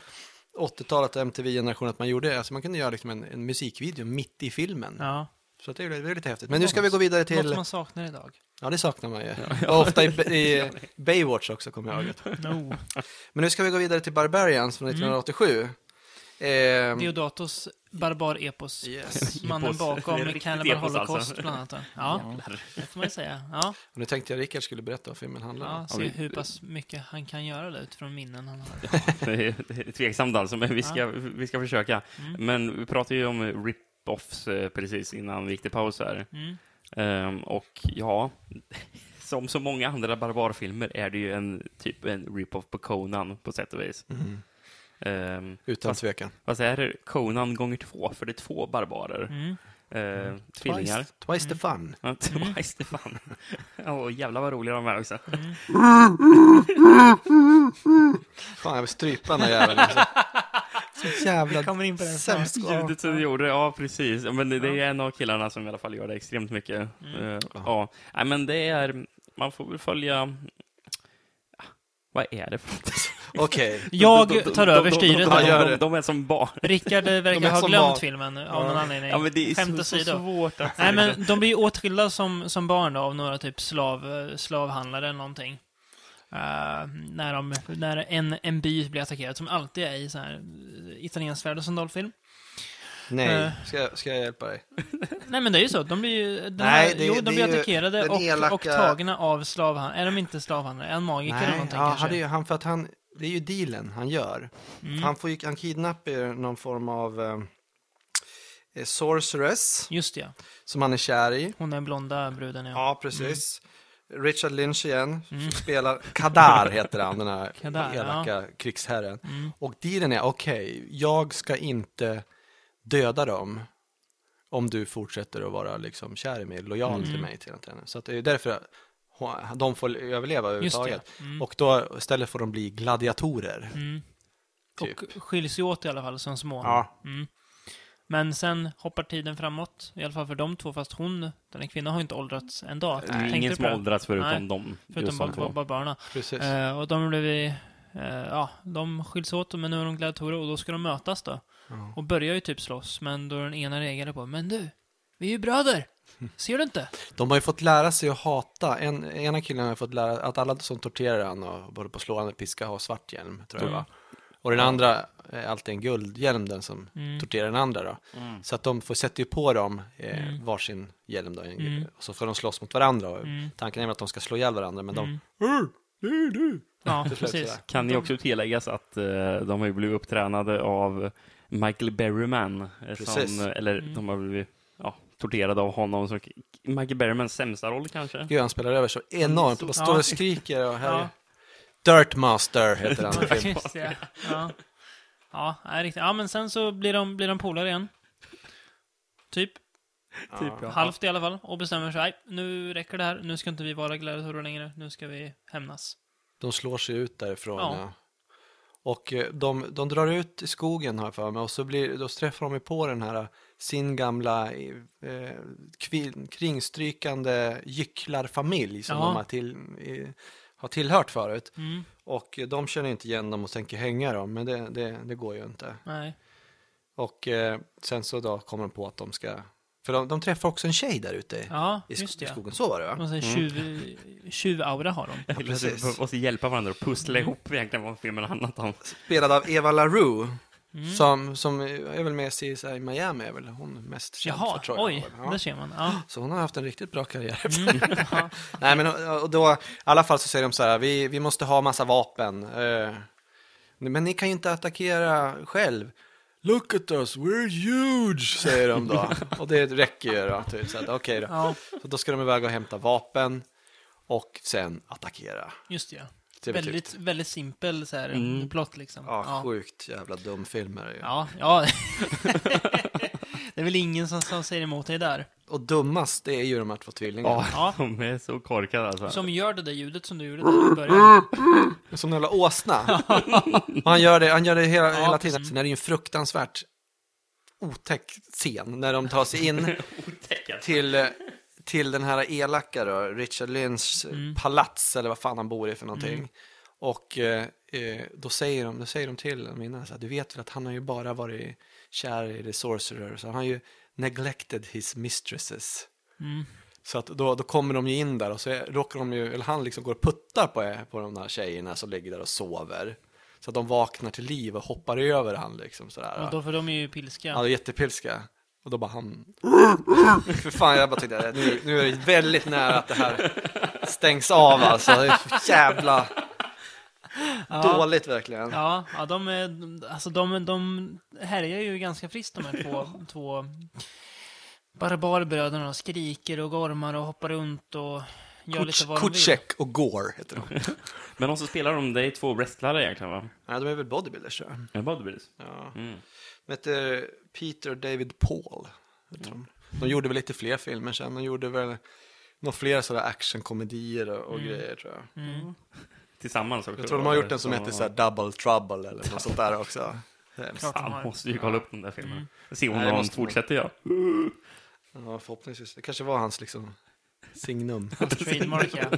80-talet och MTV-generationen att man gjorde, alltså man kunde göra liksom en, en musikvideo mitt i filmen. Ja, Så det är, det är lite häftigt. Men nu ska vi gå vidare något till, man saknar idag. ja det saknar man ju. Och ofta i, i [laughs] Baywatch också kommer jag ihåg. No. Men nu ska vi gå vidare till Barbarians från 1987. Eh, Deodatos barbar-epos. yes. [laughs] Mannen bakom [laughs] Cannibal alltså. Holocaust, bland annat. Ja, det får man ju säga. Ja, Och nu tänkte jag Rickard skulle berätta vad filmen handlar om. ja se hur pass mycket han kan göra det utifrån minnen han har. Det är, det är tveksamt alltså, men vi ska, vi ska försöka. Mm. Men vi pratade ju om rip-offs eh, precis innan vi gick till paus här. Mm. Ehm, och ja, [laughs] som så många andra barbarfilmer är det ju en typ en rip-off på Conan på sätt och vis. Mhm. Um, Utan Fast- tvekan. fast är det Conan gånger två, för det är två barbarer. Mm. Eh, tvillingar. Twice, twice the fun. Ja, [laughs] twice the fun. Åh, jävlar vad roliga de är också. [laughs] Fan, jag vill strypa den här jäveln. Alltså. Så jävla Kommer in på den sämst. Ljudet som du gjorde, ja precis. Men det, det är en av killarna som i alla fall gör det extremt mycket. Mm. Eh, ja, Nej, men det är, man får väl följa, Ja, vad är det för något? [laughs] Okej. Jag tar över styret De, de, de, de, är som barn. Rickard [laughs] verkar ha glömt barn. filmen av någon anledning. Ja, men det är Skämt så, så åsido. svårt att Nej, men de blir ju åtskilda som, som barn då, av några typ slav, slavhandlare eller någonting. Eh, när, de, när en, en by blir attackerad, som alltid är i så här eh, italiensk svärd och sandalfilm. Nej, Eh. ska ska jag hjälpa dig? [laughs] Nej men det är ju så, de blir ju... Den Nej, här, det- jo, det de blir attackerade och, elaka- och tagna av slavhandlare. Är de inte slavhandlare? Är en magiker eller Nej, någonting ja, kanske? han, ju- han, för att han, det är ju dealen han gör. Mm. Han, får ju, han kidnappar ju någon form av eh, sorceress Just det, ja. som han är kär i. Hon är blonda bruden, ja. Ja, precis. Richard Lynch igen, Mm. spelar Kadar heter han, den här Kadar, elaka krigsherren. Mm. Och dealen är, okej, jag ska inte döda dem. om du fortsätter att vara liksom kär i mig, lojal Mm. till mig till henne. Så det är därför de får överleva överhuvudtaget. Mm. Och då istället får de bli gladiatorer. Mm. Typ. Och skiljs ju åt i alla fall som små. Ja. Mm. Men sen hoppar tiden framåt, i alla fall för de två, fast hon, den här kvinnan har inte åldrats en dag. Det är Tänkte ingen som det? åldrats förutom Nej, dem. Förutom bara, bara barnen. Precis. Eh, och de blev vi, eh, ja, de skiljs åt men nu är de gladiatorer och då ska de mötas då. Ja. Och börjar ju typ slåss, men då den ena reagerade på Men du, vi är ju bröder! Ser du inte? [laughs] De har ju fått lära sig att hata, en, ena killen har fått lära att alla som torterar han och både på slå han och piska har svart hjälm, tror jag Mm. var. Och den andra är alltid en guldhjälm, den som Mm. torterar den andra då. Mm. Så att de får sätta ju på dem eh, Mm. varsin hjälm då, Mm. och så får de slåss mot varandra. Och Mm. Tanken är att de ska slå ihjäl varandra, men Mm. de... "Åh, Det är du! Ja, [laughs] slut precis. Kan ni också tilläggas att eh, de har ju blivit upptränade av Michael Berryman. eh. Som, eller Mm. de har blivit ja, torterade av honom. Så, Michael Berrymans sämsta roll kanske? Gud, han spelar över så enormt. Och bara står och skriker och här [laughs] Ja. Dirt Master heter han. [laughs] just det. Ja, ja är riktigt. Ja, men sen så blir de, blir de polare igen. Typ. [laughs] Typ, ja. Halvt i alla fall. Och bestämmer sig. "Nej, Nu räcker det här. Nu ska inte vi vara gladiatorer längre. Nu ska vi hämnas. De slår sig ut därifrån. Ja. Ja. Och eh, de, de drar ut i skogen har jag för mig och så blir, då träffar de ju på den här sin gamla eh, kvin, kringstrykande gycklarfamilj som Ja. de har, till, eh, har tillhört förut. Mm. Och de känner inte igen dem och tänker hänga dem, men det, det, det går ju inte. Nej. Och eh, sen så då kommer de på att de ska, för de, de träffar också en tjej där ute i, Ja, i, sk- i skogen. Så var det va? De säger tjuv, tjuvaura har de. Eller precis. så måste hjälpa varandra och pussla ihop egentligen vad filmen har handlat om. Spelad av Eva LaRue. Mm. Som, som är väl med i CSI Miami, är väl hon mest känd Jaha, för tror jag. oj, Ja. där ser man. Ja. Så hon har haft en riktigt bra karriär. Mm. [laughs] Ja. Nej men och då, i alla fall så säger de så här, vi, vi måste ha massa vapen. Eh, men ni kan ju inte attackera själv. Look at us, we're huge, säger de då. [laughs] och det räcker ju då. Typ, okej då. ja, Så då ska de iväg och hämta vapen och sen attackera. just det. Det är väl Väldigt, väldigt simpel så här, Mm. plott liksom. Ja, sjukt jävla dum film är det ju. Ja, ja. [laughs] det är väl ingen som, som säger emot dig där. Och dummast, det är ju de här två tvillingarna. Ja, Ja. de är så korkade alltså. Som gör det där ljudet som du gjorde där i början. Som en jävla åsna. och han gör det, han gör det hela, Ja, hela tiden. Sen är det ju en fruktansvärt otäck scen när de tar sig in [laughs] till, eh, till den här elaka då, Richard Lynchs Mm. palats eller vad fan han bor i för någonting. Och eh, eh, då, säger de, då säger de till honom innan, så här, du vet väl att han har ju bara varit kär i The Sorcerer, så han har ju neglected his mistresses. Mm. Så att då, då kommer de ju in där och så råkar de ju, eller han liksom går och puttar på, på de där tjejerna som ligger där och sover. Så att de vaknar till liv och hoppar över han liksom sådär. Och då, för de är ju pilska. Ja, jättepilska. Och då bara han... [laughs] För fan, jag bara tänkte, nu, nu är det väldigt nära att det här stängs av alltså. Det är så jävla Ja. dåligt verkligen. Ja, ja de, är, alltså de, de härjar ju ganska friskt de här två, två barbarbröderna och skriker och gormar och hoppar runt och gör lite vad de vill. Kutschek och Gore heter de. [laughs] Men de som spelar de, det är två wrestlare egentligen va? Nej, de är väl bodybuilders tror jag. Det bodybuilders? Ja. Mm. De heter Peter och David Paul. heter de. De gjorde väl lite fler filmer sen. De gjorde väl några fler sådana actionkomedier och, och grejer tror jag. Mm. Tillsammans också. Jag tror de har gjort en som heter så här Double Trouble eller något sånt där också. De Han måste ju kolla upp den där filmen. Mm. Se om någon man. fortsätter göra. Ja, förhoppningsvis. Det kanske var hans liksom signum. [laughs] Trademark, ja.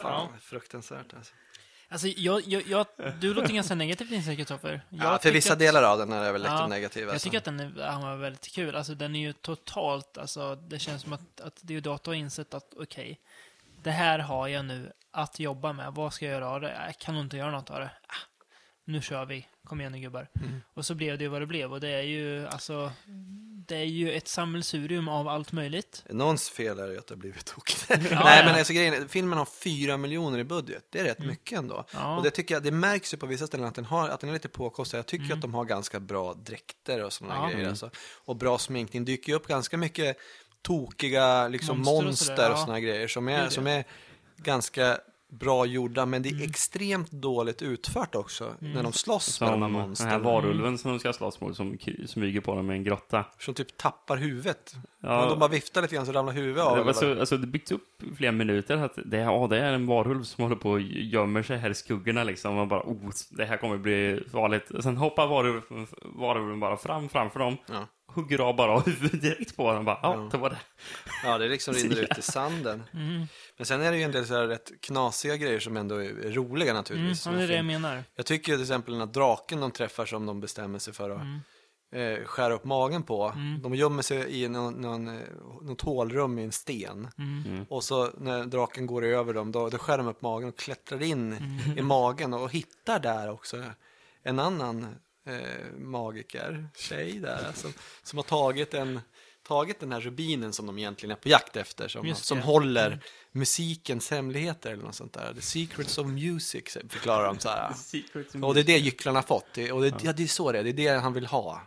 Fan, fruktansvärt alltså. Alltså, jag, jag, jag, du låter ganska negativt inställd, Kristoffer. Ja, för vissa att- delar av den är väl lite Ja, negativ. Jag Alltså. tycker att den är, han var väldigt kul. Alltså, den är ju totalt, alltså, det känns som att, att Deodato har insett att okej, det här har jag nu att jobba med. Vad ska jag göra av det? Jag kan nog inte göra något av det. Ah, nu kör vi. Kom igen nu gubbar. Mm. Och så blev det ju vad det blev. Och det är ju, alltså, det är ju ett sammelsurium av allt möjligt. Någons fel är ju att det har blivit tokigt. Ja, [laughs] Nej, ja. men alltså, grejen, är, filmen har fyra miljoner i budget. Det är rätt mycket ändå. Ja. Och det tycker jag, det märks ju på vissa ställen att den, har, att den är lite påkostad. Jag tycker Mm. att de har ganska bra dräkter och sådana Ja. grejer. Mm. Alltså. Och bra sminkning. Det dyker ju upp ganska mycket tokiga liksom, Monster och sådär, och ja. sådana grejer som Det är det. som är ganska bra gjorda, men det är Mm. extremt dåligt utfört också när de slåss med de här Som den här monstren. varulven som de ska slåss mot som smyger på dem i en grotta. Som typ tappar huvudet. Ja. Om de bara viftar lite grann så ramlar huvudet av. Det, eller var vad så, alltså, det byggs upp flera minuter att det, ja, det är en varulv som håller på och gömmer sig här i skuggorna liksom. Och bara, oh, det här kommer bli farligt. Sen hoppar varulven, varulven bara fram framför dem. Ja. Hugger av bara [laughs] huvudet direkt på dem. Bara, ja, Ja. det var det. Ja, det liksom rinner ut i [laughs] sanden. Mm. Men sen är det ju en del så här rätt knasiga grejer som ändå är roliga Mm, naturligtvis. som det är det jag menar. Jag tycker till exempel den här draken de träffar som de bestämmer sig för att Mm. eh, skära upp magen på. Mm. De gömmer sig i någon, någon, eh, något hålrum i en sten. Mm. Och så när draken går över dem, då, då skär de upp magen och klättrar in Mm. i magen och hittar där också en annan eh, magiker, tjej där, som, som har tagit, en, tagit den här rubinen som de egentligen är på jakt efter, som, som håller Mm. musikens hemligheter eller något sånt där. The secrets of music förklarar de så här. [laughs] Och det är det gycklarna har fått, och det, ja. det är så det är, det är det han vill ha.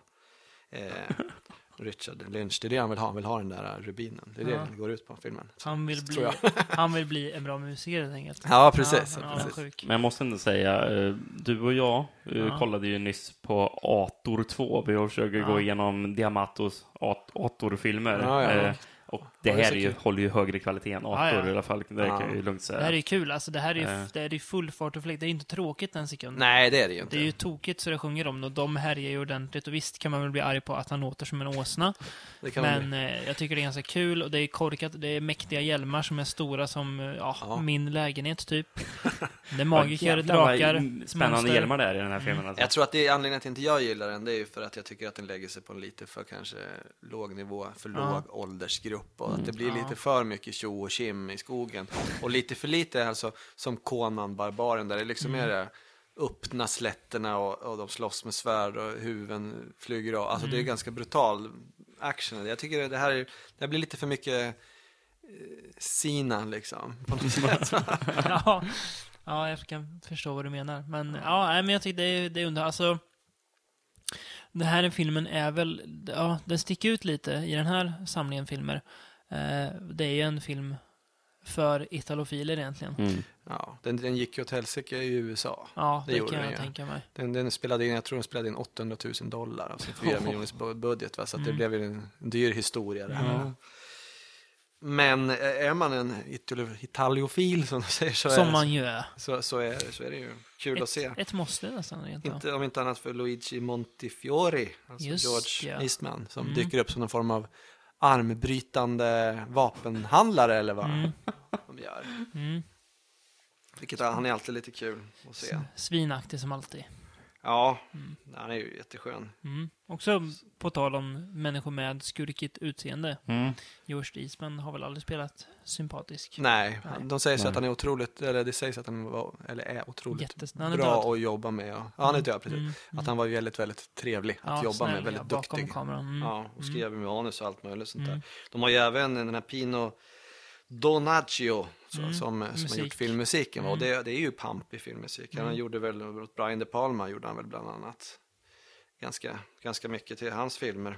Eh, [laughs] Richard Lynch, det är det han vill ha, han vill ha den där rubinen. Det är det Ja. det går ut på filmen. Han vill, bli, han vill bli en bra musiker helt enkelt. Ja, precis. Ja, precis. Men jag måste ändå säga, eh, du och jag eh, Ja. kollade ju nyss på Ator 2. Vi försöker Ja. gå igenom Diamatos At- Ator-filmer. Ja, ja. Eh, och det här är ju, håller ju högre kvalitet än Ator Ja, ja. i alla fall. Det Ja. kan jag ju lugnt säga. Det här är ju kul, alltså det här är ju, Eh. det är full fart och fläkt. Det är inte tråkigt en sekund. Nej, det är det ju inte. Det är ju tokigt så det sjunger om och de härjar ju ordentligt och visst kan man väl bli arg på att han låter som en åsna. [laughs] det kan man Men eh, jag tycker det är ganska kul och det är korkat, det är mäktiga hjälmar som är stora som, eh, ja, Ja. min lägenhet typ. [laughs] Det är magiker, drakar, Spännande monster. hjälmar det är i den här filmen. Alltså. Jag tror att det är anledningen till att inte jag gillar den, det är ju för att jag tycker att den lägger sig på en lite för kanske låg nivå, för låg åldersgrupp och att det blir Ja. lite för mycket tjo och kim i skogen. Och lite för lite alltså som Conan Barbaren där det liksom Mm. är det öppna slätterna och, och de slåss med svärd och huvuden flyger av. Alltså det Mm. är ganska brutal action. Jag tycker det här, är, det här blir lite för mycket eh, Sina liksom. På något [laughs] sätt. ja. ja, jag kan förstå vad du menar. Men ja, nej, men jag tycker det är, det är under, alltså. Den här filmen är väl, ja, den sticker ut lite i den här samlingen filmer. Eh, det är ju en film för italofiler egentligen. Mm. ja, den, den gick ju åt helsike i USA. Ja, Det det, kan jag tänka mig. Den, den spelade in, jag tror den spelade in 800 000 dollar av sin 4 Oh. miljoners bu- budget. Va? Så att det Mm. blev ju en dyr historia det här. Mm. Men eh, är man en italiofil som du säger så, Som är, man ju är. så, så, är, så är det ju kul att se. Ett, ett måste nästan. Inte, om inte annat för Luigi Montefiore, alltså Just George ja. Eastman, som Mm. dyker upp som en form av armbrytande vapenhandlare eller vad Mm. de gör. Mm. Vilket han är alltid lite kul att se. Svinaktig som alltid. Ja, Mm. han är ju jätteskön. Mm. Också på tal om människor med skurkigt utseende. Mm. George Eastman har väl aldrig spelat sympatisk. Nej, Nej. de säger att han är otroligt, eller det sägs att han var, eller är otroligt Jättes... Är bra död. att jobba med. Ja, ja han är död, precis. Mm, Att han var väldigt, väldigt trevlig att jobba snäll, med, väldigt ja, bakom duktig. kameran. Mm. Ja, och skrev manus och allt möjligt sånt Mm. där. De har ju även den här Pino Donaggio Mm, som, som har gjort filmmusiken. va? Och Mm. det, det är ju pamp i filmmusik. Han Mm. gjorde väl, åt Brian De Palma gjorde han väl bland annat. Ganska, ganska mycket till hans filmer.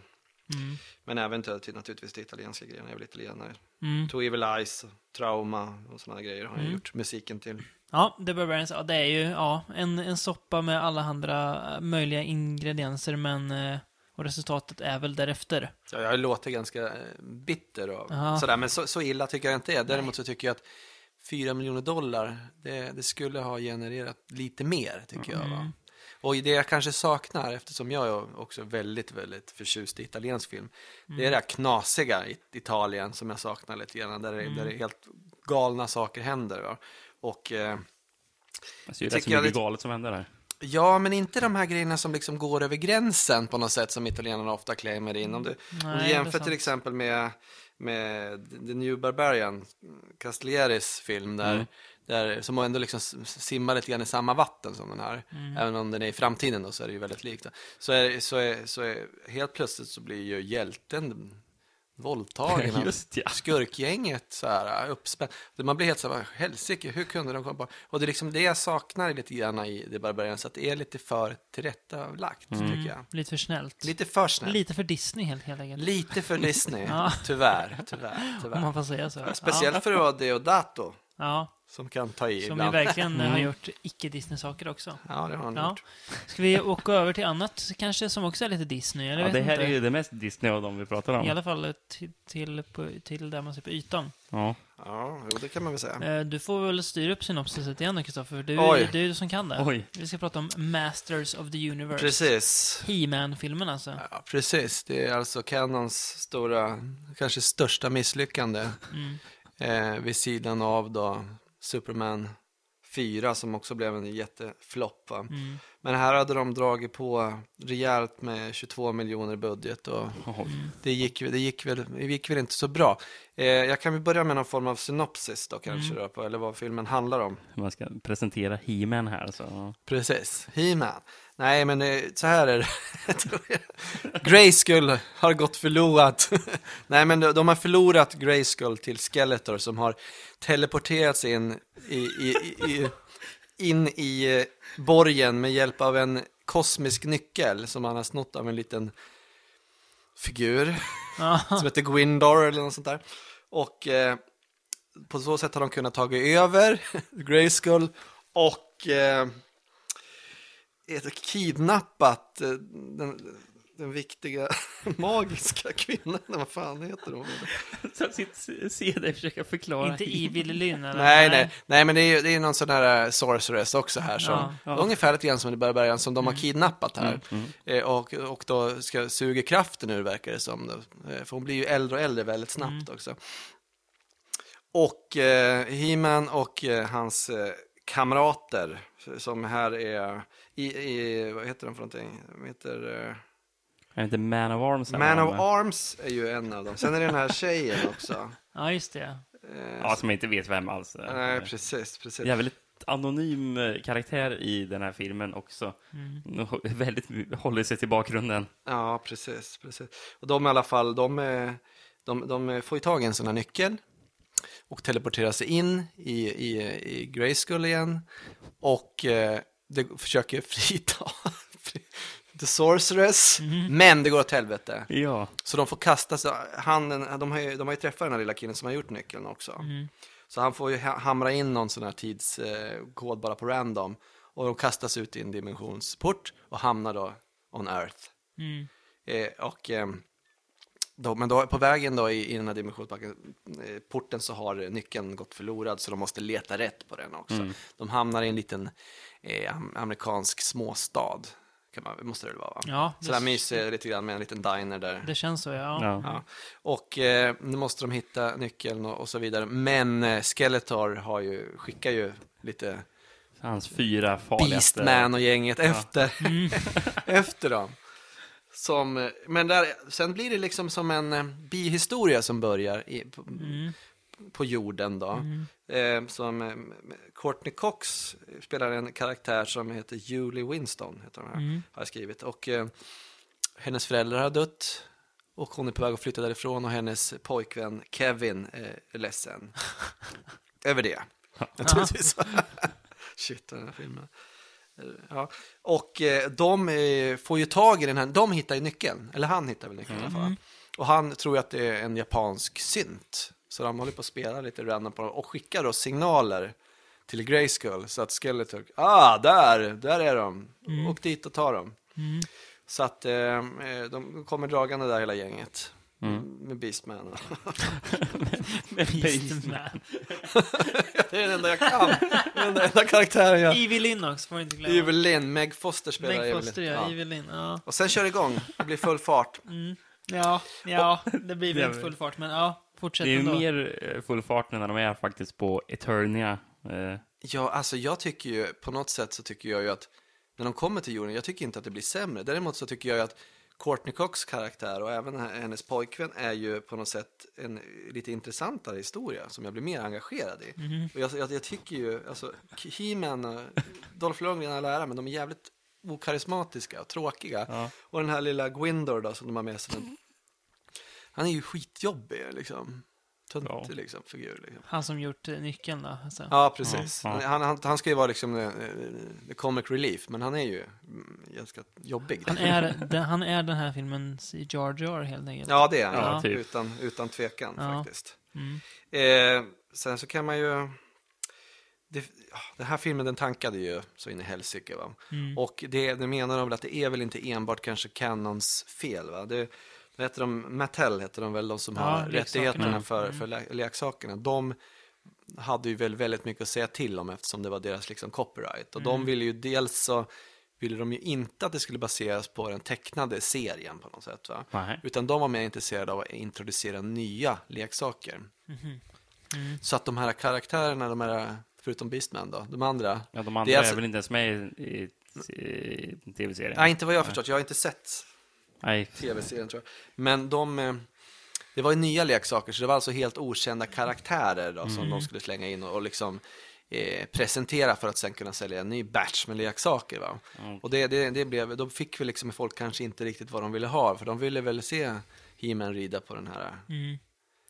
Mm. Men även till, till naturligtvis till italienska grejer, han är väl italienare. Mm. Two Evil Eyes, Trauma och sådana grejer har han Mm. gjort musiken till. Ja, The Barbarians, ja, det är ju ja, en, en soppa med alla andra möjliga ingredienser, men eh, och resultatet är väl därefter. Ja, jag låter ganska eh, bitter och Ja. sådär, men så, så illa tycker jag inte är. Däremot så tycker jag att 4 miljoner dollar, det, det skulle ha genererat lite mer, tycker jag. Va? Mm. Och det jag kanske saknar, eftersom jag är också väldigt, väldigt förtjust i italiensk film, det är Mm. det här knasiga i Italien som jag saknar lite grann, där Mm. där det helt galna saker händer. Va? Och eh, det är Jag rätt så mycket lite- galet som händer här. Ja, men inte de här grejerna som liksom går över gränsen på något sätt som italienarna ofta klämmer in. Om du, om Nej, du det är jämför till exempel med, med The New Barbarian, Castellieris film där, Mm. där, som ändå liksom simmar lite grann i samma vatten som den här. Mm. Även om den är i framtiden då, så är det ju väldigt likt. Så, är, så, är, så är, helt plötsligt så blir ju hjälten våldtagen [laughs] Just ja. skurkgänget så här uppspänt. Man blir helt så här, helsike, hur kunde de komma på? Och det är liksom det jag saknar lite grann i det Barbarian, så att det är lite för tillrättalagt, tycker jag. Lite för snällt. Lite för snällt. Lite för Disney helt, helt enkelt. Lite för Disney, [laughs] Ja. tyvärr, tyvärr, Om tyvärr. man får säga så. Speciellt för att vara Deodato. Ja. Som kan ta i som ju ibland. verkligen Mm. har gjort icke-Disney-saker också. Ja, det har han Ja. gjort. Ska vi åka över till annat kanske som också är lite Disney? Eller Ja, vet det här inte. är ju det mest Disney av de vi pratar om. I alla fall till, till, på, till där man ser på ytan. Ja. Ja, jo, det kan man väl säga. Eh, Du får väl styra upp synopsiset igen Kristoffer, för du, Oj. det är du som kan det. Oj. Vi ska prata om Masters of the Universe. Precis. He-Man-filmen alltså. Ja, precis. Det är alltså Canons stora, kanske största misslyckande Mm. eh, vid sidan av då Superman 4 som också blev en jätteflopp. Mm. Men här hade de dragit på rejält med 22 miljoner budget och Oj. det gick, det gick, väl, det gick väl inte så bra. Eh, jag kan väl börja med någon form av synopsis då kanske, då, på, eller vad filmen handlar om. Man ska presentera He-Man här. Så. Precis, He-Man. Nej, men eh, så här är det. [laughs] Grayskull har gått förlorat. [laughs] Nej, men de, har förlorat Grayskull till Skeletor som har teleporterats in i, i, i, in i eh, borgen med hjälp av en kosmisk nyckel som han har snott av en liten figur [laughs] som heter Gwindor eller något sånt där. Och eh, på så sätt har de kunnat ta över Grayskull och eh, kidnappat eh, den, den viktiga [laughs] magiska kvinnan, vad fan heter hon? Så sitt, se dig försöka förklara. Inte Evil Lynn eller? Nej, nej, nej, men det är, det är någon sån här eh, sorceress också här som, Ja, ja. ungefär lite grann som i början, som de har kidnappat här. Mm, Eh, och, och då ska suga kraften ur verkar det som. Då. För hon blir ju äldre och äldre väldigt snabbt också. Och eh, He-Man och eh, hans eh, kamrater som här är i, i, vad heter de för någonting? De heter, eh, Är det inte Man of Arms? Man of Arms är ju en av dem. Sen är det den här tjejen också. [laughs] Ja, just det. Eh, Ja, som jag inte vet vem alls är. nej, precis, precis. Det är väldigt anonym eh, karaktär i den här filmen också. Mm. [laughs] Väldigt håller sig till bakgrunden. Ja, precis, precis. Och de i alla fall, de, eh, de, de får ju tag i en sån här nyckel och teleporterar sig in i, i, i Grayskull igen och eh, det försöker [laughs] frita The Sorceress, men det går åt helvete. Ja. Så de får kasta sig, han, de, har ju, de har ju träffat den här lilla killen som har gjort nyckeln också. Mm. Så han får ju ha- hamra in någon sån här tidskod bara på random. Och de kastas ut i en dimensionsport och hamnar då on earth. Mm. Eh, och, ehm, då, men då, på vägen då i, i den här dimensionsporten eh, porten så har nyckeln gått förlorad så de måste leta rätt på den också. De hamnar i en liten eh, am- amerikansk småstad. Kan man, måste det väl vara va? Ja, Sådär det, mysig lite grann med en liten diner där. det känns så, ja. Ja. Ja. Och eh, nu måste de hitta nyckeln och, och så vidare. Men eh, Skeletor har ju, skickar ju lite Hans fyra farligaste... Beastman och gänget efter, Mm. [laughs] efter dem. Som, eh, men där, sen blir det liksom som en eh, bihistoria som börjar i, Mm. På jorden då. Mm. Eh, som eh, Courtney Cox spelar en karaktär som heter Julie Winston, heter hon här, Mm. har jag skrivit. Och eh, hennes föräldrar har dött och hon är på väg att flytta därifrån och hennes pojkvän Kevin är ledsen [laughs] över det. Naturligtvis. [laughs] Shit, den här filmen. Eh, Ja. Och eh, de eh, får ju tag i den här, de hittar ju nyckeln, eller han hittar väl nyckeln i alla fall. Och han tror ju att det är en japansk synt. Så de håller på att spela lite random på dem och skickar då signaler till Grayskull så att Skeletor, ah, där, där är de. Åk dit och ta dem. Mm. Så att eh, eh, de kommer dragande där hela gänget. Mm. Med Beastman. [laughs] [laughs] Beastman. [laughs] det är den enda jag kan. Den enda, enda karaktären jag... Evil Lynn också, får inte glömma. Evil Lynn, Meg Foster spelar Meg Foster, Lynn. ja. Lynn, ja. Och sen kör det igång, det blir full fart. Mm. Ja, ja, det blir väl inte väl- full fart, men ja, fortsätt Det är ju ändå. mer eh, full fart när de är faktiskt på Eternia. Eh, Ja, alltså jag tycker ju, på något sätt så tycker jag ju att när de kommer till jorden, jag tycker inte att det blir sämre. Däremot så tycker jag ju att Courtney Cox karaktär och även hennes pojkvän är ju på något sätt en lite intressantare historia som jag blir mer engagerad i. Mhm. Och jag, jag, jag tycker ju, alltså He-Man och Dolph Lundgren alla ära, men de är jävligt okarismatiska och tråkiga. Ja. Och den här lilla Gwindor då som de har med sig, den- han är ju skitjobbig liksom. Töntig Ja. liksom, figur liksom. Han som gjort eh, nyckeln då, alltså. Ja, precis. Ja, ja. Han, han, han ska ju vara liksom eh, the comic relief, men han är ju mm, ganska jobbig. Han är, den, han är den här filmens Jar Jar helt enkelt. Ja, det är han. Ja, Ja, typ. utan, utan tvekan Ja. faktiskt. Mm. Eh, sen så kan man ju det, den här filmen den tankade ju så in i helsike. Va? Mm. Och det, det menar de väl att det är väl inte enbart kanske Canons fel. Va? Det, vad heter de, Mattel heter de väl, de som Ja, har rättigheterna Mm. för, för lä- leksakerna. De hade ju väl väldigt mycket att säga till om eftersom det var deras liksom copyright. Och Mm. de ville ju dels så ville de ju inte att det skulle baseras på den tecknade serien på något sätt. Va? Nej. Utan de var mer intresserade av att introducera nya leksaker. Så att de här karaktärerna, de här, förutom Beastman då, de andra. Ja, de andra är är, alltså- väl inte ens med i, i, i tv-serien? Nej, inte vad jag har förstått. Jag har inte sett. Tv-serien tror jag. Men de, eh, det var ju nya leksaker, så det var alltså helt okända karaktärer då, som de skulle slänga in och, och liksom eh, presentera för att sen kunna sälja en ny batch med leksaker. Va? Och det, det, det blev, då fick vi liksom folk kanske inte riktigt vad de ville ha, för de ville väl se He-Man rida på den här Mm.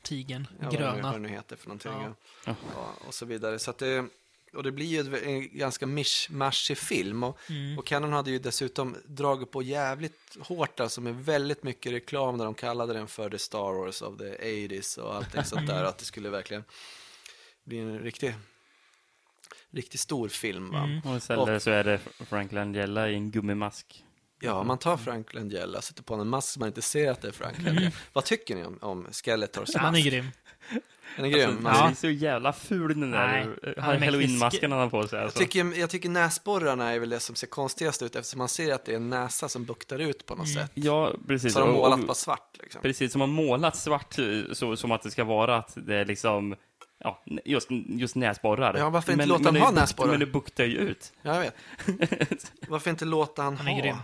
Tigen, ja, gröna. vad det nu heter för någonting. Ja. Ja. Ja, och så vidare. Så att det, och det blir ju en ganska mish-mashig film. Och, Mm. och Canon hade ju dessutom dragit på jävligt hårt alltså med väldigt mycket reklam när de kallade den för The Star Wars of the 80s och allting sånt där. Att det skulle verkligen bli en riktig, riktigt stor film. Va? Mm. Och istället så är det Frank Langella i en gummimask. Ja, man tar Frank Langella, sätter på en mask så man inte ser att det är Frank Langella. [laughs] Vad tycker ni om, om Skeletors Han är mask? grym. Den är grym. Alltså, Man- Ja. Han är så jävla ful den där han är mäktig. halloween-masken han har på sig. Jag Alltså. tycker, jag tycker näsborrarna är väl det som ser konstigast ut eftersom man ser att det är en näsa som buktar ut på något sätt. Ja, precis. Så har de Och- målat och- bara svart liksom. Precis, som har målat svart eh, så, som att det ska vara att det är liksom Ja, just, just näsborrar. Ja, varför inte låta dem det ha näsborrar? Men det buktar ju ut. Ja, jag vet. [laughs] Varför inte låta han Han ha? grym.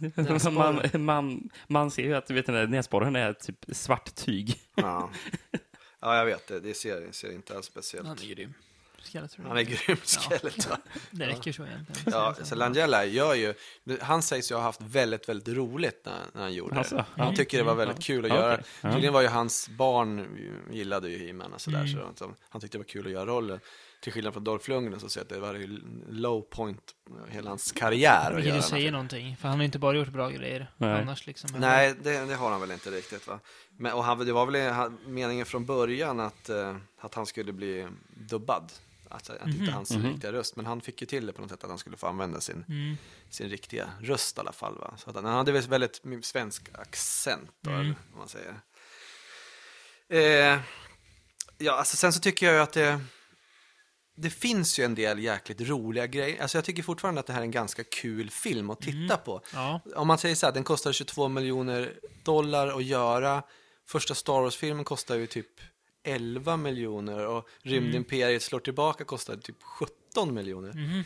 [laughs] man, man, man ser ju att vet, den näsborren är typ svart tyg. Ja. [laughs] ja, jag vet det. Det ser, det ser inte alls speciellt. Han är grym. Skeletor. Han är grym, Skeletor. [laughs] Det räcker så egentligen. Ja, så Langella gör ju, han sägs ju ha haft väldigt, väldigt roligt när, när han gjorde Alltså, det. ja. Han tycker det var väldigt kul att Ja, göra. Ja. Tydligen var ju hans barn, gillade ju He-Man och sådär, Mm. så han tyckte det var kul att göra rollen. Till skillnad från Dolph Lundgren så ser jag att det var ju low point hela hans karriär att Vilket här säger någonting. För han har ju inte bara gjort bra grejer. Nej. Annars liksom. Nej, det, det har han väl inte riktigt va. Men, och han, det var väl han, meningen från början att, eh, att han skulle bli dubbad. Alltså, att inte hans Mhm. riktiga röst, men han fick ju till det på något sätt att han skulle få använda sin, Mm. sin riktiga röst i alla fall. Va? Så att han, han hade väl väldigt svensk accent då, Mm. eller vad man säger. Eh, ja, alltså sen så tycker jag ju att det, det finns ju en del jäkligt roliga grejer. Alltså jag tycker fortfarande att det här är en ganska kul film att titta på. Ja. Om man säger så här, den kostar 22 miljoner dollar att göra. Första Star Wars-filmen kostar ju typ 11 miljoner och Rymdimperiet slår tillbaka kostar typ 17 miljoner. Mhm.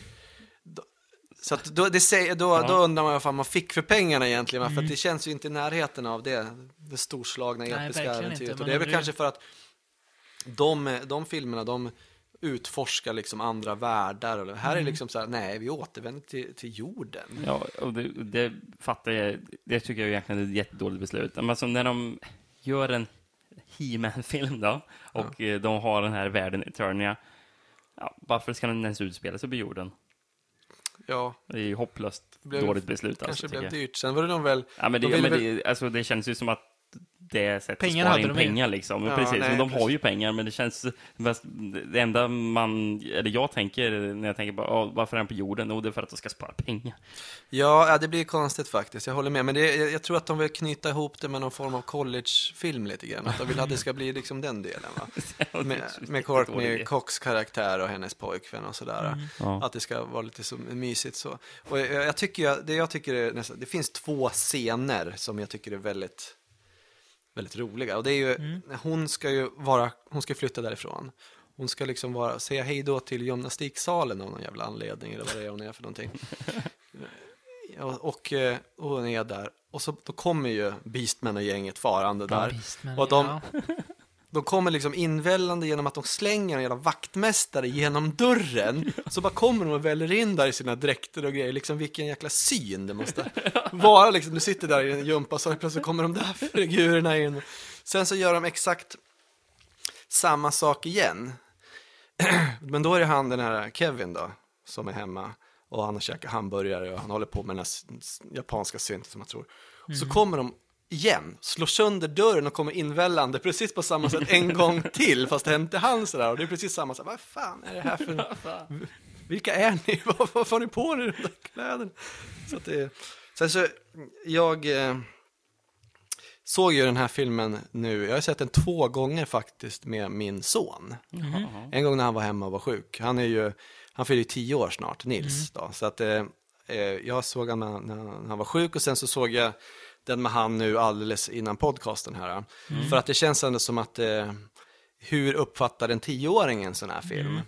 Så att då, det då, då undrar man vad fan man fick för pengarna egentligen, va? för att det känns ju inte i närheten av det, det storslagna episka äventyret. Och det är väl kanske för att de, de filmerna, de utforskar liksom andra världar. Det här är liksom så här, nej, vi återvänder till, till jorden. Ja, och det, det fattar jag. Det tycker jag egentligen är ett jättedåligt beslut. Men alltså när de gör en He-Man-film då, och eh, de har den här världen Eternia, ja, varför ska den ens utspela sig på jorden? Ja, Det är ju hopplöst Blev- dåligt beslut. kanske Alltså, blev dyrt. Sen var det nog väl, Ja, men det, de ja, men väl- det, alltså, det känns ju som att det är sätt Pengar att spara in pengar liksom. Ja, precis, nej, men de har precis. ju pengar, men det känns... Det enda man, eller jag tänker när jag tänker "Ja, varför är den på jorden? Jo, det är för att de ska spara pengar. ja, det blir konstigt faktiskt, jag håller med. Men det, jag, tror att de vill knyta ihop det med någon form av collegefilm lite grann. Att de vill att det ska bli liksom den delen va. [laughs] Med, med Courtney. Cox karaktär och hennes pojkvän och sådär. Ja. Att det ska vara lite så mysigt så. Och jag, jag tycker, jag- det jag tycker är nästan, det finns två scener som jag tycker är väldigt, väldigt roliga. Och det är ju, hon ska ju vara, hon ska flytta därifrån. Hon ska liksom vara, säga hej då till gymnastiksalen av någon jävla anledning, eller vad det är hon är för någonting. [laughs] Ja, och, eh, och hon är där. Och så då kommer ju Beastman och gänget farande där. Beastman, och de, ja. De kommer liksom invällande genom att de slänger en jävla vaktmästare genom dörren. Så bara kommer de och väller in där i sina dräkter och grejer. Liksom vilken jäkla syn det måste vara. Liksom, du sitter där i en gympa så plötsligt kommer de där figurerna in. Sen så gör de exakt samma sak igen. [clears throat] Men då är det han, den här Kevin då, som är hemma. Och han har käkat hamburgare och han håller på med den här japanska synten som jag tror. Så kommer de igen, slår sönder dörren och kommer invällande precis på samma sätt en [laughs] gång till, fast det är inte han sådär. Och det är precis samma sak, vad fan är det här för... Vilka är ni? [laughs] Vad, vad får ni på er de där kläderna? Så att det, sen så, jag eh, såg ju den här filmen nu, jag har sett den två gånger faktiskt med min son. En gång när han var hemma och var sjuk. Han är ju, han fyller ju tio år snart, Nils. Då, så att eh, eh, jag såg han när, när han var sjuk och sen så såg jag den med han nu alldeles innan podcasten här. För att det känns ändå som att, eh, hur uppfattar en tioåring en sån här film?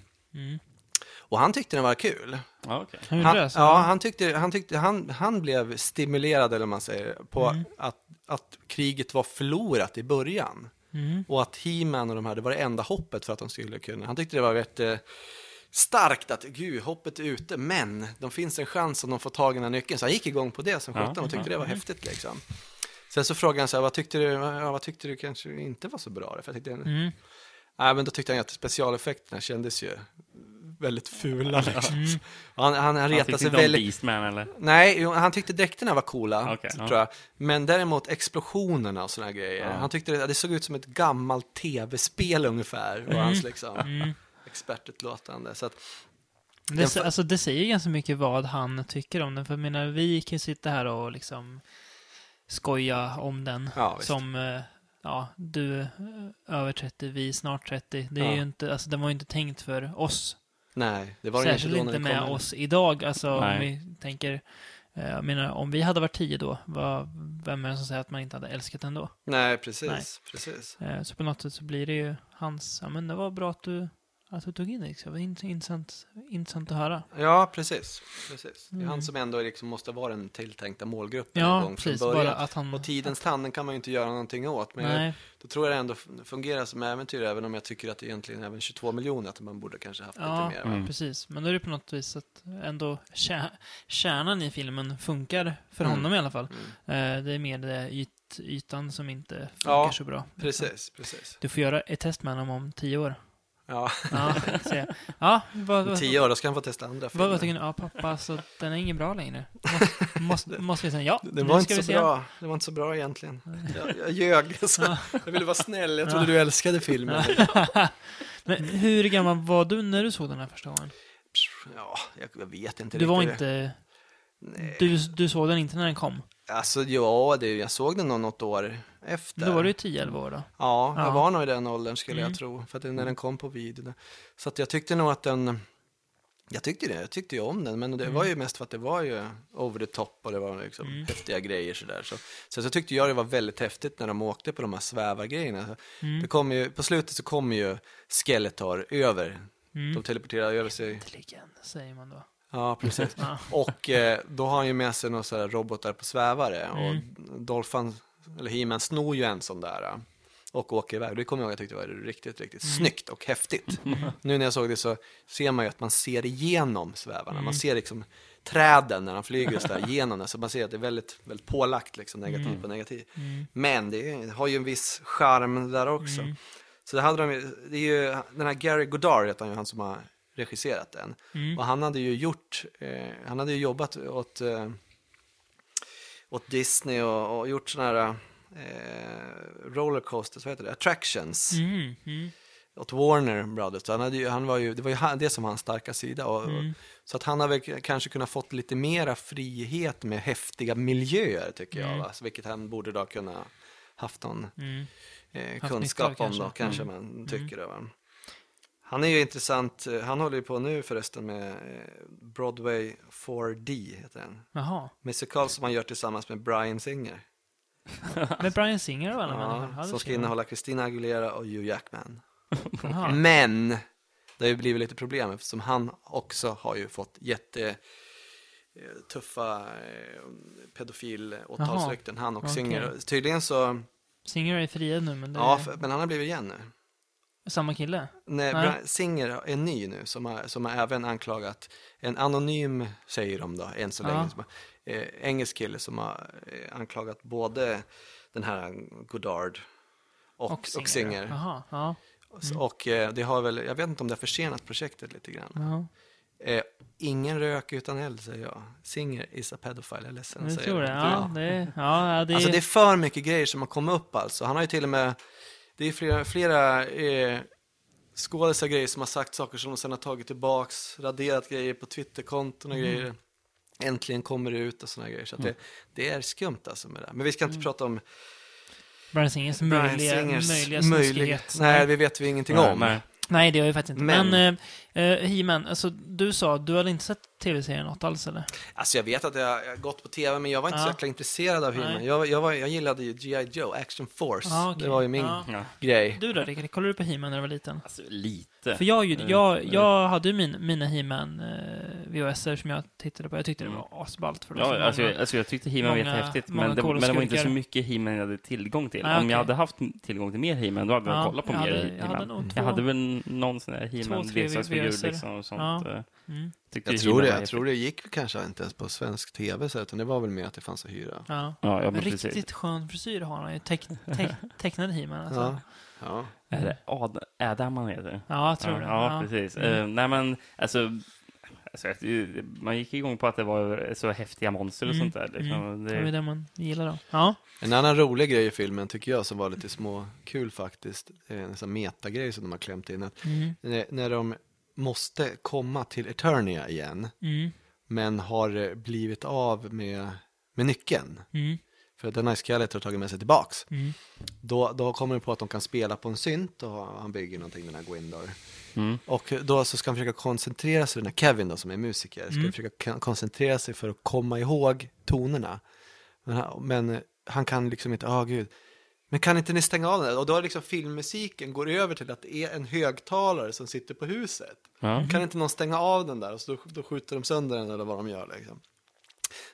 Och han tyckte den var kul. Han gjorde Han, det? Så, ja, han, tyckte, han, tyckte, han, han blev stimulerad, eller man säger, på Mm. att, att kriget var förlorat i början. Mm. Och att He-Man och de här, det var det enda hoppet för att de skulle kunna. Han tyckte det var eh, starkt att, gud, hoppet är ute, men de finns en chans om de får tag i den här nyckeln. Så han gick igång på det som sjutton och tyckte det var Mm. häftigt liksom. Sen så frågade han så här, vad tyckte du, ja, vad tyckte du kanske inte var så bra? För jag tyckte, Mm. Nej, men då tyckte han att specialeffekterna kändes ju väldigt fula. Liksom. Mm. Och Han, han, han retade sig väldigt... Beastman eller? Nej, han tyckte dräkterna var coola, Okej, tror ja. jag. Men däremot explosionerna och här grejer. Ja. Han tyckte det, det såg ut som ett gammalt tv-spel ungefär, var hans liksom Mm. Expertutlåtande. Så att, Det, för- alltså, det säger ganska mycket vad han tycker om den. För jag menar, vi kan ju sitta här och liksom skoja om den. Ja, som, eh, ja, du eh, över 30, vi snart 30. Det är Ja. ju inte, alltså den var ju inte tänkt för oss. nej, det var Särskilt inte då när inte med kom. oss idag. Alltså om vi tänker, eh, jag menar, om vi hade varit 10 då, vad, vem är det som säger att man inte hade älskat den då? Nej, precis. Nej. precis. Så på något sätt så blir det ju hans, ja men det var bra att du, att du tog in det. Liksom. Det var int- intressant, intressant att höra. Ja, precis. precis. Det är Mm. han som ändå liksom måste vara den tilltänkta målgruppen Ja, en gång precis. från början. Bara att han... Och tidens tand, den kan man ju inte göra någonting åt. Men jag, Nej, då tror jag det ändå fungerar som äventyr, även om jag tycker att det egentligen även 22 miljoner, att man borde kanske haft ja, lite mer. Mm. precis. Men då är det på något vis att ändå kär, kärnan i filmen funkar för Mm. honom i alla fall. Mm. Eh, Det är mer det yt, ytan som inte funkar Ja, så bra. Precis, precis. Du får göra ett test med honom om tio år. Ja, Ja, se. ja vad, om tio år, då ska han få testa andra filmer. vad tycker ni? Ja, pappa, så den är ingen bra längre. Måste, måste, måste vi säga ja, Det var inte så se. bra. Det var inte så bra egentligen. Jag, jag ljög. Så Ja. jag ville vara snäll. Jag trodde Ja. du älskade filmen. [laughs] Men hur gammal var du när du såg den här första gången? Ja, jag, jag vet inte Du var riktigt. inte... Nej. Du, du såg den inte när den kom? Alltså, ja, det, jag såg den nog något år efter. Då var du ju 10-11 år då. Ja, jag Ja. var nog i den åldern skulle Mm. jag tro. För att det, när den kom på video. Så att jag tyckte nog att den... Jag tyckte det, jag tyckte ju om den. Men det Mm. var ju mest för att det var ju over the top och det var liksom Mm. häftiga grejer sådär. Så, så, så tyckte jag det var väldigt häftigt när de åkte på de här svävargrejerna. Mm. Det kom ju, på slutet så kommer ju Skeletor över. Mm. De teleporterar över sig. Äntligen, säger man då. Ja, precis. [laughs] Och eh, då har han ju med sig några sådana robotar på svävare. Mm. Och Dolphin, eller He-Man snor ju en sån där. eh, Och åker iväg. Det kommer jag ihåg att jag tyckte var riktigt, riktigt Mm. snyggt och häftigt. [laughs] Nu när jag såg det så ser man ju att man ser igenom svävarna. Mm. Man ser liksom träden när de flyger så där igenom det. Så man ser att det är väldigt, väldigt pålagt liksom negativ på negativ. Mm. Men det är- har ju en viss charm där också. Mm. Så det, de, ju- det är ju den här Gary Goddard, heter han han som har regisserat den. Mm. Och han hade ju gjort, eh, han hade ju jobbat åt, eh, åt Disney och, och gjort sådana här eh, rollercoasters, vad heter det, attractions. Mm. Mm. Åt Warner Brothers. Så han hade ju, han var ju, det var ju han- det som var hans starka sida. Och, Mm. så att han har väl kanske kunnat fått lite mera frihet med häftiga miljöer tycker jag. Mm. Va? Så vilket han borde då kunna haft någon Mm. eh, kunskap om då, kanske. kanske Mm. man tycker det. Va? Han är ju intressant, eh, han håller ju på nu förresten med eh, Broadway 4D, heter den. Jaha. Musikal som han gör tillsammans med Brian Singer. [laughs] Med Brian Singer och alla Ja, människor? som ska innehålla Christina Aguilera och Hugh Jackman. Jaha. [laughs] Men det har ju blivit lite problem eftersom han också har ju fått jätte eh, tuffa pedofil-åtalsrykten, han och Okej. Singer. Tydligen så, Singer är friad nu, men det ja, men han har blivit igen nu. Samma kille? Nej, Nej. Singer är ny nu, som har, som har även anklagat en anonym, säger de då, än så Ja. länge, som har, eh, engelsk kille som har eh, anklagat både den här Goddard och, och Singer. Jaha, ja. Och, och eh, det har väl, jag vet inte om det har försenat projektet lite grann. ja. Eh, ingen rök utan eld, säger jag. Singer is a pedophile, jag är ledsen säga tror det? Ja, det, ja, ja, det, Alltså det är för mycket grejer som har kommit upp alltså. Han har ju till och med, det är flera, flera eh, skådisar grejer som har sagt saker som de sen har tagit tillbaks, raderat grejer på Twitterkonton och grejer. Äntligen kommer det ut och sådana grejer. Så att det, det är skumt alltså med det. Men vi ska inte prata om Brian Singers möjliga, Singers möjliga möjliga-. Nej, det vet vi ingenting Nej, om. nej. Nej, det gör jag faktiskt inte. Men, Men- eh, eh, He-Man, alltså du sa, du hade inte sett tv-serien något alls eller? Alltså jag vet att jag jag har gått på tv, men jag var inte så Ja. jäkla intresserad av He-Man. Jag, jag, var, jag gillade ju G.I. Joe, Action Force. Ja, okej. Det var ju min Ja. Grej. Du då Rickard, kollade du på He-Man när du var liten? Alltså, lite. För jag, ju- Mm. jag, Mm. jag hade ju min, mina He-Man eh, VHS som jag tittade på. Jag tyckte det var asballt. För det var så Ja, alltså, många- jag, alltså jag tyckte He-Man var jättehäftigt, men det, men det var inte så mycket He-Man jag hade tillgång till. Nej, Om okej. jag hade haft tillgång till mer He-Man, då hade jag Ja, kollat på jag mer He-Man. jag hade nog Jag två- hade väl någon sån här Två, He-Man leksaksfigur liksom och sånt. Ja. eh, Mm. Tyckte Jag tror det, jag tror det gick kanske inte ens på svensk tv, så utan det var väl mer att det fanns att hyra. Ja. Ja, ja men Riktigt precis. skön frisyr har han ju. Teck, teck, [laughs] tecknad He-Man alltså. Ja. Ja. Är det Ad, Adam han heter? Ja, jag tror ja, det. Ja, precis. Mm. Eh, nej, men alltså, alltså, man gick igång på att det var så häftiga monster och Mm, sånt där. Liksom. Mm. Det, Det är det man gillar då. Ja. En annan rolig grej i filmen tycker jag som var lite små kul faktiskt, en sån metagrej som de har klämt in. Att Mm. när, när de måste komma till Eternia igen, Mm. men har blivit av med, med nyckeln. Mm. För att den Skeletor har tagit med sig tillbaks. Mm. Då, då kommer de på att de kan spela på en synt och han bygger någonting, den här Gwindor. mm. Och då så ska han försöka koncentrera sig, den här Kevin då som är musiker, ska Mm. försöka kon- koncentrera sig för att komma ihåg tonerna. Men han, men han kan liksom inte, åh gud, men kan inte ni stänga av den? Och då är liksom filmmusiken går över till att det är en högtalare som sitter på huset. Ja. Kan inte någon stänga av den där? Och så då, då skjuter de sönder den eller vad de gör liksom.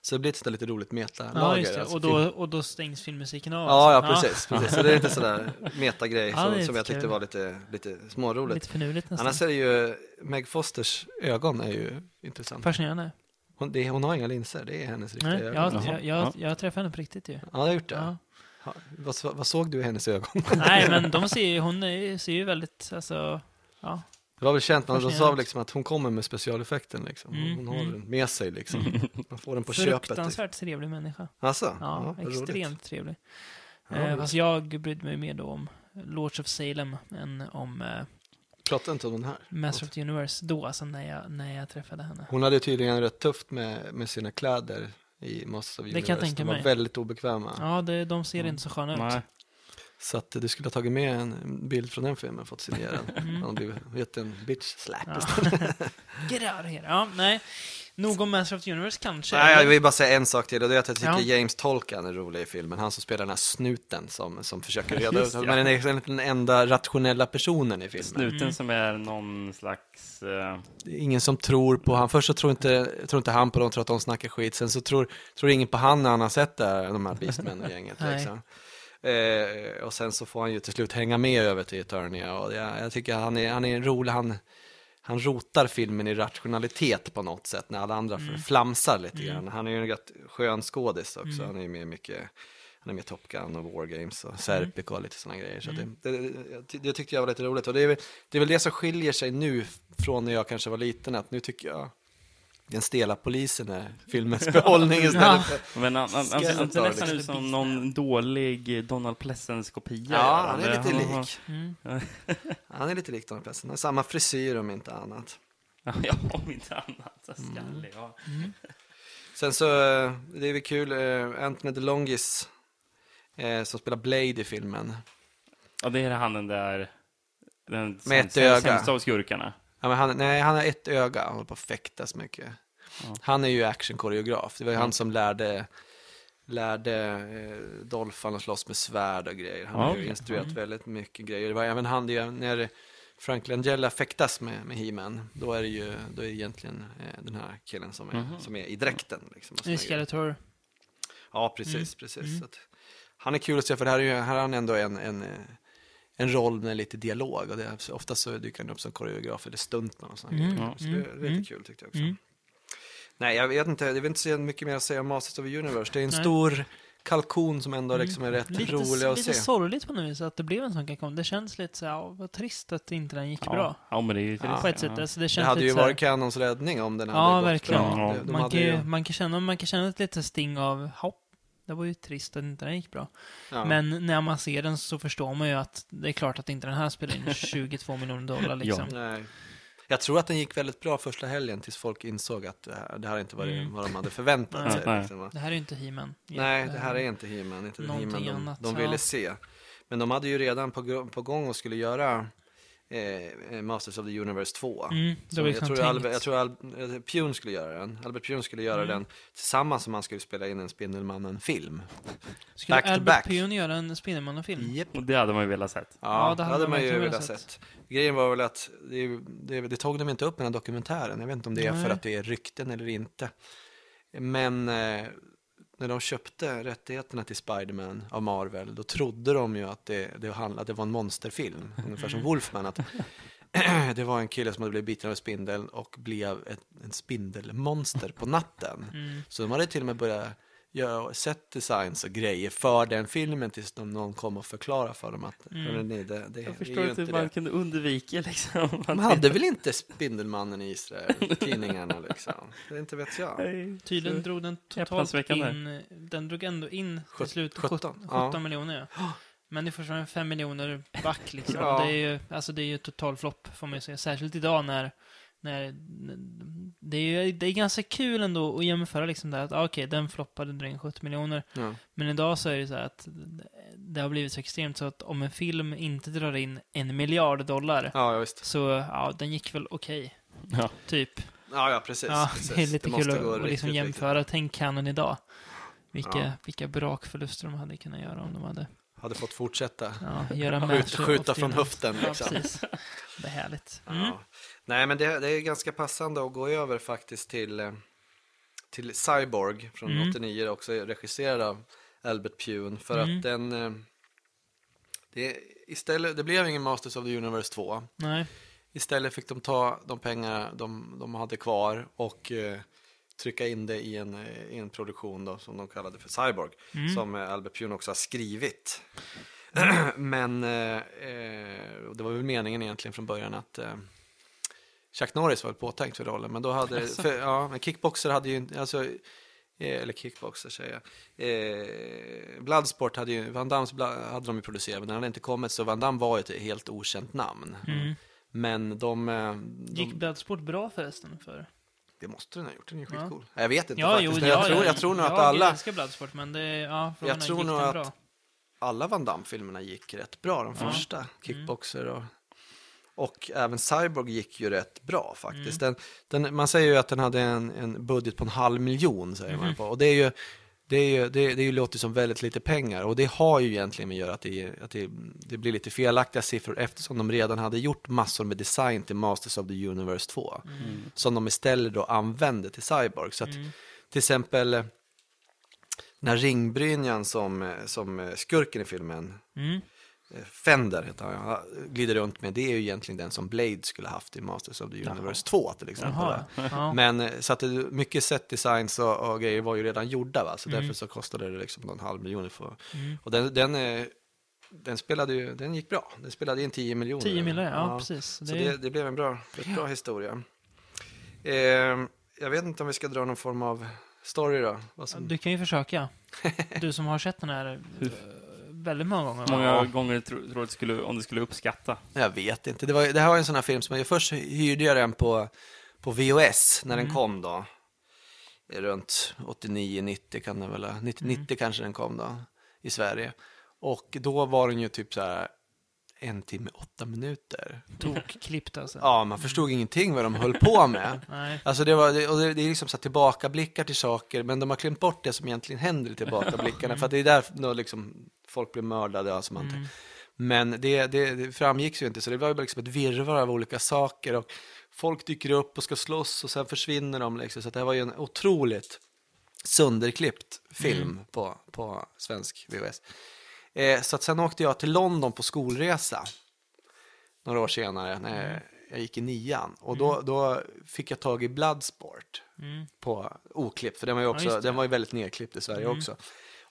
Så det blir ett sånt lite roligt metalager. Ja, just det. alltså, Och då, och då stängs filmmusiken av. Ja, ja, alltså. precis. precis. Så det är lite [laughs] sådär metagrej Ja, som, som jag kul. tyckte var lite, lite småroligt. Lite finurligt nästan. Annars är det ju, Meg Fosters ögon är ju intressant. Fascinerande. Hon, det, hon har inga linser, det är hennes riktiga Nej, ögon. jag, jag, jag, jag träffade henne på riktigt ju. Ja, jag har gjort det. Ja. Ha, vad, vad såg du i hennes ögon? Nej, men [laughs] de ser ju, hon är, ser ju väldigt, alltså, ja. Det var väl känt, man, de sa liksom att hon kommer med specialeffekten liksom. Hon, Mm, hon har mm. den med sig liksom. [laughs] Man får den på köpet. Liksom. Fruktansvärt trevlig människa. Alltså, Ja, vad roligt. extremt trevlig. Ja, eh, roligt. fast jag brydde mig mer då om Lords of Salem än om eh, Prata inte om den här. Master of the Universe då, alltså när jag, när jag träffade henne. Hon hade tydligen rätt tufft med, med sina kläder i Masters of Det kan jag Universe. tänka De var mig. väldigt obekväma. Ja, det, de ser inte så sköna ut. Nej. Så att du skulle ha tagit med en bild från den filmen, fått signerad. [laughs] Mm. Han hade gett en bitch slap Ja. istället. Get out of here. Ja, nej. Nog om Master of the Universe kanske. Nej, jag vill bara säga en sak till och det är att jag tycker Ja. James Tolkan är rolig i filmen. Han som spelar den här snuten som, som försöker [laughs] reda ut. Men den är den enda rationella personen i filmen. Snuten Mm. som är någon slags... eh, Det är ingen som tror på han. Först så tror inte, tror inte han på dem, tror att de snackar skit. Sen så tror, tror ingen på han när han har sett det här, de här Beastmen och gänget. Nej. liksom. Eh, och sen så får han ju till slut hänga med över till Eternia. Och jag, jag tycker han är, han är en rolig, han, han rotar filmen i rationalitet på något sätt när alla andra Mm. flamsar lite Mm. grann. Han är ju en rätt skön skådis också. Mm. Han är ju med mycket, han är med i Top Gun och War Games och Serpico och lite sådana grejer. Så Mm. det, det, det, det tyckte jag var lite roligt. Och det är, väl, det är väl det som skiljer sig nu från när jag kanske var liten. Att nu tycker jag den stela polisen är filmens behållning istället Ja. för... Men han, han, han, han ser nästan ut som någon dålig Donald Pleasence-kopia. Ja, han är lite lik. Mm. Han är lite lik Donald Pleasence. Han har samma frisyr om inte annat. Ja, om inte annat. Så skallig, ja. Mm. Sen så, eh, det är väl kul, eh, Anthony DeLongis eh, som spelar Blade i filmen. ja, det är han den där... Den Med ett öga. sämsta av skurkarna. Ja, men han, nej, han har ett öga, han håller på att fäktas mycket. Ja. Han är ju actionkoreograf, det var ju Ja. han som lärde, lärde eh, Dolphan att slåss med svärd och grejer. Han Ja, har ju okej. instruerat Mm. väldigt mycket grejer. Det var även han, det, när Frank Langella fäktas med, med He-Man, då är det ju då är det egentligen eh, den här killen som är, Mhm. som är i dräkten. Liksom, är grejer. Skeletor. Ja, precis, Mm. precis. Mm. Så att, han är kul att se, för det här är ju, här har han ändå en, en, eh, en roll med lite dialog. Och det är, så ofta så dyker han upp som koreograf eller stuntman och sådana Mm, grejer. Så mm, det är lite mm. kul tyckte jag också. Mm. Nej, jag vet inte, jag vill inte säga mycket mer att säga om Masters of the Universe. Det är en Nej. stor kalkon som ändå liksom är rätt Mm. Lite, rolig att lite se. sorgligt på något vis att det blev en sån kalkon. Det känns lite så här, vad trist att inte den gick Ja. bra. Ja, men det är ju Ja. På ett sätt. Alltså, det Det hade lite ju så varit Canons räddning om den hade Ja, gått verkligen. bra. Ja. De man, kan, ju, ju- man, kan känna, man kan känna ett litet sting av hopp. Det var ju trist att inte den gick bra. ja. Men när man ser den så förstår man ju att det är klart att inte den här spelar in [laughs] 22 miljoner dollar liksom. Nej. Jag tror att den gick väldigt bra första helgen tills folk insåg att det här, det här inte var Mm. vad de hade förväntat Nej. sig. [laughs] Nej. Liksom? Det här är ju inte He-Man. Nej, det här är inte He-Man, inte He-Man de, annat, de ja. ville se. Men de hade ju redan på, på gång och skulle göra eh, Masters of the Universe 2. Mm, jag, tror. Albert, jag tror Al, eh, Pune skulle göra den. Albert Pune skulle göra Mm. den tillsammans som han skulle spela in en Spindelmannen-film. Skulle back to Albert back. Pion göra en Spindelmannen-film? Och det hade man ju velat sett. Ja, det hade man ju verkligen velat sett. Grejen var väl att det, det, det tog de inte upp i den här dokumentären. Jag vet inte om det är Nej. för att det är rykten eller inte. Men eh, när de köpte rättigheterna till Spiderman av Marvel, då trodde de ju att det, det, handlade, att det var en monsterfilm. [laughs] Ungefär som Wolfman. Att [clears throat] det var en kille som hade blivit biten av en spindel och blev ett, en spindelmonster på natten. Mm. Så de hade till och med börjat göra set designs och grejer för den filmen tills de, någon kom och förklarade för dem att Mm. "Hörrni, det, det, Jag är förstår inte hur man kunde undvika liksom. [laughs] De hade väl inte Spindelmannen i Israel, tidningarna [laughs] liksom. Det inte vet jag. Nej, Tydligen så- drog den totalt in, den drog ändå in till slut 17, 17, ja. 17 miljoner. Ja. [gasps] Men det är fortfarande 5 miljoner back liksom. Ja. Det är ju, alltså det är ju total flopp får man ju säga. Särskilt idag när, när det är ju det är ganska kul ändå att jämföra liksom där att ah, okej, den floppade in 70 miljoner. Ja. Men idag så är det så här att det har blivit så extremt så att om en film inte drar in en miljard dollar Ja, ja, visst. så ja, den gick väl okej. Ja. Typ. Ja, ja, precis. Ja, precis. det är lite måste kul att, att liksom riktigt, jämföra. Tänk Canon idag. Vilka, Ja. vilka brakförluster de hade kunnat göra om de hade riktigt. Hade fått fortsätta. ja, göra [laughs] Skjuta, skjuta från höften Ja, liksom. precis. Det är härligt. Mm. Nej, men det, det är ganska passande att gå över faktiskt till, eh, till Cyborg från Mm. 89, också regisserad av Albert Pune. För Mm. att den... eh, Det, istället, det blev ingen Masters of the Universe 2. Nej. Istället fick de ta de pengar de, de hade kvar och eh, trycka in det i en, i en produktion då, som de kallade för Cyborg. Mm. Som Albert Pune också har skrivit. [clears throat] Men eh, det var väl meningen egentligen från början att eh, Chuck Norris var väl påtänkt för rollen. Men då hade, Jaså? för, ja, men Kickboxer hade ju inte, alltså, eh, eller Kickboxer säger jag. Eh, Bloodsport hade ju, Van Dams hade de ju producerat, men den hade inte kommit. Så Van Damme var ju ett helt okänt namn. Mm. Men de, eh, Gick de Bloodsport bra förresten? För... det måste den ha gjort, den är ju Ja. skitcool. Jag vet inte Ja, faktiskt, jo, men ja, jag, tror, ja, jag tror nog att jag alla, älskar Bloodsport, men det, ja, frågan Jag tror gick nog den att- bra? alla Van Damme-filmerna gick rätt bra, de Ja. Mm. första. Kickboxer och, och även Cyborg gick ju rätt bra faktiskt. Mm. Den, den, man säger ju att den hade en, en budget på en halv miljon, säger man Mhm. på. Och det är ju, det, är ju, det, det är ju låter som väldigt lite pengar och det har ju egentligen med att göra att, det, att det, det blir lite felaktiga siffror eftersom de redan hade gjort massor med design till Masters of the Universe 2 Mm. som de istället då använde till Cyborg. Så att Mm. till exempel eh, när ringbrynjan som, eh, som eh, skurken i filmen, Mm. Eh, Fender heter han, ja, glider runt med, det är ju egentligen den som Blade skulle haft i Masters of the Jaha. Universe 2 till exempel. Jaha. Ja. Men eh, så att det, mycket set designs och, och grejer var ju redan gjorda va, så Mm. därför så kostade det liksom någon halv miljon för. Mm. Och den, den, eh, den spelade ju, den gick bra, den spelade in 10 miljoner. 10 miljoner, ja, precis. Så Det, det, det blev en bra, rätt bra historia. Eh, jag vet inte om vi ska dra någon form av story då. Som... Du kan ju försöka. [laughs] Du som har sett den här väldigt många gånger. Många Ja. gånger tror att skulle, om du skulle uppskatta? Jag vet inte. Det, var, det här var en sån här film som jag först hyrde jag den på, på VHS när den Mm. kom då. Runt 89-90 kan den väl ha- 90, Mm. 90 kanske den kom då i Sverige. Och då var den ju typ så här en timme, åtta minuter. Tokklippt alltså. Ja, man förstod ingenting vad de höll på med. [laughs] Nej. Alltså det, var, och det, det är liksom så här tillbakablickar till saker, men de har glömt bort det som egentligen händer i tillbakablickarna. [laughs] för att det är där då liksom folk blir mördade. Alltså man Mm. Men det, det, det framgick ju inte, så det var ju liksom ett virrvarr av olika saker. Och folk dyker upp och ska slåss och sen försvinner de. Liksom. Så det här var ju en otroligt sönderklippt film Mm. på, på svensk VHS. Eh, så att sen åkte jag till London på skolresa några år senare när Mm. jag gick i nian. Och då, då fick jag tag i Bloodsport Mm. på oklippt, för den var ju, också, det. den var ju väldigt nedklippt i Sverige Mm. också.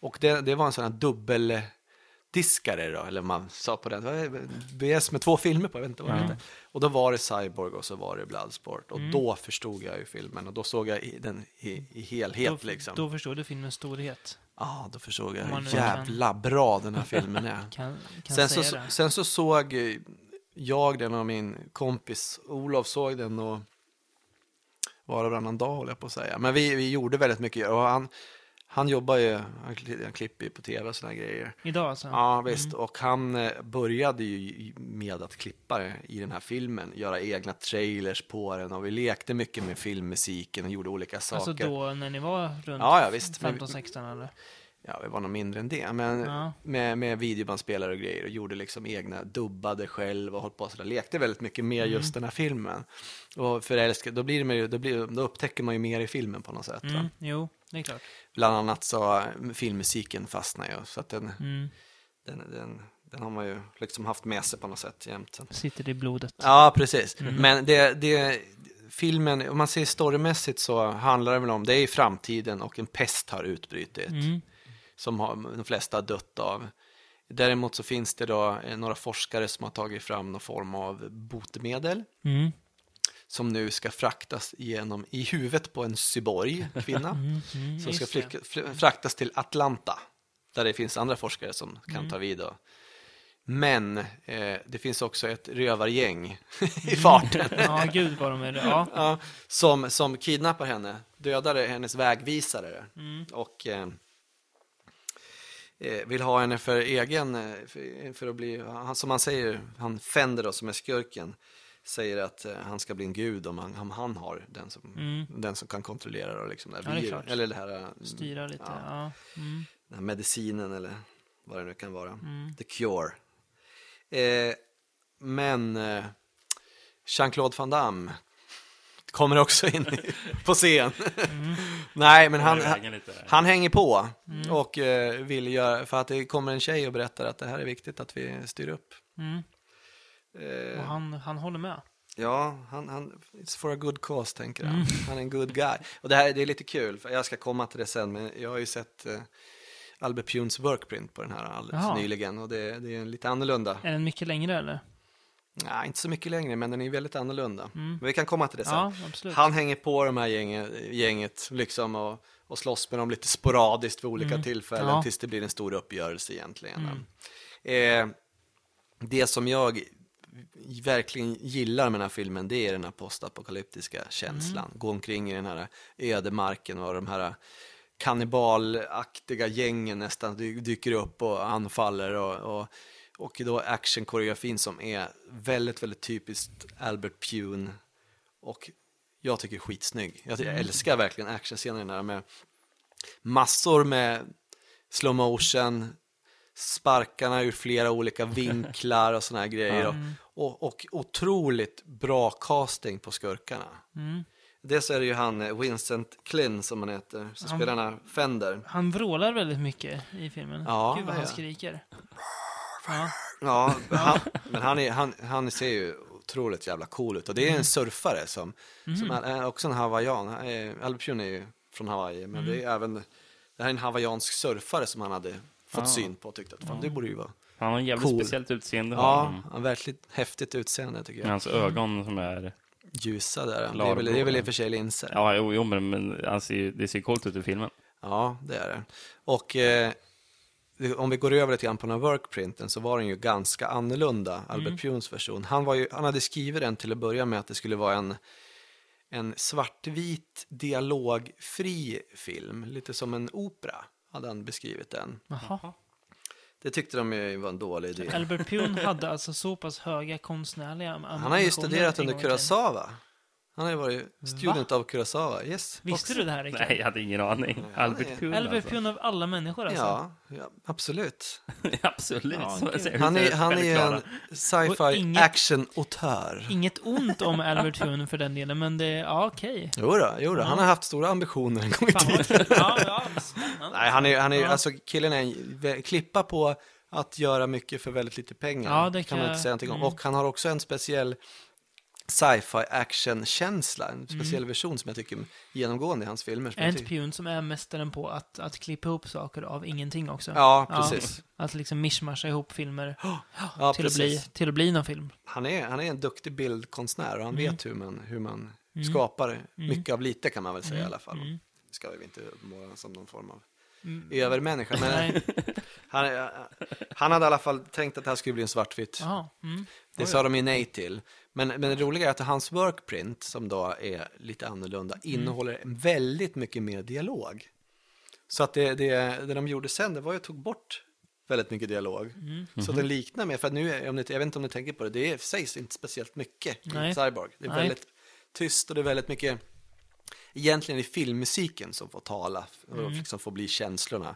Och det, det var en sån här dubbeldiskare då, eller man sa på den. VS med två filmer på, jag vet inte vad det hette. Och då var det Cyborg och så var det Bloodsport. Och Mm. då förstod jag ju filmen och då såg jag den i, i helhet då, liksom. då förstår du filmens storhet. Ja, då förstod jag hur nu kan- jävla bra den här filmen är. [laughs] Kan, kan Sen så, det. sen så såg jag den och min kompis Olof såg den och var och varannan dag håller jag på att säga. Men vi, vi gjorde väldigt mycket och han, han jobbar ju, han kli- han klipper ju på tv och sådana grejer. Idag alltså? Ja visst, och han eh, började ju med att klippa i den här filmen, göra egna trailers på den och vi lekte mycket med filmmusiken och gjorde olika saker. Alltså då när ni var runt Ja, ja visst. Men- 15-16 eller? Ja, vi var nog mindre än det, men Ja. med, med videobandspelare och grejer och gjorde liksom egna, dubbade själv och höll på sådär, lekte väldigt mycket med Mm. just den här filmen. Och förälskad, då, blir det, då, blir, då upptäcker man ju mer i filmen på något sätt. Mm, jo, det är klart. Bland annat så filmmusiken fastnar ju, så att den, Mm. den, den, den har man ju liksom haft med sig på något sätt jämt. Sitter i blodet. Ja, precis. Mm. Men det, det, filmen, om man ser storymässigt så handlar det väl om, det är i framtiden och en pest har utbrutit. Mm. Som har, de flesta har dött av. Däremot så finns det då eh, några forskare som har tagit fram någon form av botemedel Mm. som nu ska fraktas igenom i huvudet på en cyborg, kvinna, [laughs] Mm. Mm. som ska det. fraktas till Atlanta, där det finns andra forskare som kan Mm. ta vid. Då. Men eh, det finns också ett rövargäng [laughs] i Mm. farten. [laughs] Ja, gud vad de är Ja. Ja, som, som kidnappar henne, dödar hennes vägvisare Mm. och eh, vill ha henne för egen, eh, för, för att bli, han, som han säger, han Fender då, som är skurken, säger att eh, han ska bli en gud om han, om han har den som, Mm. den som kan kontrollera då, liksom, det här Ja, det eller det här, eh, Styra lite. Ja. Ja. Mm. den här medicinen eller vad det nu kan vara. Mm. The Cure. Eh, men eh, Jean-Claude Van Damme kommer också in i- [laughs] på scen. Mm. Nej, men han, han, han hänger på Mm. och eh, vill göra, för att det kommer en tjej och berättar att det här är viktigt att vi styr upp. Mm. Eh, Och han, han håller med. Ja, han, han, it's for a good cause tänker han. Mm. Han är en good guy. Och det här det är lite kul, för jag ska komma till det sen, men jag har ju sett eh, Albert Punes workprint på den här alldeles Jaha. nyligen och det, det är lite annorlunda. Är den mycket längre eller? Nej, inte så mycket längre, men den är väldigt annorlunda. Mm. Men vi kan komma till det sen. Ja. Han hänger på de här gänget, gänget liksom och, och slåss med dem lite sporadiskt vid olika Mm. tillfällen Ja. tills det blir en stor uppgörelse egentligen. Mm. Eh, det som jag verkligen gillar med den här filmen det är den här postapokalyptiska känslan. Mm. Gå omkring i den här ödemarken och de här kannibalaktiga gängen nästan dy- dyker upp och anfaller och, och, och då actionkoreografin som är väldigt, väldigt typiskt Albert Pune och jag tycker är skitsnygg. Jag, jag älskar verkligen actionscenerna med massor med slow motion, sparkarna ur flera olika [laughs] vinklar och såna här grejer. Och, och, och otroligt bra casting på skurkarna. Mm. Dels är det ju han eh, Vincent Klin som han heter, som spelar den här Fender. Han vrålar väldigt mycket i filmen. Ja, Gud vad han ja. skriker. Ja. Han, men han, är, han, han ser ju otroligt jävla cool ut. Och det är en surfare som, som är, är också en hawaiian. Han är- ju från Hawaii, men det är även det här är en hawaiiansk surfare som han hade fått Ah. syn på och tyckte att fan, det borde ju vara. Han har en jävligt Cool. speciellt utseende. har Ja, han. han har verkligt häftigt utseende tycker Med jag. hans ögon som är... Ljusa där. Det är väl, det är väl i och för sig linser. Ja, jo, jo men, men han ser, ju- det ser coolt ut i filmen. Ja, det är det. Och eh, om vi går över lite grann på den här workprinten så var den ju ganska annorlunda, Albert Punes version. Han, var ju, han hade skrivit den till att börja med att det skulle vara en, en svartvit dialogfri film, lite som en opera, hade han beskrivit den. Jaha. Det tyckte de ju var en dålig idé. Albert Pune hade alltså så pass höga konstnärliga Han har ju ambitioner studerat under. Kurosawa. Han har ju varit student av Kurosawa, yes. Visste du det här Rickard? Nej, jag hade ingen aning. Albert är- Pune Albert alltså. Pune av alla människor alltså. Ja, ja, absolut. [laughs] Absolut. Ja, så- gud. så- Han är, han är ju en sci-fi inget- action-autör. Inget ont om [laughs] Albert Pune för den delen, men det, ja okej. Jo då, jo då. han har haft stora ambitioner en gång i tiden. [laughs] Ja, ja. Nej, han är, han är, Ja. alltså killen är en klippa på att göra mycket för väldigt lite pengar. Ja, det kan kan man inte säga någonting om. mm. Och han har också en speciell sci-fi action-känsla. En speciell version som jag tycker är genomgående i hans filmer. tycker- Pune som är mästaren på att, att klippa ihop saker av ingenting också? Ja, Ja. precis. Att liksom mishmasha ihop filmer [gasps] Ja, till, att bli, till att bli någon film. Han, är, han är en duktig bildkonstnär och han Mm. vet hur man, hur man skapar mycket av lite kan man väl säga Mm. i alla fall. Mm. Det ska vi inte måla som någon form av Mm. övermänniska. Men [laughs] han, han hade i alla fall tänkt att det här skulle bli en svartvit. Jaha. Mm. Det sa de ju nej till. Men, men det roliga är att hans workprint, som då är lite annorlunda, Mm. innehåller väldigt mycket mer dialog. Så att det, det, det de gjorde sen, det var ju att tog bort väldigt mycket dialog. Mm. Så den liknar mer, för att nu, är- om ni, jag vet inte om ni tänker på det, det sägs inte speciellt mycket Nej. i Cyborg. Det är Nej. väldigt tyst och det är väldigt mycket, egentligen är det filmmusiken som får tala och liksom får bli känslorna.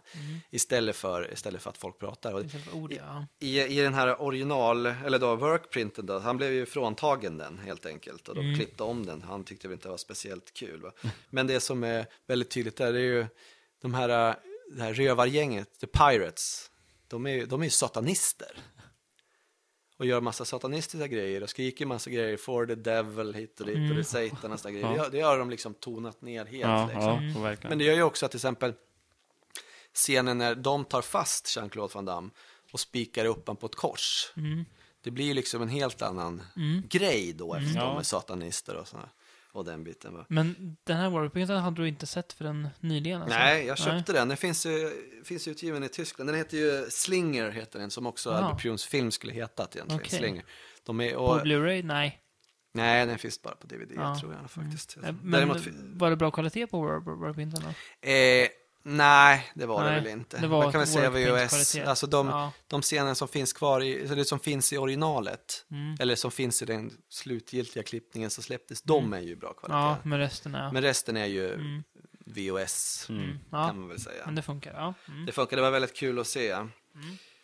Istället, för, istället för att folk pratar. Och ord, ja. i, I den här original, eller då workprinten då, han blev ju fråntagen den helt enkelt och de Mm. klippte om den. Han tyckte väl inte det var speciellt kul. Va? Men det som är väldigt tydligt där, det är ju de här, äh, det här rövargänget, the pirates, de är, ju- de är satanister. Och gör massa satanistiska grejer och skriker massa grejer, for the devil hit och dit och det är satan och sådana grejer. Det, har- det har de liksom tonat ner helt. Ja, liksom. ja. Men det gör ju också att till exempel scenen när de tar fast Jean-Claude Van Damme och spikar upp honom på ett kors. Mm. Det blir ju liksom en helt annan grej då eftersom Ja. de är satanister och, såna, och den biten. Va? Men den här Warpinten hade du inte sett förrän nyligen? Alltså. Nej, jag köpte den. Den finns, ju- finns utgiven i Tyskland. Den heter ju Slinger, heter den, som också Ja. Albert Pujols film skulle hetat egentligen. Okej. Slinger. De är, På och, Blu-ray? Nej. nej, den finns bara på DVD Ja. tror jag faktiskt. Eh, Men Däremot, var det bra kvalitet på eh, nej, det var Nej, det väl inte. det var Man kan väl säga VHS. Alltså de, Ja. de scener som finns kvar i, eller som finns i originalet, Mm. eller som finns i den slutgiltiga klippningen som släpptes, de är ju bra kvalitet. Ja, men resten är... Men resten är ju Mm. VOS, Mm. Ja, kan man väl säga. men det funkar. Ja. Mm. Det funkar, det var väldigt kul att se.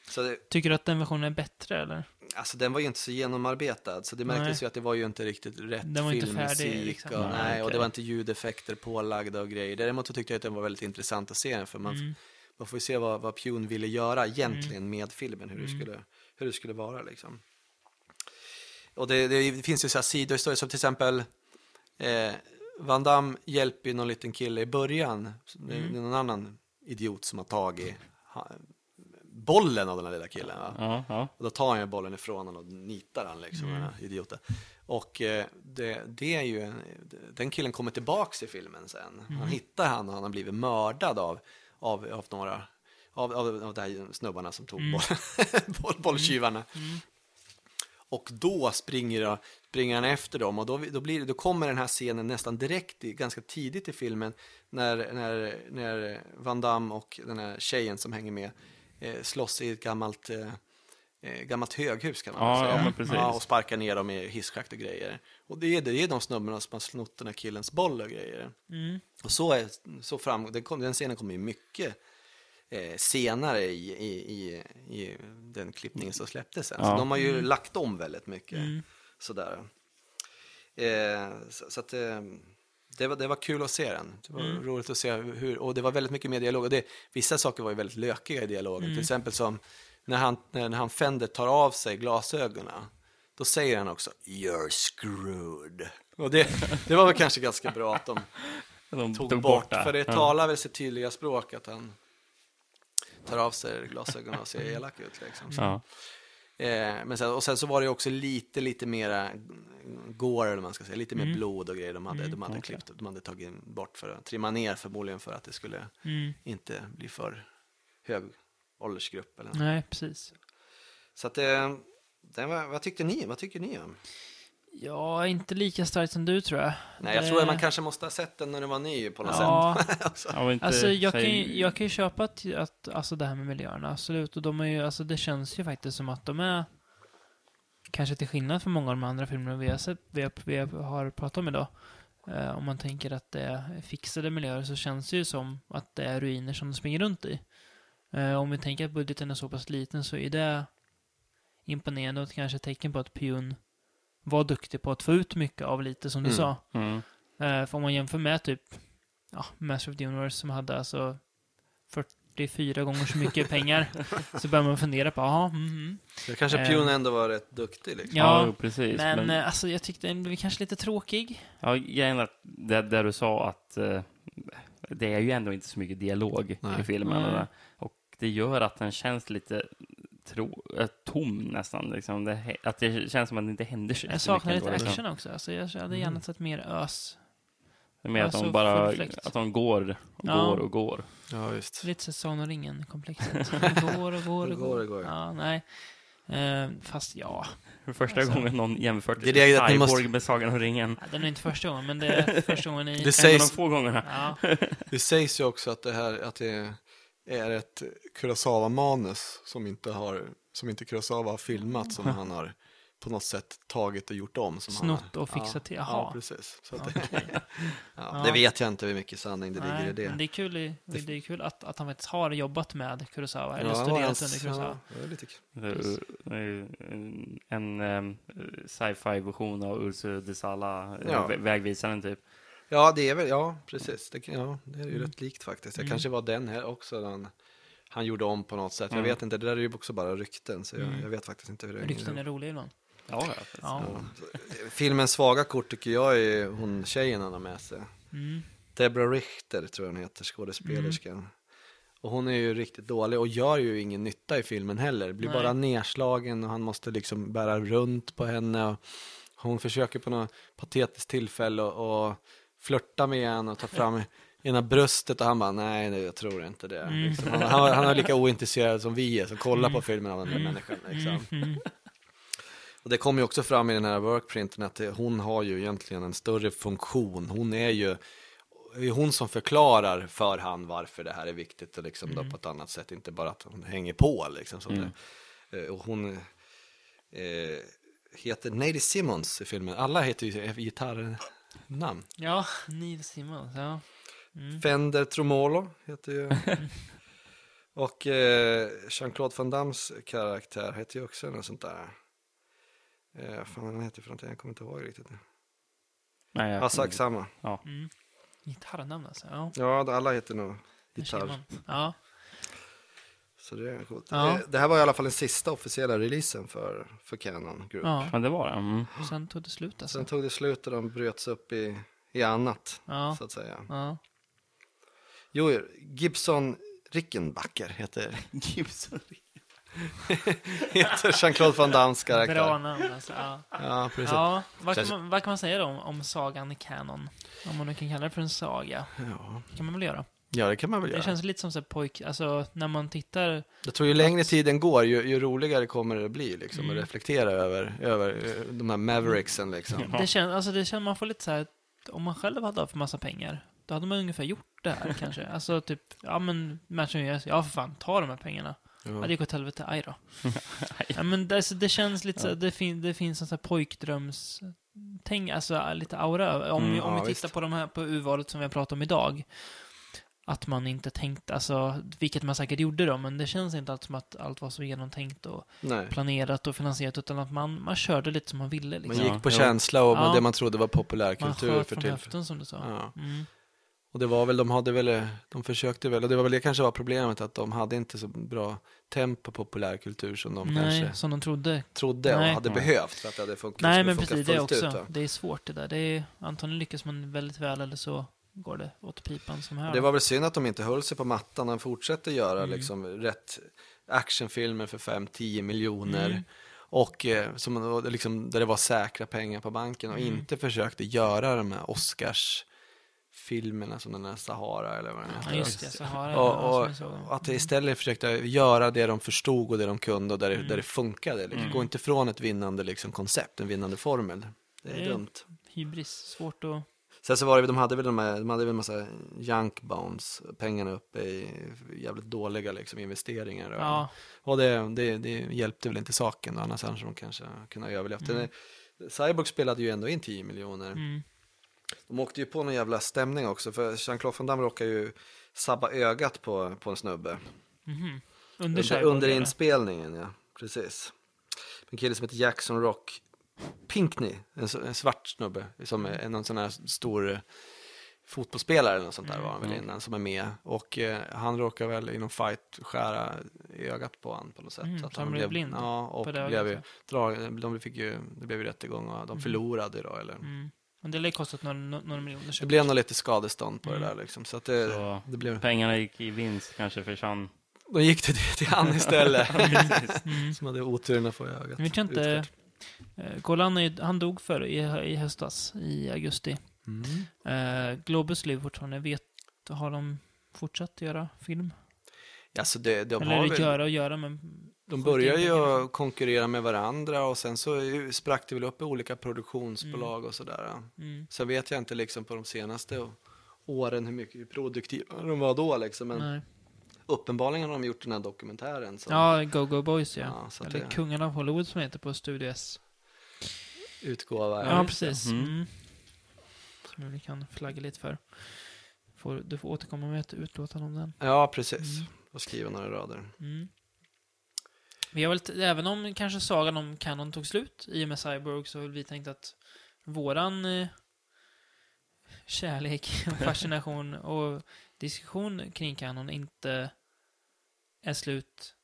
Så det, Tycker du att den versionen är bättre, eller? Alltså den var ju inte så genomarbetad, så det märktes Nej. ju att det var ju inte riktigt rätt Den var inte filmmusik. färdig, liksom. och, Nej, nej, och okej. det var inte ljudeffekter pålagda och grejer. Däremot så tyckte jag att den var väldigt intressant att se, för man, Mm. man får ju se vad, vad Pune ville göra egentligen med filmen, hur, det Mm. skulle, hur det skulle vara liksom. Och det, det finns ju så här sidohistorier som till exempel eh, Van Damme hjälper ju någon liten kille i början. Det är Mm. någon annan idiot som har tagit bollen av den här lilla killen. Va? Ja, ja. Och då tar han ju bollen ifrån honom och nitar han liksom, Mm. den här idioten. Och eh, det, det är ju, en, den killen kommer tillbaks i filmen sen. Mm. Han hittar han och han har blivit mördad av, av, av några, av, av, av de här snubbarna som tog Mm. boll, [laughs] boll, bolltjuvarna. Och då springer, springer han efter dem och då, då, blir, då kommer den här scenen nästan direkt, i, ganska tidigt i filmen, när, när, när Van Damme och den här tjejen som hänger med eh, slåss i ett gammalt, eh, eh, gammalt höghus kan man Ja, säga. ja, men precis. Ja, och sparkar ner dem i hisschakt och grejer. Och det är, det är de snubbarna som har snott den här killens boll och grejer. Mm. Och så, är, så fram, den, kom, den scenen kommer ju mycket eh, senare i, i, i, i den klippningen som släpptes sen. Så Ja. de har ju lagt om väldigt mycket. Mm. Sådär. Eh, så, så att eh, det var, det var kul att se den. Det var Mm. roligt att se hur, och det var väldigt mycket mer dialog. Och det, vissa saker var ju väldigt lökiga i dialogen. Mm. Till exempel som när han, när han Fender tar av sig glasögonen. Då säger han också You're screwed. Och det, det var väl kanske ganska bra att de [laughs] De tog, bort, det. för det talar väl sitt tydliga språk att han tar av sig glasögonen och ser elak ut. Liksom. Ja. Eh, men sen, och sen så var det också lite, lite mera gore, eller man ska säga, lite mer Mm. blod och grejer de hade, de hade okej. klippt, de hade tagit bort för att trimma ner förmodligen för att det skulle Mm. inte bli för hög åldersgrupp. Eller. Nej, precis. Så att det, det var, vad tyckte ni? Vad tycker ni om? Ja, inte lika starkt som du tror jag. Nej, jag Det- tror att man kanske måste ha sett den när den var ny på något Ja, sätt. alltså. [laughs] Ja, Alltså jag kan, säg- ju- jag kan ju köpa att, att alltså det här med miljöerna, absolut. Och de är ju, alltså det känns ju faktiskt som att de är, kanske till skillnad från många av de andra filmerna vi har, sett, vi har, vi har pratat om idag. Eh, om man tänker att det är fixade miljöer så känns det ju som att det är ruiner som de springer runt i. Eh, om vi tänker att budgeten är så pass liten så är det imponerande och kanske ett tecken på att Pune var duktig på att få ut mycket av lite som du Mm. sa. Mm. Eh, för om man jämför med typ ja, Master of the Universe som hade alltså det är fyra gånger så mycket [laughs] pengar. Så börjar man fundera på, jaha, mm, mm. Så kanske Eh. Pune ändå var rätt duktig liksom. Ja, jo, precis. Men, Men, eh, alltså, jag tyckte den blev kanske lite tråkig. ja, grejen är att det, där du sa att eh, det är ju ändå inte så mycket dialog Nej. i filmen. Eller? Och det gör att den känns lite tro, eh, tom nästan. Liksom. Det, att det känns som att det inte händer så Jag saknar lite ändå, liksom. action också. Alltså, jag hade gärna sett mer ös. Det är mer att Alltså, de bara att de går och Ja. går och går. Ja, visst. Lite så Sagan om ringen-komplexet. [laughs] Det går och går Det och går och går. Ja, nej. Eh, fast ja, För första Alltså. gången någon jämfört Det är det Cyborg måste- med Sagan om ringen. Ja, det är inte första gången, men det är [laughs] första gången i... Det En av sägs, de få gångerna. Ja, [laughs] det sägs ju också att det här att det är ett Kurosawa-manus som inte har som inte Kurosawa har filmat som han har på något sätt tagit och gjort om. Som Snott och fixat ja, till, Ja, jaha. precis. Så att det, [laughs] ja, Ja. det vet jag inte hur mycket sanning det ligger Nej, i det. Men det är kul, i, det är kul att, att han faktiskt har jobbat med Kurosawa, eller Ja, studerat under Kurosawa. Ja, det är lite kul. Det det En, en sci-fi version av Ursu de Sala, Ja. vä- vägvisaren typ. Ja, det är väl, ja, precis. Det, ja, det är ju Mm. rätt likt faktiskt. Det Mm. kanske var den här också, den, han gjorde om på något sätt. Jag Mm. vet inte, det där är ju också bara rykten, så jag, Mm. jag vet faktiskt inte hur det Rykten är roliga ibland. Ja, ja. Filmens svaga kort tycker jag är hon tjejen han har med sig. Mm. Deborah Richter tror jag hon heter, skådespelerskan. Och hon är ju riktigt dålig och gör ju ingen nytta i filmen heller. Blir Nej. bara nedslagen och han måste liksom bära runt på henne. Och hon försöker på något patetiskt tillfälle och, och flörta med henne och ta fram ena bröstet och han bara nej, nej jag tror inte det. Mm. Liksom. Han, han, han är lika ointresserad som vi är som kollar på filmen av den där Mm. människan. Liksom. Mm. Mm. Och det kommer ju också fram i den här workprinten att hon har ju egentligen en större funktion. Hon är ju det är hon som förklarar för han varför det här är viktigt och liksom då på ett annat sätt, inte bara att hon hänger på liksom. Som Mm. det. Eh, Och hon eh, heter Neily Simmons i filmen. Alla heter ju gitarrnamn. Ja, Neil Simmons, ja. Mm. Fender Tromolo heter ju. [laughs] och eh, Jean-Claude Van Dammes karaktär heter ju också något sånt där. Eh, fan han heter för någonting, jag kommer inte ihåg riktigt. Nej, jag Ja, sak samma. Mm. Gitarrnamn alltså, ja. Ja, alla heter nog gitarr. Ja. Så det är coolt. Ja. Det här var i alla fall den sista officiella releasen för, för Canon Group. ja. Men det var det. Mm. Och sen tog det slut alltså. Sen tog det slut och de bröts upp i, i annat, Ja. så att säga. Ja. Jo, Gibson Rickenbacker heter, [laughs] Gibson. [laughs] heter Jean-Claude Van Dammes karaktär. Bra namn alltså. Ja. Ja, precis. Ja, vad kan, man, vad kan man säga då om, om sagan Canon? Om man nu kan kalla det för en saga. Ja. Det kan man väl göra? Ja, det kan man väl Det göra. känns lite som så här pojk... Alltså, när man tittar... Jag tror ju längre tiden går, ju, ju roligare kommer det bli liksom, Mm. att reflektera över, över eh, de här Mavericksen liksom. Ja. [laughs] Det känns, alltså det känns, man får lite så här... Om man själv hade haft massa pengar, då hade man ungefär gjort det här [laughs] kanske. Alltså typ, ja men Manchester United, ja för fan, ta de här pengarna. Ja, Ja. det gick åt helvete, aj då. [laughs] ja, men det, alltså, det känns lite så, Ja. det, fin, det finns en sån här pojkdröms... Tänk, alltså lite aura. Om, Mm, om ja, vi tittar visst. på de här, på urvalet som vi har pratat om idag. Att man inte tänkte, alltså, vilket man säkert gjorde då, men det känns inte allt som att allt var så genomtänkt och Nej. planerat och finansierat, utan att man, man körde lite som man ville. Man Liksom. Ja, gick på jo. känsla och Ja. det man trodde var Man populärkultur sköt för från tillfället. höften, som du sa. Ja. Mm. Och det var väl, de hade väl, de försökte väl, och det var väl det kanske var problemet, att de hade inte så bra tempo populärkultur som de Nej, kanske som de trodde. trodde och Nej. hade Nej. behövt för att det hade funkat, Nej, men precis, det också. Ut, det är svårt det där. Det är, antagligen lyckas man väldigt väl, eller så går det åt pipan som här. Det var väl synd att de inte höll sig på mattan, de fortsatte göra Mm. liksom rätt actionfilmer för 5-10 miljoner. Mm. Och eh, som, liksom, där det var säkra pengar på banken och Mm. inte försökte göra de här Oscars filmerna som den här Sahara eller vad den Ja, heter. just det. Sahara. Och, ja, och, och att istället försökte göra det de förstod och det de kunde och där, det, Mm. där det funkade. Liksom. Mm. Gå inte från ett vinnande liksom, koncept, en vinnande formel. Det är Nej. dumt. Hybris. Svårt att... Sen så var det, de hade väl de här, de hade väl en massa junk bonds, pengarna uppe i jävligt dåliga liksom, investeringar. Och, Ja. och det, det, det hjälpte väl inte saken, annars hade de kanske kunnat överleva. Mm. Cyborg spelade ju ändå in 10 miljoner. Mm. De åkte ju på någon jävla stämning också, för Jean-Claude Van Damme råkade ju sabba ögat på, på en snubbe. Mhm. Under, Under, under inspelningen, ja. Precis. En kille som heter Jackson Rock Pinkney, en, svart snubbe, som är någon sån här stor fotbollsspelare eller något sånt där var han väl Mm. innan, som är med. Och eh, han råkar väl i någon fight skära ögat på han på något sätt. Mm, att så han han blev blind Ja, och på det blev ju drag, de fick ju, det blev ju rättegång och de Mm. förlorade då. Eller. Mm. Men det lär ju kostat några, några miljoner. Det blev nog lite skadestånd på Mm. det där liksom. Så att det, Så det blev, pengarna gick i vinst, kanske försvann. då gick det till, till han istället. [laughs] Mm. som hade oturen att få ögat. Jag vet inte, utskott. eh, Golan är, ju- han dog för i, i höstas, i augusti. Mm. Eh, Globus lever fortfarande. Vet, har de fortsatt göra film? Alltså det, de, Eller har väl, göra och göra, men... de börjar ju konkurrera med varandra och sen så sprack det väl upp i olika produktionsbolag och sådär. Mm. Så vet jag inte liksom på de senaste åren hur mycket produktiva de var då liksom. Men Nej. Uppenbarligen har de gjort den här dokumentären. Som Ja, Go Go Boys ja. Ja, så att Eller det- Kungarna av Hollywood som heter på Studio S. utgåva. Ja, precis. Mm. Mm. Som vi kan flagga lite för. Får, du får återkomma med ett utlåtande om den. Ja, precis. Mm. Och skriva några rader. Mm. Vi har väl, även om kanske sagan om Canon tog slut i och med Cyborg så har vi tänkt att våran eh, kärlek, [laughs] fascination och diskussion kring Canon inte är slut.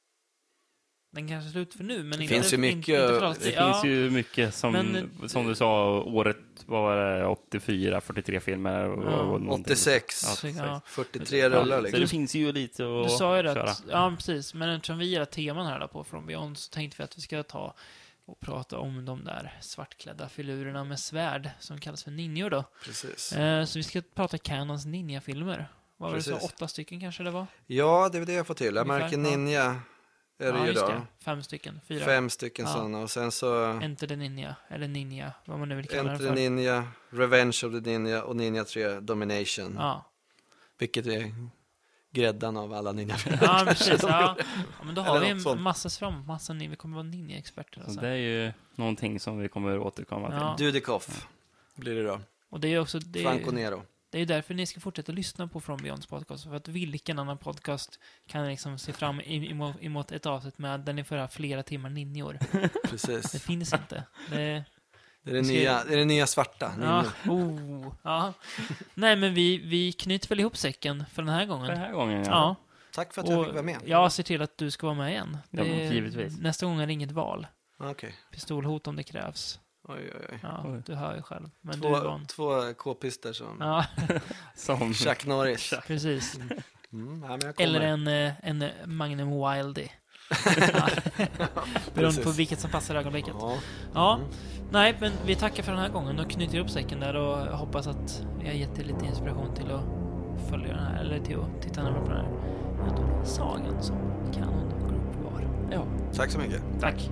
Den kanske är slut för nu, men Det inte, finns ju inte, mycket- inte för Det alltid. finns Ja, ju mycket som, Men- som du sa, året vad var det 84, 43 filmer och, Ja. och någonting. 86. Ja, så- ja. 43 rullar Så liksom. det finns ju lite Du att sa ju det att, ja precis, men eftersom vi gillar teman här då på From Beyond så tänkte vi att vi ska ta och prata om de där svartklädda filurerna med svärd som kallas för ninjor då. Precis. Eh, så vi ska prata Canons ninja-filmer. Vad var det så? Åtta stycken kanske det var? Ja, det är väl det jag får till. Jag Ungefär, märker ja. Ninja är det ja, ju just då. det. Fem stycken. Fyra. Fem stycken Ja. sådana och sen så Enter the Ninja. Eller Ninja, vad man nu vill kalla den Enter för. the Ninja, Revenge of the Ninja och Ninja 3 Domination. Ja. Vilket är gräddan av alla ninjafilmer. [laughs] ja, precis. [laughs] Ja. ja, men då har vi en sånt. massa fram, massa ninja. Vi kommer vara ninja-experter. Så Alltså. det är ju någonting som vi kommer återkomma till. Ja. Dudikoff blir det då. Och det är också... Det Franco Nero. Det är därför ni ska fortsätta lyssna på From Beyonds podcast. För att vilken annan podcast kan liksom se fram emot, emot ett avsnitt med där ni får ha flera timmar ninjor? [laughs] Det Precis. finns inte. Det, Det är det Ska- nya, det är det nya svarta. ja, oh, ja. Nej, men vi, vi knyter väl ihop säcken för den här Den gången. här gången, ja. Ja. Tack för att jag Och fick vara med. jag ser till att du ska vara med igen. Ja, Det är- givetvis. Nästa gång är det inget val. Okej. Pistolhot om det krävs. Oj, oj, oj. Ja, Oj. du hör ju själv. Men du Två, van. två k-pister som Ja, [laughs] Som... Chuck Norris. precis. Mm, ja, men jag kommer. Eller en, eh, en Magnum Wildy. [laughs] Ja. Beroende på vilket som passar ögonblicket. Ja. Ja, Mm. nej, men vi tackar för den här gången och knyter upp säcken där och jag hoppas att vi har gett dig lite inspiration till att följa den här, eller till att titta närmare på den här sagan som Canon Group var. Ja. Tack så mycket. Tack.